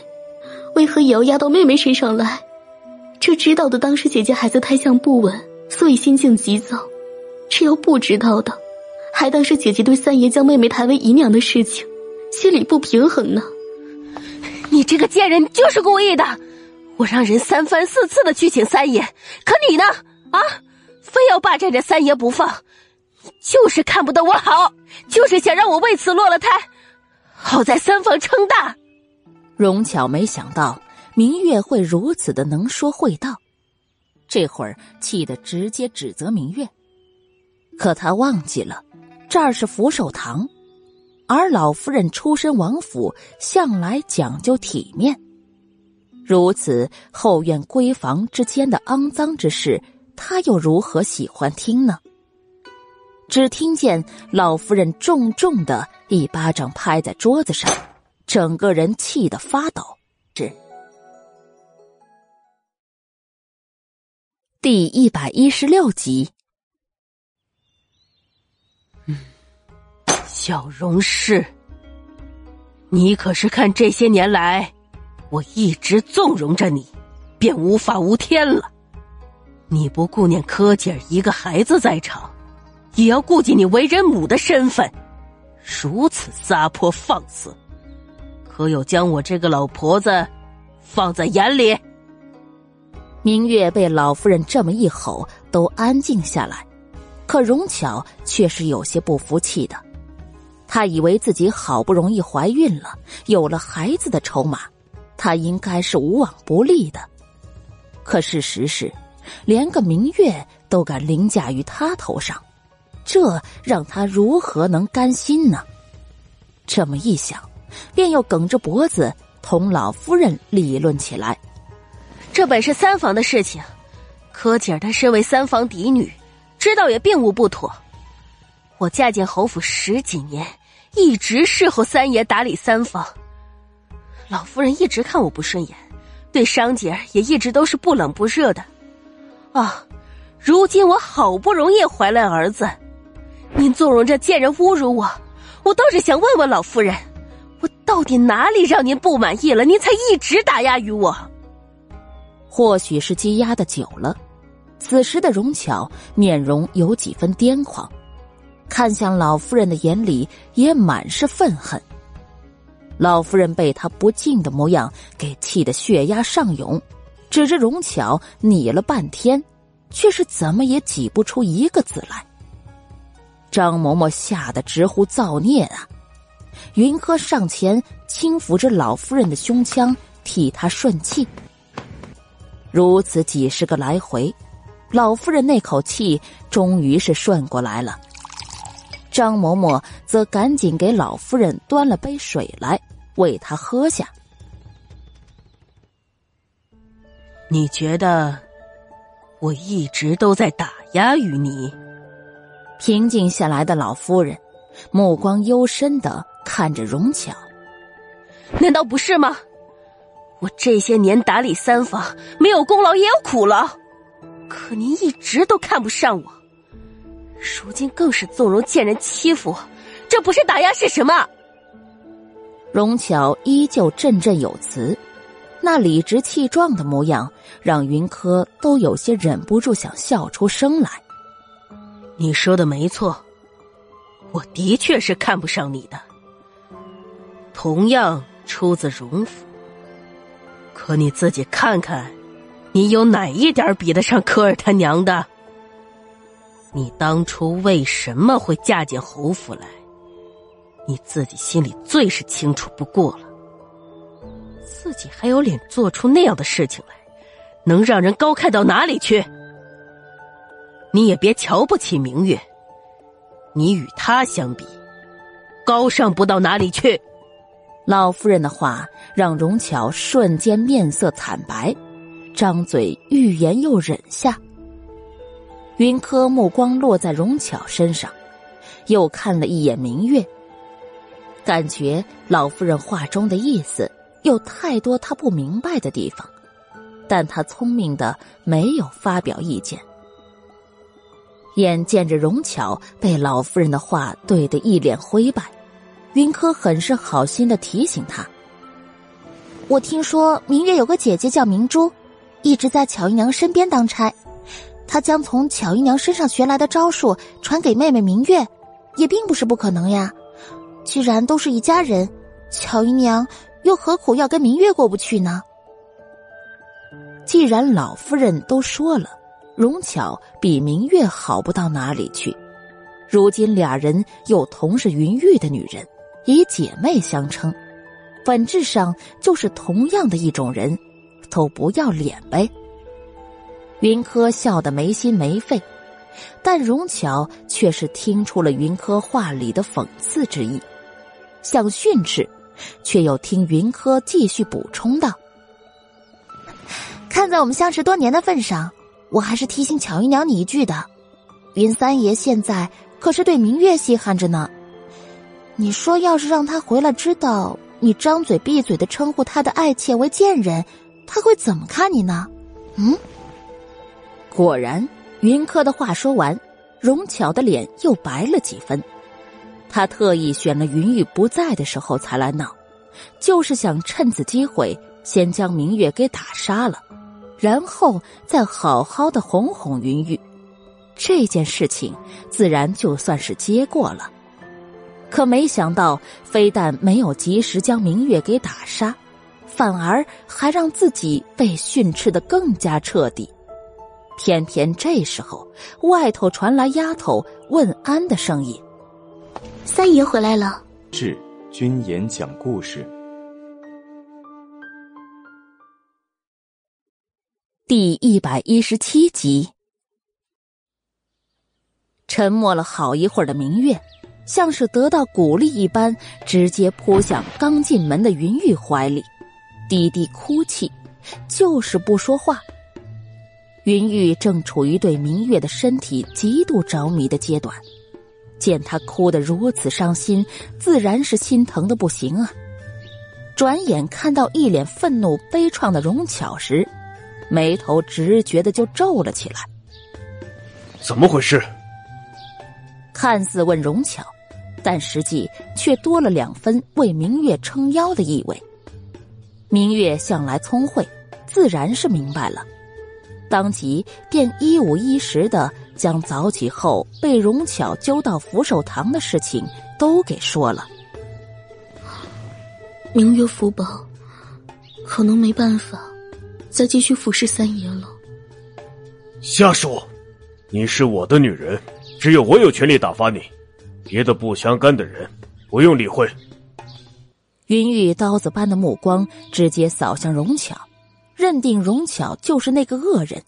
S11: 为何也要压到妹妹身上来？”这知道的当时姐姐孩子胎相不稳，所以心境急躁；这要不知道的，还当是姐姐对三爷将妹妹抬为姨娘的事情，心里不平衡呢。
S12: 你这个贱人就是故意的！我让人三番四次的去请三爷，可你呢？啊，非要霸占着三爷不放，就是看不得我好，就是想让我为此落了胎，好在三房撑大。
S2: 荣巧没想到。明月会如此的能说会道，这会儿气得直接指责明月，可他忘记了，这儿是福寿堂，而老夫人出身王府，向来讲究体面。如此后院闺房之间的肮脏之事，他又如何喜欢听呢？只听见老夫人重重的一巴掌拍在桌子上，整个人气得发抖。是第一百一十六集。
S12: 小荣氏，你可是看这些年来，我一直纵容着你，便无法无天了。你不顾念柯姐儿一个孩子在场，也要顾及你为人母的身份，如此撒泼放肆，可有将我这个老婆子放在眼里？
S2: 明月被老夫人这么一吼，都安静下来，可荣巧却是有些不服气的。她以为自己好不容易怀孕了，有了孩子的筹码，他应该是无往不利的。可事实是，连个明月都敢凌驾于他头上，这让他如何能甘心呢？这么一想，便又梗着脖子同老夫人理论起来。
S12: 这本是三房的事情，柯姐儿她身为三房嫡女，知道也并无不妥。我嫁进侯府十几年，一直侍候三爷打理三房。老夫人一直看我不顺眼，对商姐也一直都是不冷不热的。啊，如今我好不容易怀了儿子，您纵容着贱人侮辱我，我倒是想问问老夫人，我到底哪里让您不满意了？您才一直打压于我。
S2: 或许是积压的久了，此时的荣巧面容有几分癫狂。看向老夫人的眼里也满是愤恨。老夫人被他不敬的模样给气得血压上涌，指着荣巧拟了半天，却是怎么也挤不出一个字来。张嬷嬷吓得直呼造孽啊！云柯上前轻抚着老夫人的胸腔，替她顺气。如此几十个来回，老夫人那口气终于是顺过来了。张嬷嬷则赶紧给老夫人端了杯水来，喂她喝下。
S12: 你觉得我一直都在打压于你？
S2: 平静下来的老夫人，目光幽深的看着荣巧。
S12: 难道不是吗？我这些年打理三房，没有功劳也有苦劳，可您一直都看不上我。如今更是纵容贱人欺负，这不是打压是什么？
S2: 荣巧依旧振振有词，那理直气壮的模样，让云柯都有些忍不住想笑出声来。
S12: 你说的没错，我的确是看不上你的。同样出自荣府，可你自己看看，你有哪一点比得上科尔他娘的？你当初为什么会嫁进侯府来？你自己心里最是清楚不过了。自己还有脸做出那样的事情来，能让人高看到哪里去？你也别瞧不起明月，你与他相比，高尚不到哪里去。
S2: 老夫人的话让荣巧瞬间面色惨白，张嘴欲言又忍下。云柯目光落在荣巧身上，又看了一眼明月，感觉老夫人话中的意思有太多他不明白的地方，但他聪明的没有发表意见。眼见着荣巧被老夫人的话怼得一脸灰败，云柯很是好心的提醒他：“
S10: 我听说明月有个姐姐叫明珠，一直在巧姨娘身边当差。”他将从巧姨娘身上学来的招数传给妹妹明月，也并不是不可能呀。既然都是一家人，巧姨娘又何苦要跟明月过不去呢？
S2: 既然老夫人都说了，荣巧比明月好不到哪里去，如今俩人又同是云玉的女人，以姐妹相称，本质上就是同样的一种人，都不要脸呗。云柯笑得没心没肺，但荣巧却是听出了云柯话里的讽刺之意，想训斥，却又听云柯继续补充道：“
S10: 看在我们相识多年的份上，我还是提醒巧姨娘你一句的。云三爷现在可是对明月稀罕着呢。你说，要是让他回来知道你张嘴闭嘴的称呼他的爱妾为贱人，他会怎么看你呢？嗯？
S2: 果然。”云柯的话说完，荣巧的脸又白了几分。他特意选了云玉不在的时候才来闹，就是想趁此机会先将明月给打杀了，然后再好好的哄哄云玉。这件事情自然就算是接过了。可没想到，非但没有及时将明月给打杀，反而还让自己被训斥的更加彻底。偏偏这时候，外头传来丫头问安的声音：“
S11: 三爷回来了。”
S1: 是君言讲故事
S2: 第一百一十七集。沉默了好一会儿的明月，像是得到鼓励一般，直接扑向刚进门的云玉怀里，低低哭泣，就是不说话。云玉正处于对明月的身体极度着迷的阶段，见他哭得如此伤心，自然是心疼的不行啊。转眼看到一脸愤怒悲怆的荣巧时，眉头直觉的就皱了起来。
S3: 怎么回事？
S2: 看似问荣巧，但实际却多了两分为明月撑腰的意味。明月向来聪慧，自然是明白了。当即便一五一十的将早起后被荣巧揪到福寿堂的事情都给说了。
S11: 明月福宝，可能没办法再继续服侍三爷了。
S3: 瞎说！你是我的女人，只有我有权利打发你，别的不相干的人不用理会。
S2: 云玉刀子般的目光直接扫向荣巧。认定荣巧就是那个恶人，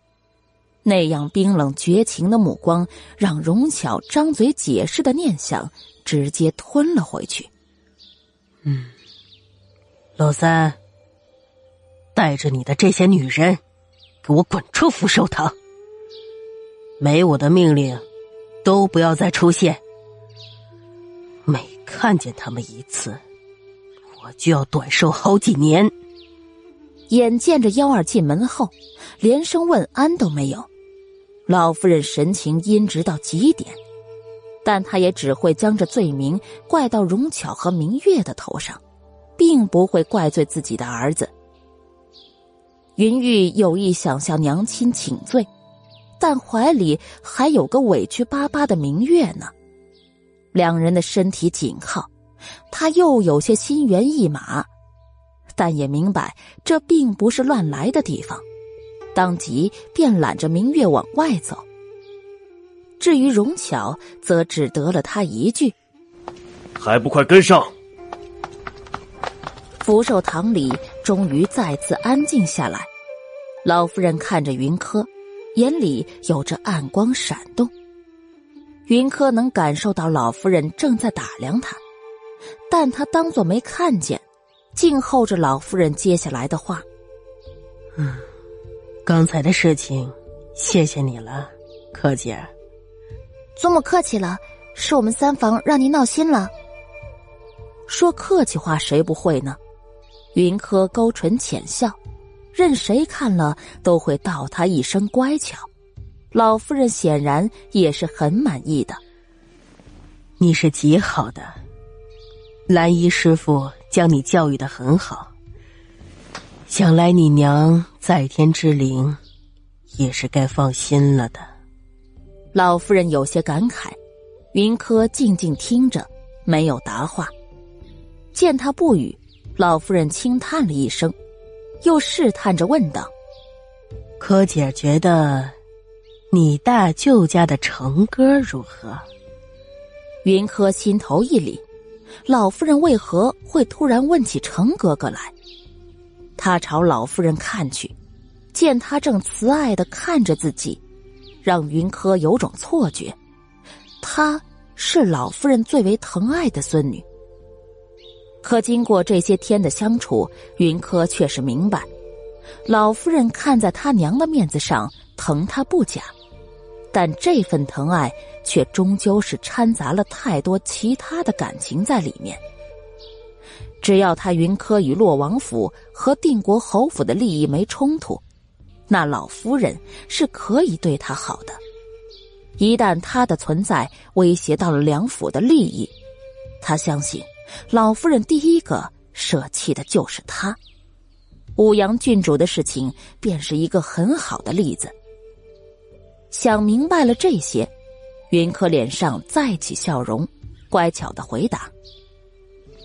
S2: 那样冰冷绝情的目光让荣巧张嘴解释的念想直接吞了回去。
S12: 嗯，老三，带着你的这些女人，给我滚出福寿堂！没我的命令，都不要再出现。每看见他们一次，我就要短寿好几年。
S2: 眼见着幺儿进门后，连声问安都没有，老夫人神情阴直到极点，但她也只会将这罪名怪到荣巧和明月的头上，并不会怪罪自己的儿子。云玉有意想向娘亲请罪，但怀里还有个委屈巴巴的明月呢，两人的身体紧靠，他又有些心猿意马。但也明白这并不是乱来的地方，当即便揽着明月往外走。至于荣巧，则只得了他一句：“
S3: 还不快跟上！”
S2: 福寿堂里终于再次安静下来。老夫人看着云柯，眼里有着暗光闪动。云柯能感受到老夫人正在打量他，但他当作没看见。静候着老夫人接下来的话。
S12: 嗯，刚才的事情，谢谢你了，柯姐。
S10: 祖母客气了，是我们三房让您闹心了。
S2: 说客气话谁不会呢？云柯勾唇浅笑，任谁看了都会道他一声乖巧。老夫人显然也是很满意的。
S12: 你是极好的，蓝衣师傅。将你教育的很好，想来你娘在天之灵，也是该放心了的。
S2: 老夫人有些感慨，云柯静静听着，没有答话。见他不语，老夫人轻叹了一声，又试探着问道：“
S12: 柯姐觉得，你大舅家的成哥如何？”
S2: 云柯心头一凛。老夫人为何会突然问起程哥哥来？他朝老夫人看去，见他正慈爱的看着自己，让云柯有种错觉，她是老夫人最为疼爱的孙女。可经过这些天的相处，云柯却是明白，老夫人看在他娘的面子上疼他不假，但这份疼爱却终究是掺杂了太多其他的感情在里面。只要他云柯与洛王府和定国侯府的利益没冲突，那老夫人是可以对他好的。一旦他的存在威胁到了梁府的利益，他相信老夫人第一个舍弃的就是他。武阳郡主的事情便是一个很好的例子。想明白了这些，云柯脸上再起笑容，乖巧的回答。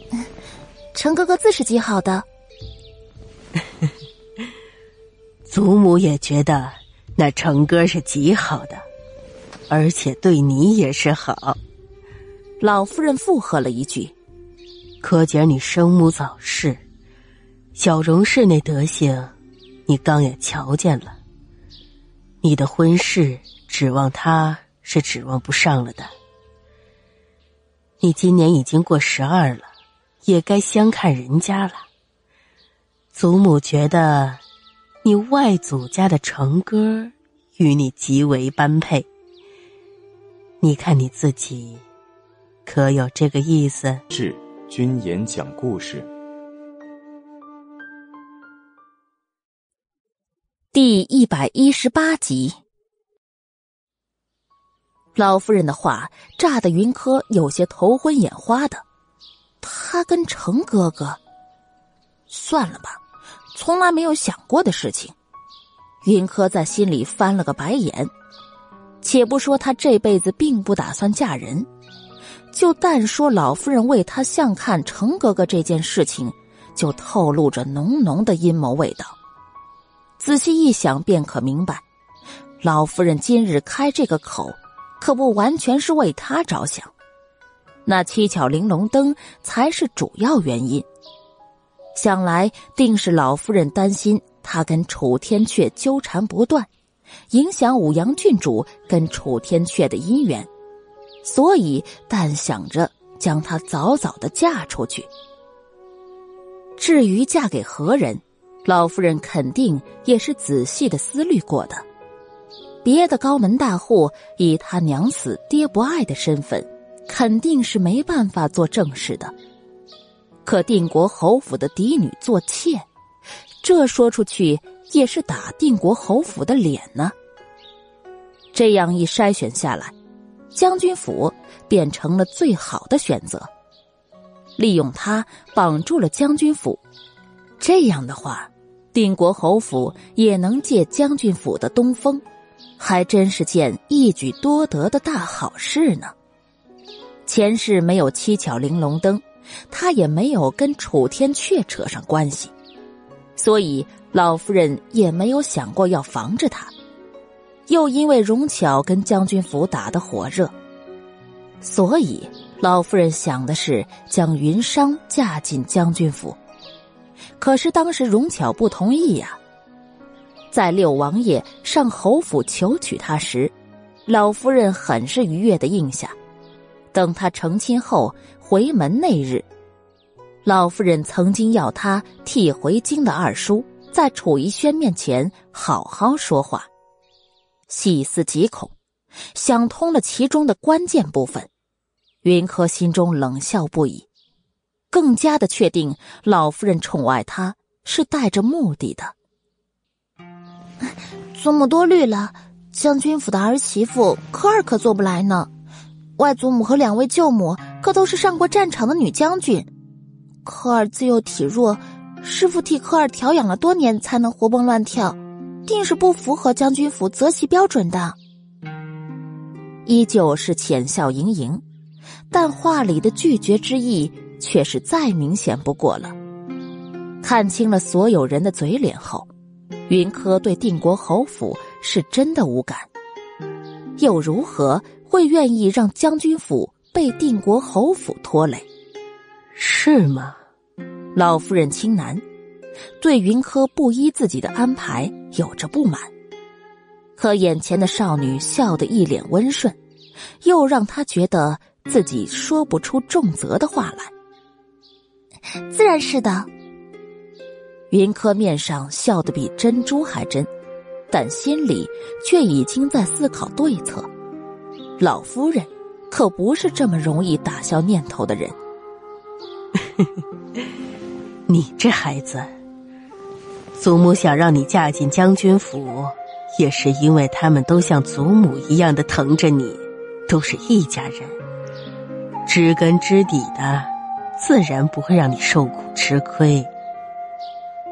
S10: 陈哥哥自是极好的，
S12: 祖母也觉得那成哥是极好的，而且对你也是好。
S2: 老夫人附和了一句：“
S12: 柯姐，你生母早逝，小荣氏那德行，你刚也瞧见了。你的婚事指望他是指望不上了的。你今年已经过十二了。”也该相看人家了。祖母觉得，你外祖家的成哥与你极为般配。你看你自己，可有这个意思？
S1: 是君言讲故事
S2: 第一百一十八集。老夫人的话炸得云柯有些头昏眼花的。他跟程哥哥，算了吧，从来没有想过的事情。云柯在心里翻了个白眼。且不说他这辈子并不打算嫁人，就单说老夫人为他相看程哥哥这件事情，就透露着浓浓的阴谋味道。仔细一想，便可明白，老夫人今日开这个口，可不完全是为他着想。那七巧玲珑灯才是主要原因，想来定是老夫人担心他跟楚天阙纠缠不断，影响武阳郡主跟楚天阙的姻缘，所以但想着将她早早的嫁出去。至于嫁给何人，老夫人肯定也是仔细的思虑过的。别的高门大户以他娘死爹不爱的身份。肯定是没办法做正事的，可定国侯府的嫡女做妾，这说出去也是打定国侯府的脸呢。这样一筛选下来，将军府便成了最好的选择，利用他绑住了将军府，这样的话，定国侯府也能借将军府的东风，还真是件一举多得的大好事呢。前世没有七巧玲珑灯，他也没有跟楚天阙扯上关系，所以老夫人也没有想过要防着他。又因为荣巧跟将军府打得火热，所以老夫人想的是将云裳嫁进将军府。可是当时荣巧不同意呀，在六王爷上侯府求娶她时，老夫人很是愉悦的应下。等他成亲后回门那日，老夫人曾经要他替回京的二叔在楚怡轩面前好好说话。细思极恐，想通了其中的关键部分，云柯心中冷笑不已，更加的确定老夫人宠爱他是带着目的的。
S10: 祖母多虑了，将军府的儿媳妇科尔可做不来呢。外祖母和两位舅母可都是上过战场的女将军，科尔自幼体弱，师傅替科尔调养了多年才能活蹦乱跳，定是不符合将军府择媳标准的。
S2: 依旧是浅笑盈盈，但话里的拒绝之意却是再明显不过了。看清了所有人的嘴脸后，云柯对定国侯府是真的无感，又如何？会愿意让将军府被定国侯府拖累，
S12: 是吗？
S2: 老夫人轻喃，对云柯不依自己的安排有着不满。可眼前的少女笑得一脸温顺，又让他觉得自己说不出重责的话来。
S10: 自然是的。
S2: 云柯面上笑得比珍珠还真，但心里却已经在思考对策。老夫人可不是这么容易打消念头的人。
S12: 你这孩子，祖母想让你嫁进将军府。也是因为他们都像祖母一样的疼着你，都是一家人，知根知底的，自然不会让你受苦吃亏。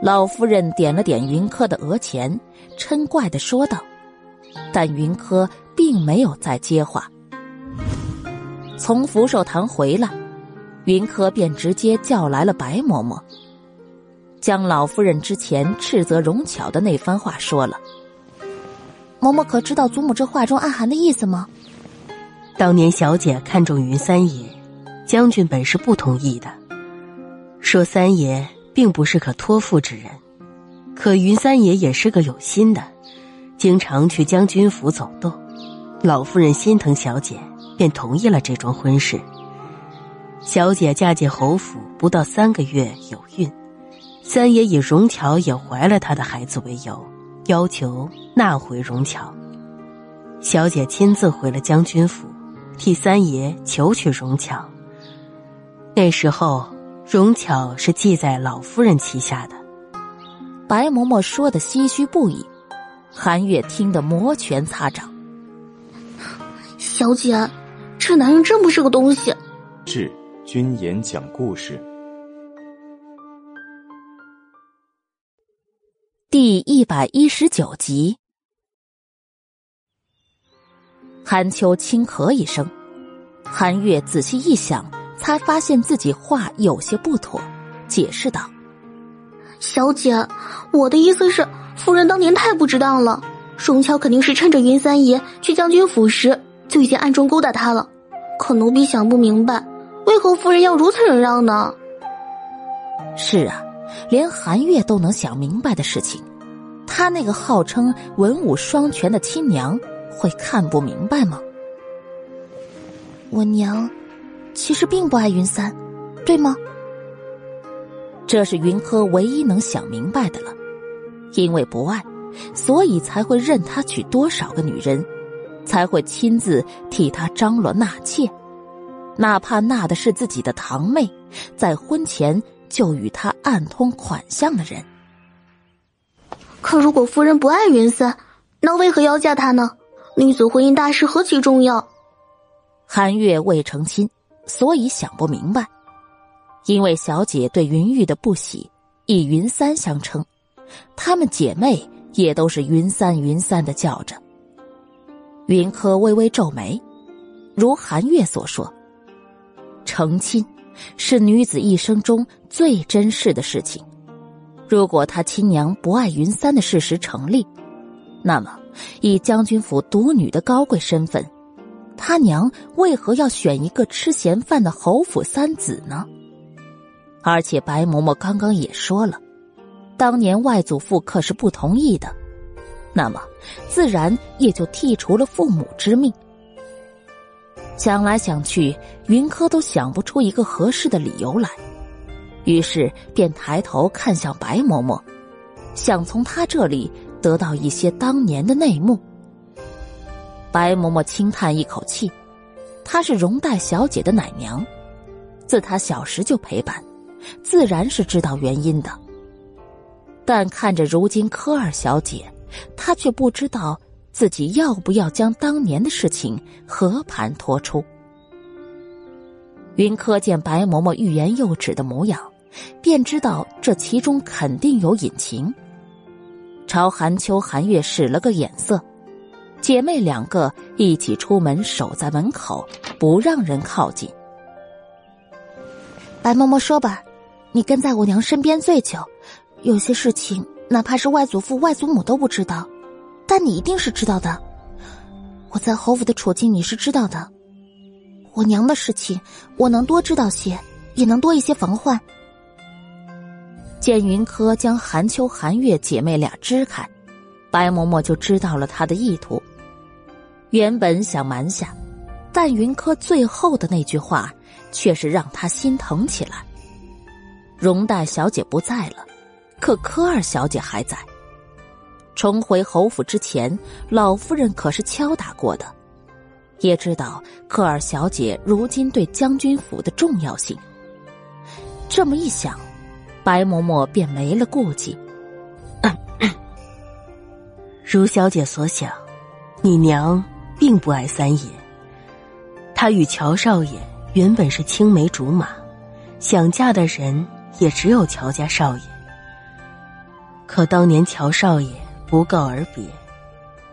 S2: 老夫人点了点云柯的额前，嗔怪的说道，但云柯并没有再接话。从福寿堂回来，云柯便直接叫来了白嬷嬷，将老夫人之前斥责荣巧的那番话说了。
S10: 嬷嬷可知道祖母这话中暗含的意思吗？
S12: 当年小姐看中云三爷，将军本是不同意的，说三爷并不是可托付之人。可云三爷也是个有心的，经常去将军府走动。老夫人心疼小姐，便同意了这桩婚事。小姐嫁进侯府不到三个月有孕，三爷以荣巧也怀了他的孩子为由。要求纳回荣巧，小姐亲自回了将军府，替三爷求娶荣巧。那时候，荣巧是记在老夫人旗下的。
S2: 白嬷嬷说的唏嘘不已，韩月听得摩拳擦掌。
S11: 小姐，这男人真不是个东西。
S1: 致君言讲故事。
S2: 第一百一十九集，韩秋轻咳一声，韩月仔细一想，才发现自己话有些不妥，解释道：“
S11: 小姐，我的意思是，夫人当年太不值当了。荣巧肯定是趁着云三爷去将军府时，就已经暗中勾搭他了。可奴婢想不明白，为何夫人要如此忍让呢？”
S2: 是啊。连韩月都能想明白的事情，他那个号称文武双全的亲娘会看不明白吗？
S10: 我娘其实并不爱云三，对吗？
S2: 这是云柯唯一能想明白的了。因为不爱，所以才会任他娶多少个女人，才会亲自替他张罗纳妾，哪怕纳的是自己的堂妹，在婚前。就与他暗通款项的人。
S11: 可如果夫人不爱云三，那为何要嫁他呢？女子婚姻大事何其重要？
S2: 韩月未成亲，所以想不明白。因为小姐对云玉的不喜，以云三相称，她们姐妹也都是云三云三的叫着。云柯微微皱眉，如韩月所说，成亲。是女子一生中最珍视的事情。如果她亲娘不爱云三的事实成立，那么以将军府独女的高贵身份，他娘为何要选一个吃闲饭的侯府三子呢？而且白嬷嬷刚刚也说了，当年外祖父可是不同意的，那么自然也就剔除了父母之命。想来想去，云柯都想不出一个合适的理由来，于是便抬头看向白嬷嬷，想从她这里得到一些当年的内幕。白嬷嬷轻叹一口气，她是荣黛小姐的奶娘，自她小时就陪伴，自然是知道原因的。但看着如今柯二小姐，她却不知道。自己要不要将当年的事情和盘托出？云柯见白嬷嬷欲言又止的模样，便知道这其中肯定有隐情。朝韩秋、韩月使了个眼色，姐妹两个一起出门，守在门口，不让人靠近。
S10: 白嬷嬷说吧，你跟在我娘身边最久，有些事情哪怕是外祖父、外祖母都不知道。但你一定是知道的，我在侯府的处境你是知道的，我娘的事情我能多知道些，也能多一些防患。
S2: 见云柯将韩秋、韩月姐妹俩支开，白嬷嬷就知道了他的意图。原本想瞒下，但云柯最后的那句话却是让他心疼起来。荣大小姐不在了，可柯二小姐还在。重回侯府之前，老夫人可是敲打过的，也知道柯二小姐如今对将军府的重要性。这么一想，白嬷嬷便没了顾忌。
S12: 如小姐所想，你娘并不爱三爷。他与乔少爷原本是青梅竹马，想嫁的人也只有乔家少爷。可当年乔少爷不告而别，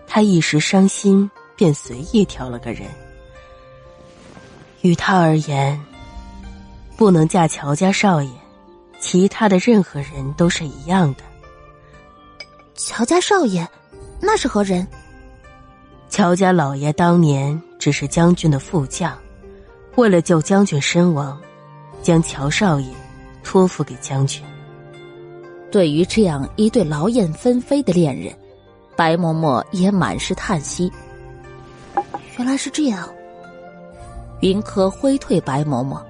S12: 他一时伤心，便随意挑了个人。与他而言，不能嫁乔家少爷，其他的任何人都是一样的。
S10: 乔家少爷。那是何人？
S12: 乔家老爷当年只是将军的副将，为了救将军身亡，将乔少爷托付给将军。
S2: 对于这样一对劳燕分飞的恋人，白嬷嬷也满是叹息。
S10: 原来是这样。
S2: 云柯挥退白嬷嬷，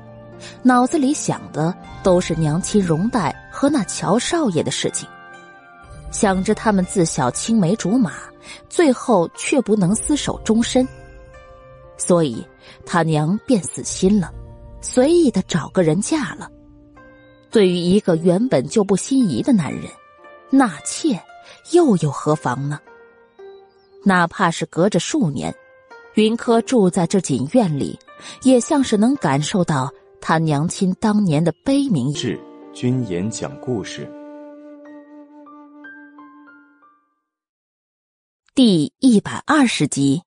S2: 脑子里想的都是娘亲容黛和那乔少爷的事情。想着他们自小青梅竹马，最后却不能厮守终身，所以他娘便死心了，随意的找个人嫁了。对于一个原本就不心仪的男人，纳妾又有何妨呢？哪怕是隔着数年，云柯住在这锦院里，也像是能感受到他娘亲当年的悲鸣。
S1: 是君言讲故事。
S2: 第一百二十集，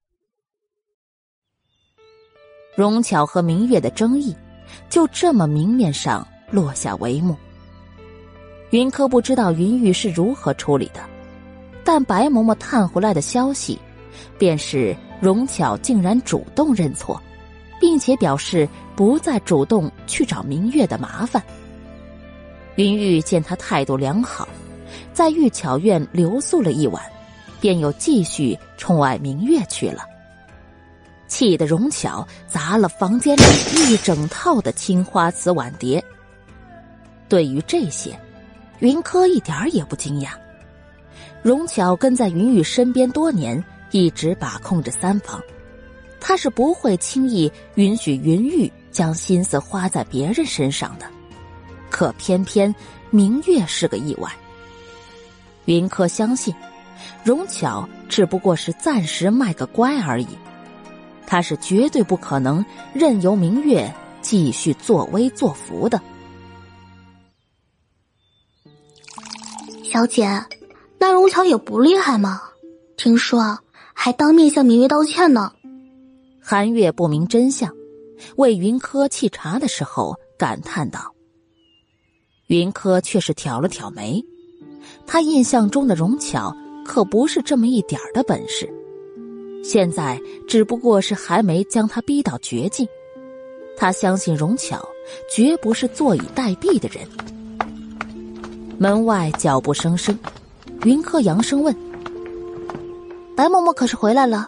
S2: 荣巧和明月的争议就这么明面上落下帷幕。云柯不知道云玉是如何处理的，但白嬷嬷探回来的消息，便是荣巧竟然主动认错，并且表示不再主动去找明月的麻烦。云玉见他态度良好，在玉巧院留宿了一晚。便又继续宠爱明月去了，气得荣巧砸了房间里一整套的青花瓷碗碟。对于这些，云柯一点儿也不惊讶。荣巧跟在云玉身边多年，一直把控着三房，他是不会轻易允许云玉将心思花在别人身上的。可偏偏明月是个意外，云柯相信。荣巧只不过是暂时卖个乖而已，他是绝对不可能任由明月继续作威作福的。
S11: 小姐，那荣巧也不厉害吗？听说还当面向明月道歉呢。
S2: 韩月不明真相，为云柯沏茶的时候感叹道：“云柯却是挑了挑眉，他印象中的荣巧。”可不是这么一点的本事，现在只不过是还没将他逼到绝境。他相信荣巧绝不是坐以待毙的人。门外脚步声声，云柯扬声问：“
S10: 白嬷嬷可是回来了？”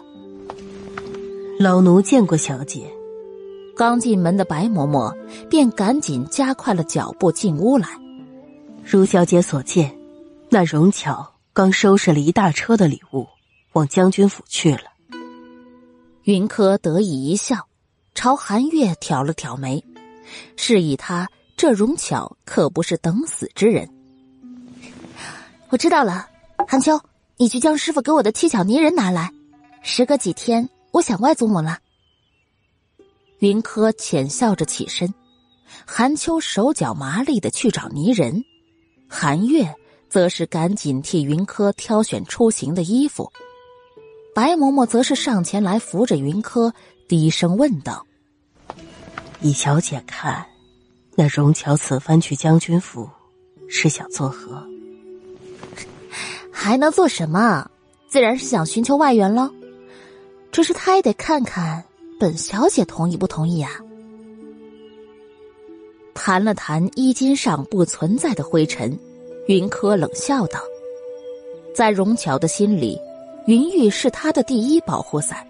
S12: 老奴见过小姐。
S2: 刚进门的白嬷嬷便赶紧加快了脚步进屋来。
S12: 如小姐所见，那荣巧。刚收拾了一大车的礼物，往将军府去了。
S2: 云柯得意一笑，朝韩月挑了挑眉，示意他这容巧可不是等死之人。
S10: 我知道了，韩秋，你去将师傅给我的七巧泥人拿来。时隔几天，我想外祖母了。
S2: 云柯浅笑着起身，韩秋手脚麻利的去找泥人，韩月。则是赶紧替云柯挑选出行的衣服，白嬷嬷则是上前来扶着云柯，低声问道：“
S12: 以小姐看，那荣巧此番去将军府，是想作何？
S10: 还能做什么？自然是想寻求外援喽。只是他也得看看本小姐同意不同意啊。”
S2: 弹了弹衣襟上不存在的灰尘。云柯冷笑道：“在荣巧的心里，云玉是他的第一保护伞。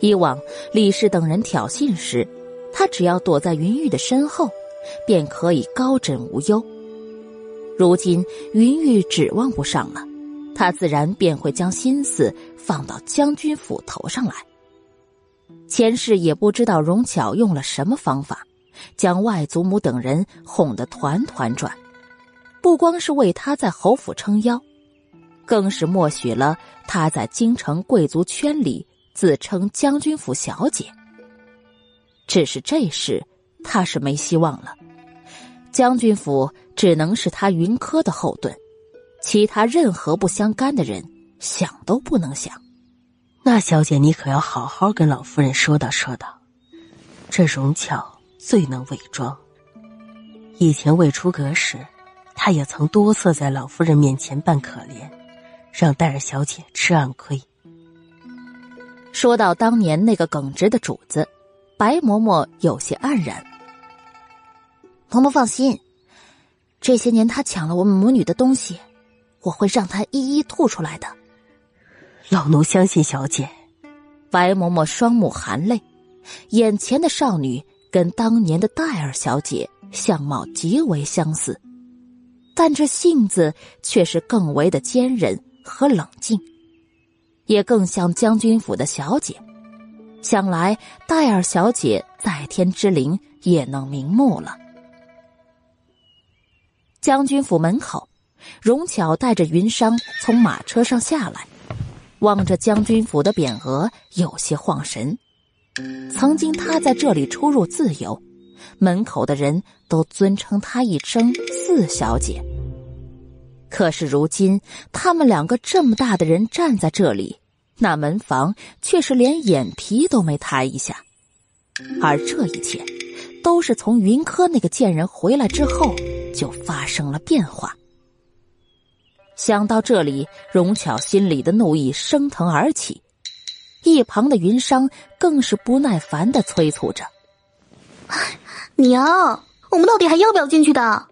S2: 以往李氏等人挑衅时，他只要躲在云玉的身后，便可以高枕无忧。如今云玉指望不上了，他自然便会将心思放到将军府头上来。前世也不知道荣巧用了什么方法，将外祖母等人哄得团团转，不光是为他在侯府撑腰，更是默许了他在京城贵族圈里自称将军府小姐。只是这事，他是没希望了。将军府只能是他云柯的后盾，其他任何不相干的人想都不能想。
S12: 那小姐，你可要好好跟老夫人说道说道。这荣巧最能伪装。以前未出阁时，她也曾多次在老夫人面前扮可怜，让戴尔小姐吃暗亏。
S2: 说到当年那个耿直的主子，白嬷嬷有些黯然。
S10: 嬷嬷放心，这些年他抢了我们母女的东西，我会让他一一吐出来的。
S12: 老奴相信小姐。
S2: 白嬷嬷双目含泪，眼前的少女跟当年的戴尔小姐相貌极为相似，但这性子却是更为的坚韧和冷静，也更像将军府的小姐。想来戴尔小姐在天之灵也能瞑目了。将军府门口，荣巧带着云裳从马车上下来。望着将军府的匾额，有些晃神。曾经他在这里出入自由，门口的人都尊称他一声四小姐。可是如今，他们两个这么大的人站在这里，那门房却是连眼皮都没抬一下。而这一切，都是从云柯那个贱人回来之后就发生了变化。想到这里，荣巧心里的怒意升腾而起，一旁的云裳更是不耐烦的催促着：“
S11: 娘，我们到底还要不要进去的？”